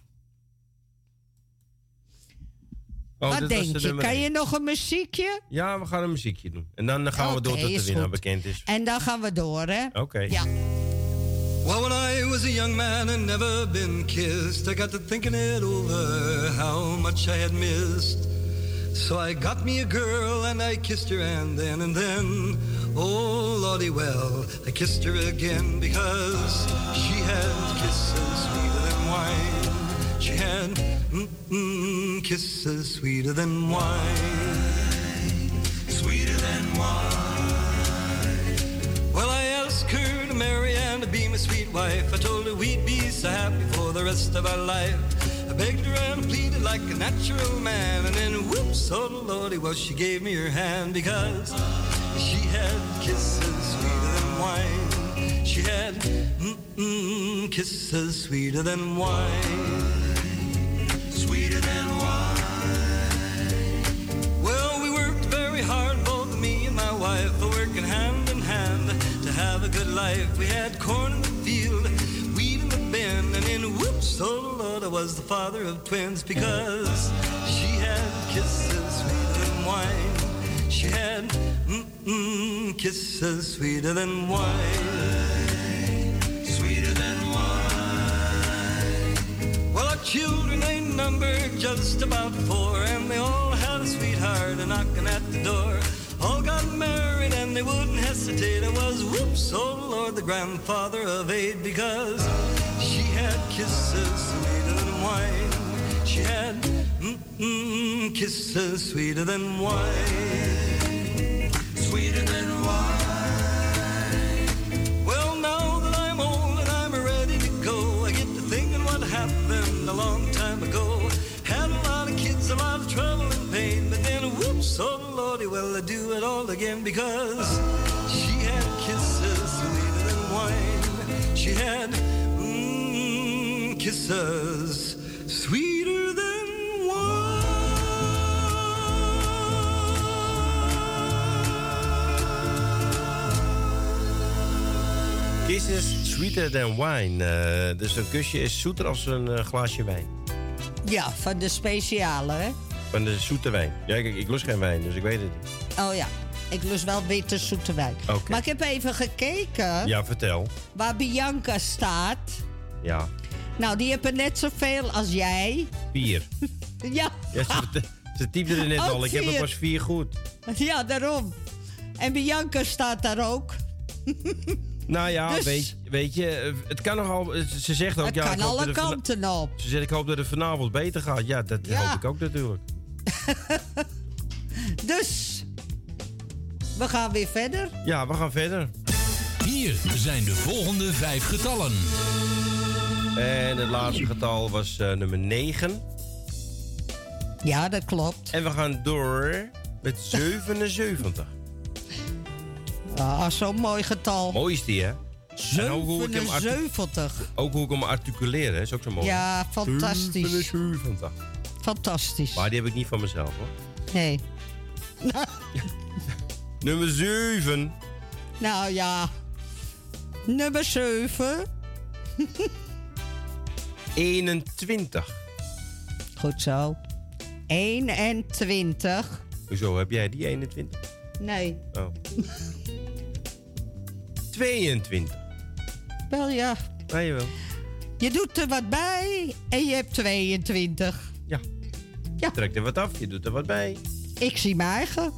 Oh, Wat denk de je? Kan één. je nog een muziekje? Ja, we gaan een muziekje doen. En dan gaan we door tot de winnaar goed. bekend is. En dan gaan we door, hè? Oké. Ja. Well, when I was a young man and never been kissed, I got to thinking it over how much I had missed. So I got me a girl and I kissed her and then and then, oh lordy well, I kissed her again because she had kisses sweeter than wine. She had mm-mm, kisses sweeter than wine, sweeter than wine. Well, I asked her to marry and to be my sweet wife. I told her we'd be so happy for the rest of our life. I begged her and pleaded like a natural man. And then, whoops, oh lordy, well, she gave me her hand because she had kisses sweeter than wine. She had mm-mm, kisses sweeter than wine. Life. We had corn in the field, wheat in the bin, and then whoops, oh Lord, I was the father of twins because she had kisses sweeter than wine. She had mm-mm, kisses sweeter than wine. Sweeter than wine. Well, our children ain't numbered just about four, and they all had a sweetheart knocking at the door. All got married and they wouldn't hesitate. I was, whoops, oh Lord, the grandfather of eight because she had kisses sweeter than wine. She had mm-mm, kisses sweeter than wine. It all again because she had kisses sweeter than wine. She had mm, kisses sweeter than Kisses sweeter than wine. Eh, dus een kusje is zoeter als een eh, glaasje wijn. Ja, van de speciale, hè? Van de zoete wijn. Ja, kijk, ik lust geen wijn, dus ik weet het niet. Oh ja, ik lust wel witte zoete wijn. Maar ik heb even gekeken Ja, vertel. waar Bianca staat. Ja, Nou, die hebben net zoveel als jij. vier. *laughs* Ja, Ja, ze, ze typte er net Ook al. Ik heb er pas vier goed. *laughs* ja, daarom. En Bianca staat daar ook. *laughs* Nou ja, Dus- weet, weet je, eh, het kan nogal. Ze zegt ook. Het ja, kan alle kanten op. Ze zegt, ik hoop dat het vanavond beter gaat. Ja, dat Ja. hoop ik ook natuurlijk. Dus, we gaan weer verder. Ja, we gaan verder. Hier zijn de volgende vijf getallen. En het laatste getal was eh, nummer 9. Ja, dat klopt. En we gaan door met *laughs* 77. Ah, zo'n mooi getal. Mooi is die, hè? En ook hoe ik hem arti- 77. Ook hoe ik hem articuleer, hè? is ook zo mooi. Ja, fantastisch. 77. Fantastisch. Maar die heb ik niet van mezelf, hoor. Nee. *laughs* Nummer 7. Nou ja. Nummer 7. 21. *laughs* Goed zo. 21. Hoezo, heb jij die 21? Nee. Oh. *laughs* 22. Wel ja. Nee, jawel. Je doet er wat bij en je hebt 22. Ja. Ja. Trek er wat af, je doet er wat bij. Ik zie mijn eigen.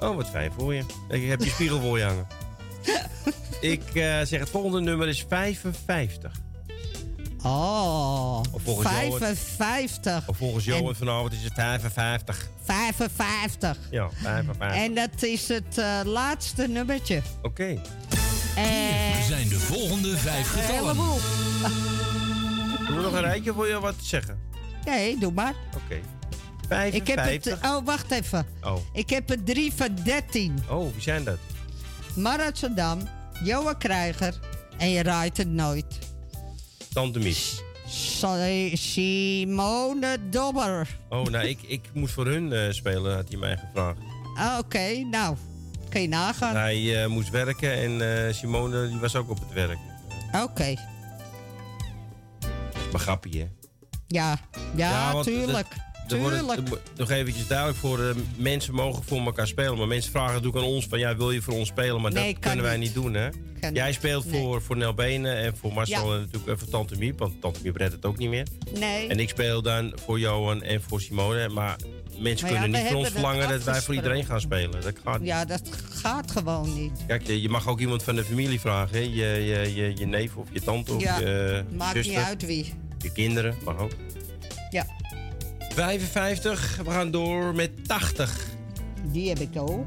Oh, wat fijn voor je. Ik heb je spiegel voor je hangen. *laughs* Ik eh, zeg het volgende nummer is 55. Oh. Of volgens jou het- 55. Of volgens Johan vanavond is het 55. 55. Ja, 55. En dat is het eh, laatste nummertje. Oké. En... zijn de volgende vijf getallen. heleboel. Doen we nog een rijtje voor je wat te zeggen? Nee, doe maar. Oké. Ik heb 55. het... Oh, wacht even. Oh. Ik heb er drie van 13. Oh, wie zijn dat? Marat Saddam, Johan Krijger en je raait het nooit. Tante Mies. Sa- Simone Dobber. Oh, nou, ik, ik moest voor hun eh, spelen, had hij mij gevraagd. Ah, Oké, nou, kan je nagaan. Hij eh, moest werken en eh, Simone die was ook op het werk. Oké, Maar grappie, hè? ja, ja, tuurlijk. dat- wordt- tuurlijk. moet- nog eventjes duidelijk voor eh, mensen mogen voor elkaar spelen. Maar mensen vragen natuurlijk aan ons van ja, wil je voor ons spelen? Maar Nee, dat kunnen wij niet. niet doen, hè? Kan Jij speelt Nee. voor, voor Nel Benen en voor Marcel Ja. en natuurlijk eh, voor Tante Miep. Want Tante Miep redt het ook niet meer. Nee. En ik speel dan voor Johan en voor Simone. Maar mensen Maar ja, kunnen niet voor ons verlangen dat wij voor iedereen gaan spelen. Dat gaat niet. Ja, dat gaat gewoon niet. Kijk, je je mag ook iemand van de familie vragen. Hè? Je, je, je, je neef of je tante of Ja, je maakt zuster. niet uit wie. Je kinderen, mag ook. Ja. 55, we gaan door met 80. Die heb ik ook.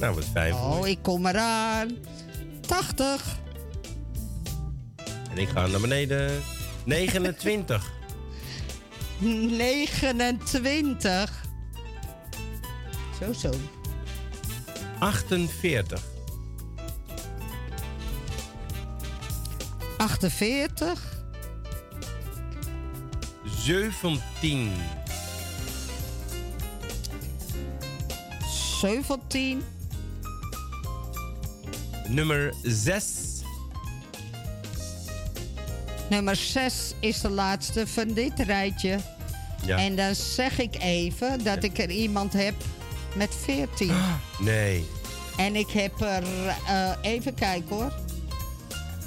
Nou, wat voor Oh, ik kom eraan. 80. En ik ga naar beneden. 29. 29. *laughs* Zo, zo. 48. 48. 17. 17. Nummer 6. Nummer 6 is de laatste van dit rijtje. Ja. En dan zeg ik even dat ik er iemand heb met 14. Nee. En ik heb er, eh, even kijken hoor.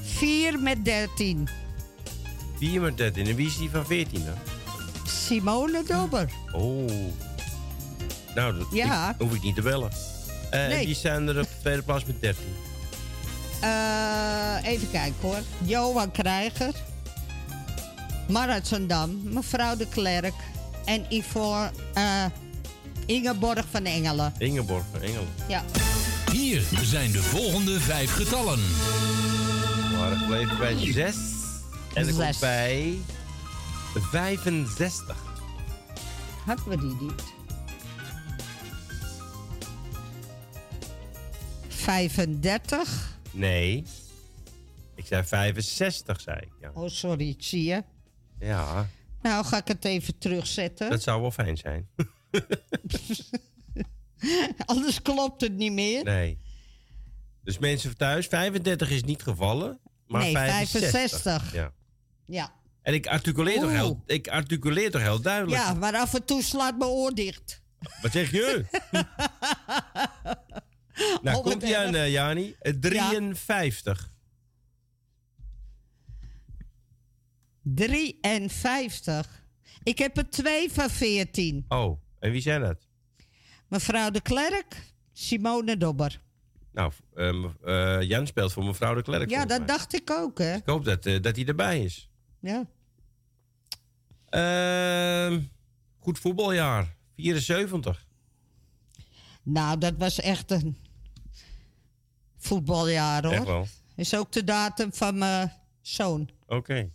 4 met 13. 4 met 13. En wie is die van 14 dan? Simone Dobber. Oh. Nou, dat Ja. ik- hoef ik niet te bellen. Eh, En Nee. wie zijn er op de tweede plaats met 13? Eh, even kijken hoor. Johan Krijger. Marat Zandam. Mevrouw de Klerk. En Ivor, eh, Ingeborg van Engelen. Ingeborg van Engelen. Ja. Hier zijn de volgende vijf getallen. We waren gebleven bij 6. En ik kom bij 65. Hadden we die niet? 35. Nee. Ik zei 65, zei ik. Ja. Oh, sorry, zie je. ja, Nou, ga ik het even terugzetten. dat zou wel fijn zijn. *laughs* Anders klopt het niet meer. Nee. Dus mensen thuis, 35 is niet gevallen, maar Nee, 65. 65. Ja. Ja. En ik articuleer, toch heel, ik articuleer toch heel duidelijk. ja, maar af en toe slaat mijn oor dicht. Wat zeg je? *laughs* nou, komt ie aan, eh, Jani. Eh, 53. 53. Ik heb er twee van 14. Oh, en wie zijn dat? Mevrouw de Klerk, Simone Dobber. Nou, eh, Jan speelt voor mevrouw de Klerk. Ja, dat mij. dacht ik ook, hè? Ik hoop dat, dat hij erbij is. Ja. Ehm, goed voetbaljaar. 74. Nou, dat was echt een voetbaljaar, hoor. Echt wel. Is ook de datum van mijn zoon. Oké.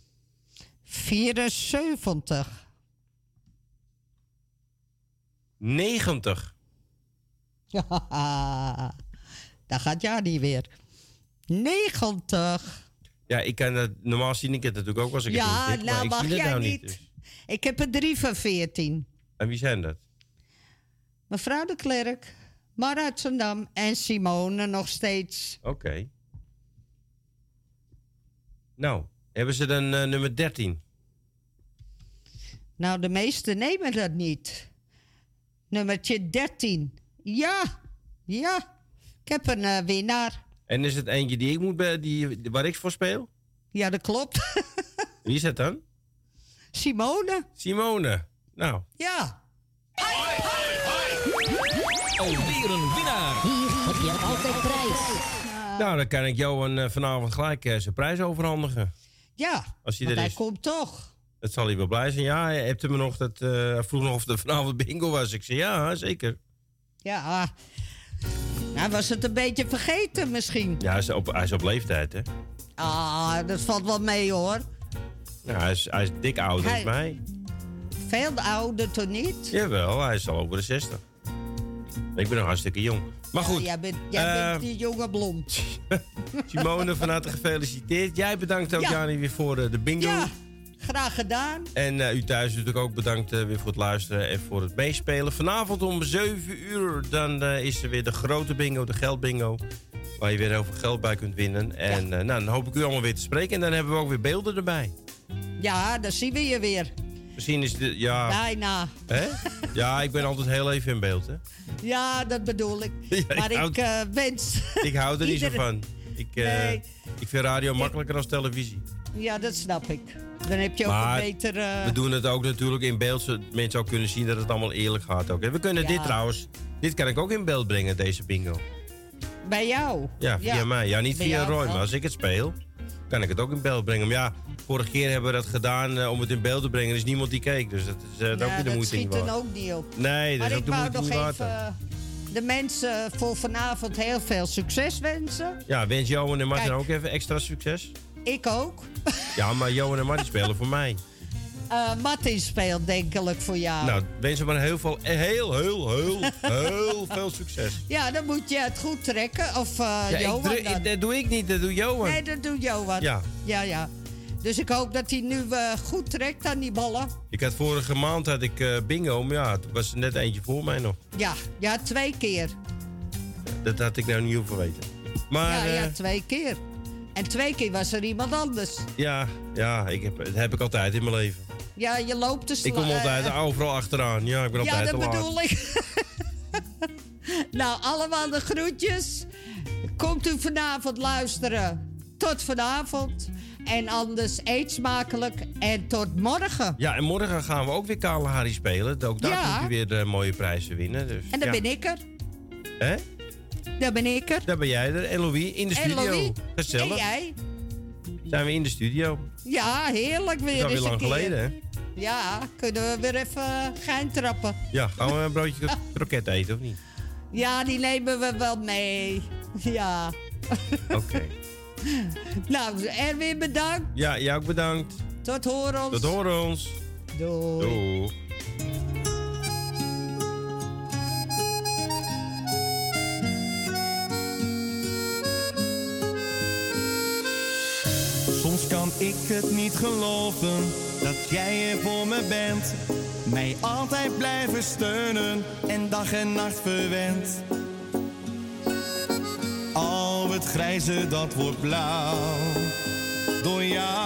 74. 90. Ja, daar gaat ja niet weer. 90. Ja, ik kan dat, normaal zie ik het natuurlijk ook als ik Ja, het niet zie, maar nou mag jij nou niet. niet. dus. Ik heb er drie van 14. En wie zijn dat? Mevrouw de Klerk, Zandam en Simone nog steeds. Oké. Nou, hebben ze dan eh, nummer 13? Nou, de meesten nemen dat niet. Nummertje 13. Ja, ja. Ik heb een eh, winnaar. En is het eentje die ik moet be- die, waar ik voor speel? Ja, dat klopt. *laughs* Wie is dat dan? Simone. Simone. Nou, Ja. Alweer een winnaar. Hier heb je altijd prijs. nou dan kan ik Johan eh, vanavond gelijk eh, zijn prijs overhandigen. Ja, Als hij want er hij is. komt toch. Dat zal hij wel blij zijn. Ja, hij hebt me nog dat. eh, hij vroeg nog of er vanavond bingo was. Ik zei ja, zeker. Ja. Nou, was het een beetje vergeten misschien. Ja, hij is op, hij is op leeftijd, hè? Ah, dat valt wel mee hoor. Ja, hij, is, hij is dik ouder Hij- dan mij. Veel ouder toch niet? Jawel, hij is al over de 60. Ik ben nog hartstikke jong. Maar goed, Ja, jij bent, jij eh, bent die jonge blond. *laughs* Simone, van harte gefeliciteerd. Jij bedankt ook, Ja. Jani, weer voor eh, de bingo. Ja, graag gedaan. En eh, u thuis natuurlijk ook bedankt weer voor het luisteren en voor het meespelen. Vanavond om 7 uur dan is er weer de grote bingo, de geldbingo. Waar je weer heel veel geld bij kunt winnen. En nou, dan hoop ik u allemaal weer te spreken. En dan hebben we ook weer beelden erbij. Ja, dan zien we je weer. Misschien is het... Ja, Bijna. hè? ja, ik ben altijd heel even in beeld, hè? Ja, dat bedoel ik. *laughs* Ja, ik maar ik eh, wens... *laughs* Ik hou er niet zo van. Ik, eh, Nee. ik vind radio makkelijker dan televisie. Ja, dat snap ik. Dan heb je ook een beter... We doen het ook natuurlijk in beeld, zodat mensen ook kunnen zien dat het allemaal eerlijk gaat. Ook. hè. We kunnen Ja. dit trouwens, dit kan ik ook in beeld brengen, deze bingo. Bij jou? Ja, via mij. Ja, niet Bij via Roy, maar als ik het speel, kan ik het ook in beeld brengen. Maar ja, vorige keer hebben we dat gedaan eh, om het in beeld te brengen. Er is niemand die keek, dus dat is eh, ook weer de dat moeite niet schiet er waard. ook niet op. Nee, dat maar is ook ik de moeite nog waard. even de mensen voor vanavond heel veel succes wensen. Ja, wens Johan en Martin Kijk. ook even extra succes. Ik ook. *laughs* Ja, maar Johan en Martin spelen voor mij. Eh Martin speelt denkelijk voor jou. Nou, wens hem maar heel veel, heel, heel, heel, heel *laughs* veel succes. Ja, dan moet je het goed trekken. Of Ja, ik Johan dan. dat doe ik niet, dat doet Johan. Nee, dat doet Johan. Ja. Ja, ja. Dus ik hoop dat hij nu eh, goed trekt aan die ballen. Ik had vorige maand had ik eh, bingo, maar ja, toen was er net eentje voor mij nog. Ja, ja, twee keer. Dat had ik nou niet hoeven weten. Maar ja, ja, ja, twee keer. En twee keer was er iemand anders. ja, ja ik heb, dat heb ik altijd in mijn leven. Ja, je loopt te sla- Ik kom altijd eh, overal achteraan. Ja, ik ben Ja, altijd dat te laat. bedoel ik. *laughs* nou, allemaal de groetjes. Komt u vanavond luisteren. Tot vanavond. En anders eet smakelijk. En tot morgen. Ja, en morgen gaan we ook weer Kalahari spelen. Ook daar Ja. kunt u weer eh, mooie prijzen winnen. Dus, En dan ja. ben ik er. Hè? Dan ben ik er. Daar ben jij er. En Louis in de En studio. Louis. Gezellig. En jij? Zijn we in de studio. Ja, heerlijk Dat weer is alweer eens een lang keer. geleden, hè? Ja, kunnen we weer even eh, gein trappen. Ja, gaan we een *laughs* broodje kroket eten of niet? Ja, die nemen we wel mee. Ja. Oké. *laughs* *laughs* nou, Erwin bedankt. Ja, jij ook bedankt. Tot horen. Tot horen ons. Doei. Doei. Soms kan ik het niet geloven dat jij er voor me bent. Mij altijd blijven steunen en dag en nacht verwend. Het grijze dat wordt blauw door jou.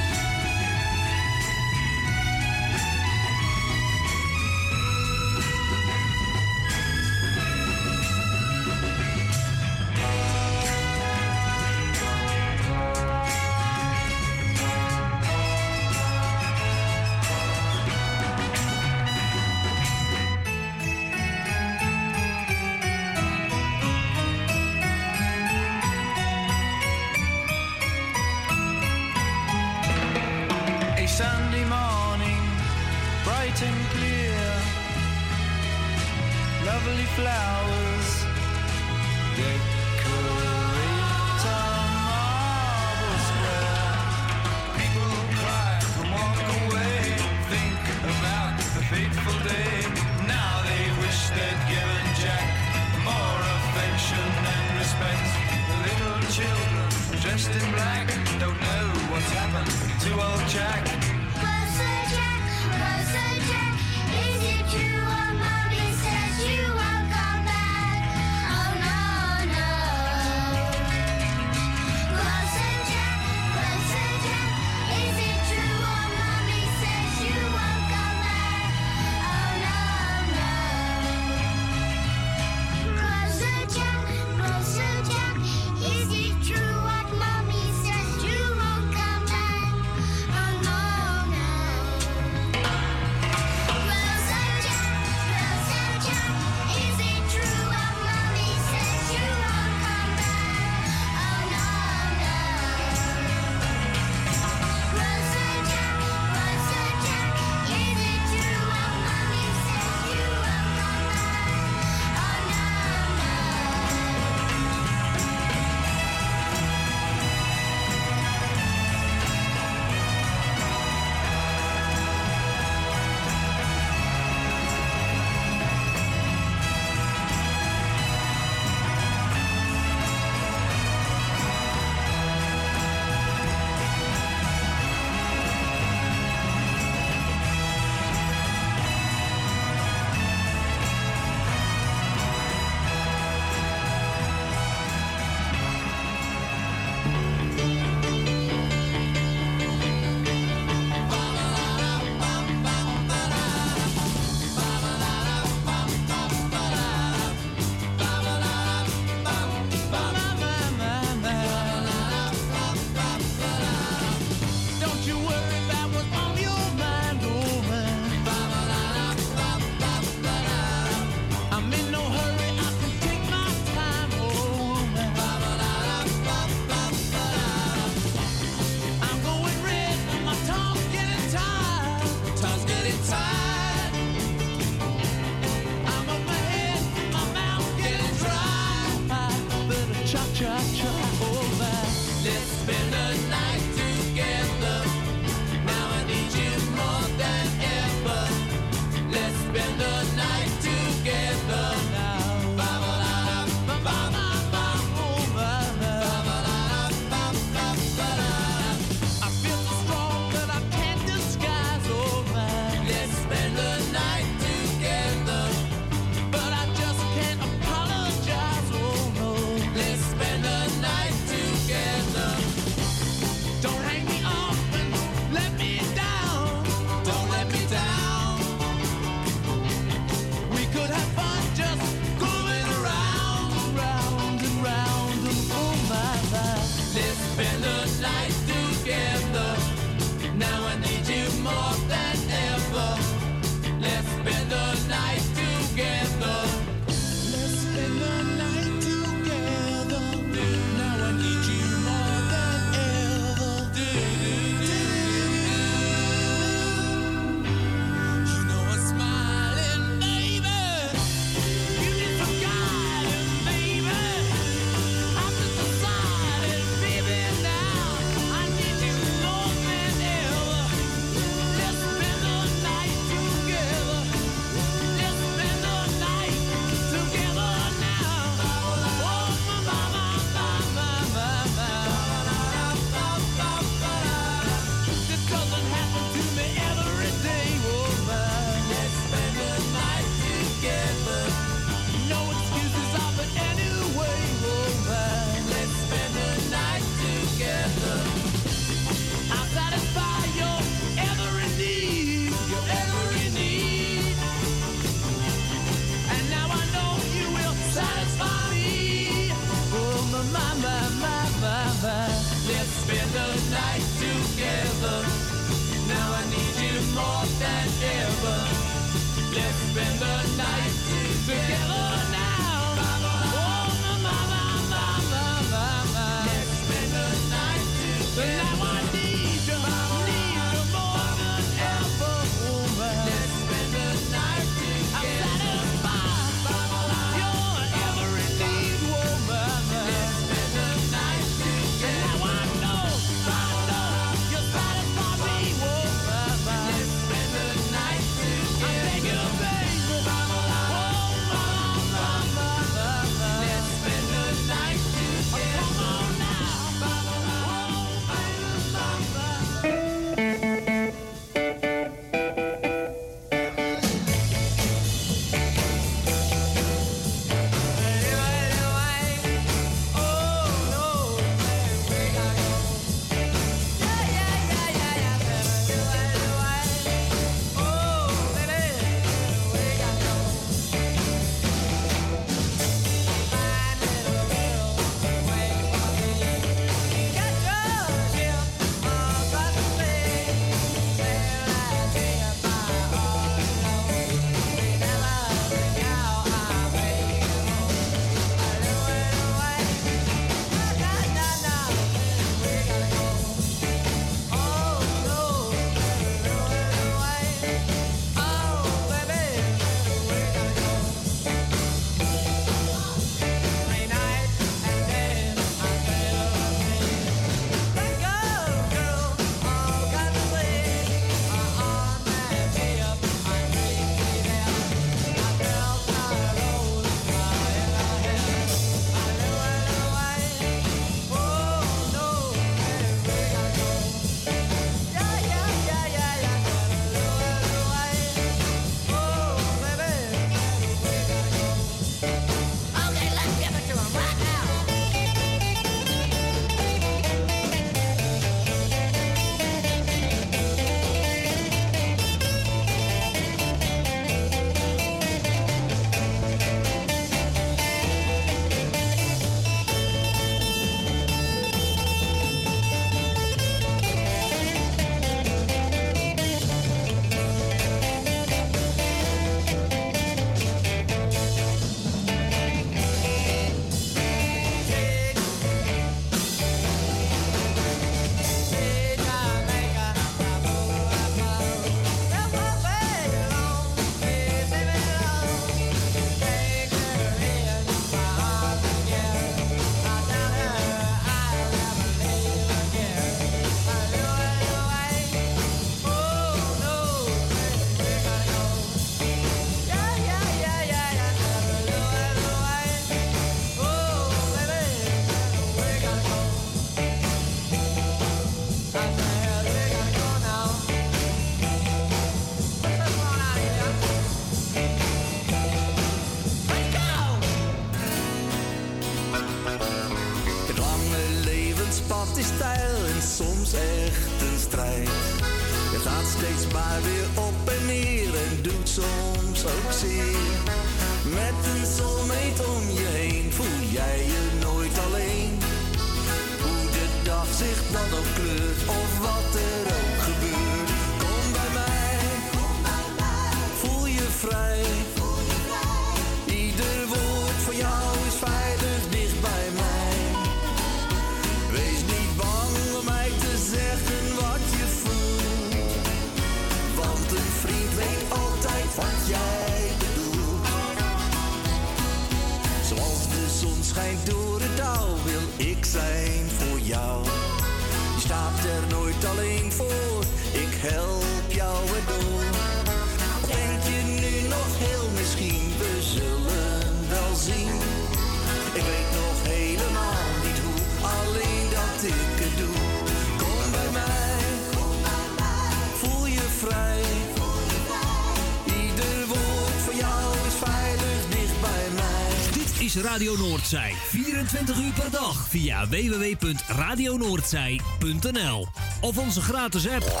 Radio Noordzij. 24 uur per dag via www.radionoordzij.nl of onze gratis app.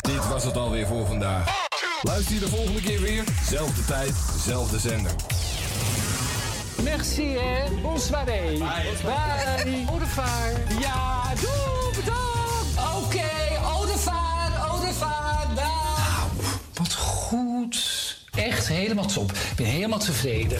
Dit was het alweer voor vandaag. Luister je de volgende keer weer. Zelfde tijd, zelfde zender. Merci, hè. Bonsoiré. Bye. Bye. Bye. Ja, doei. helemaal top. Ik ben helemaal tevreden.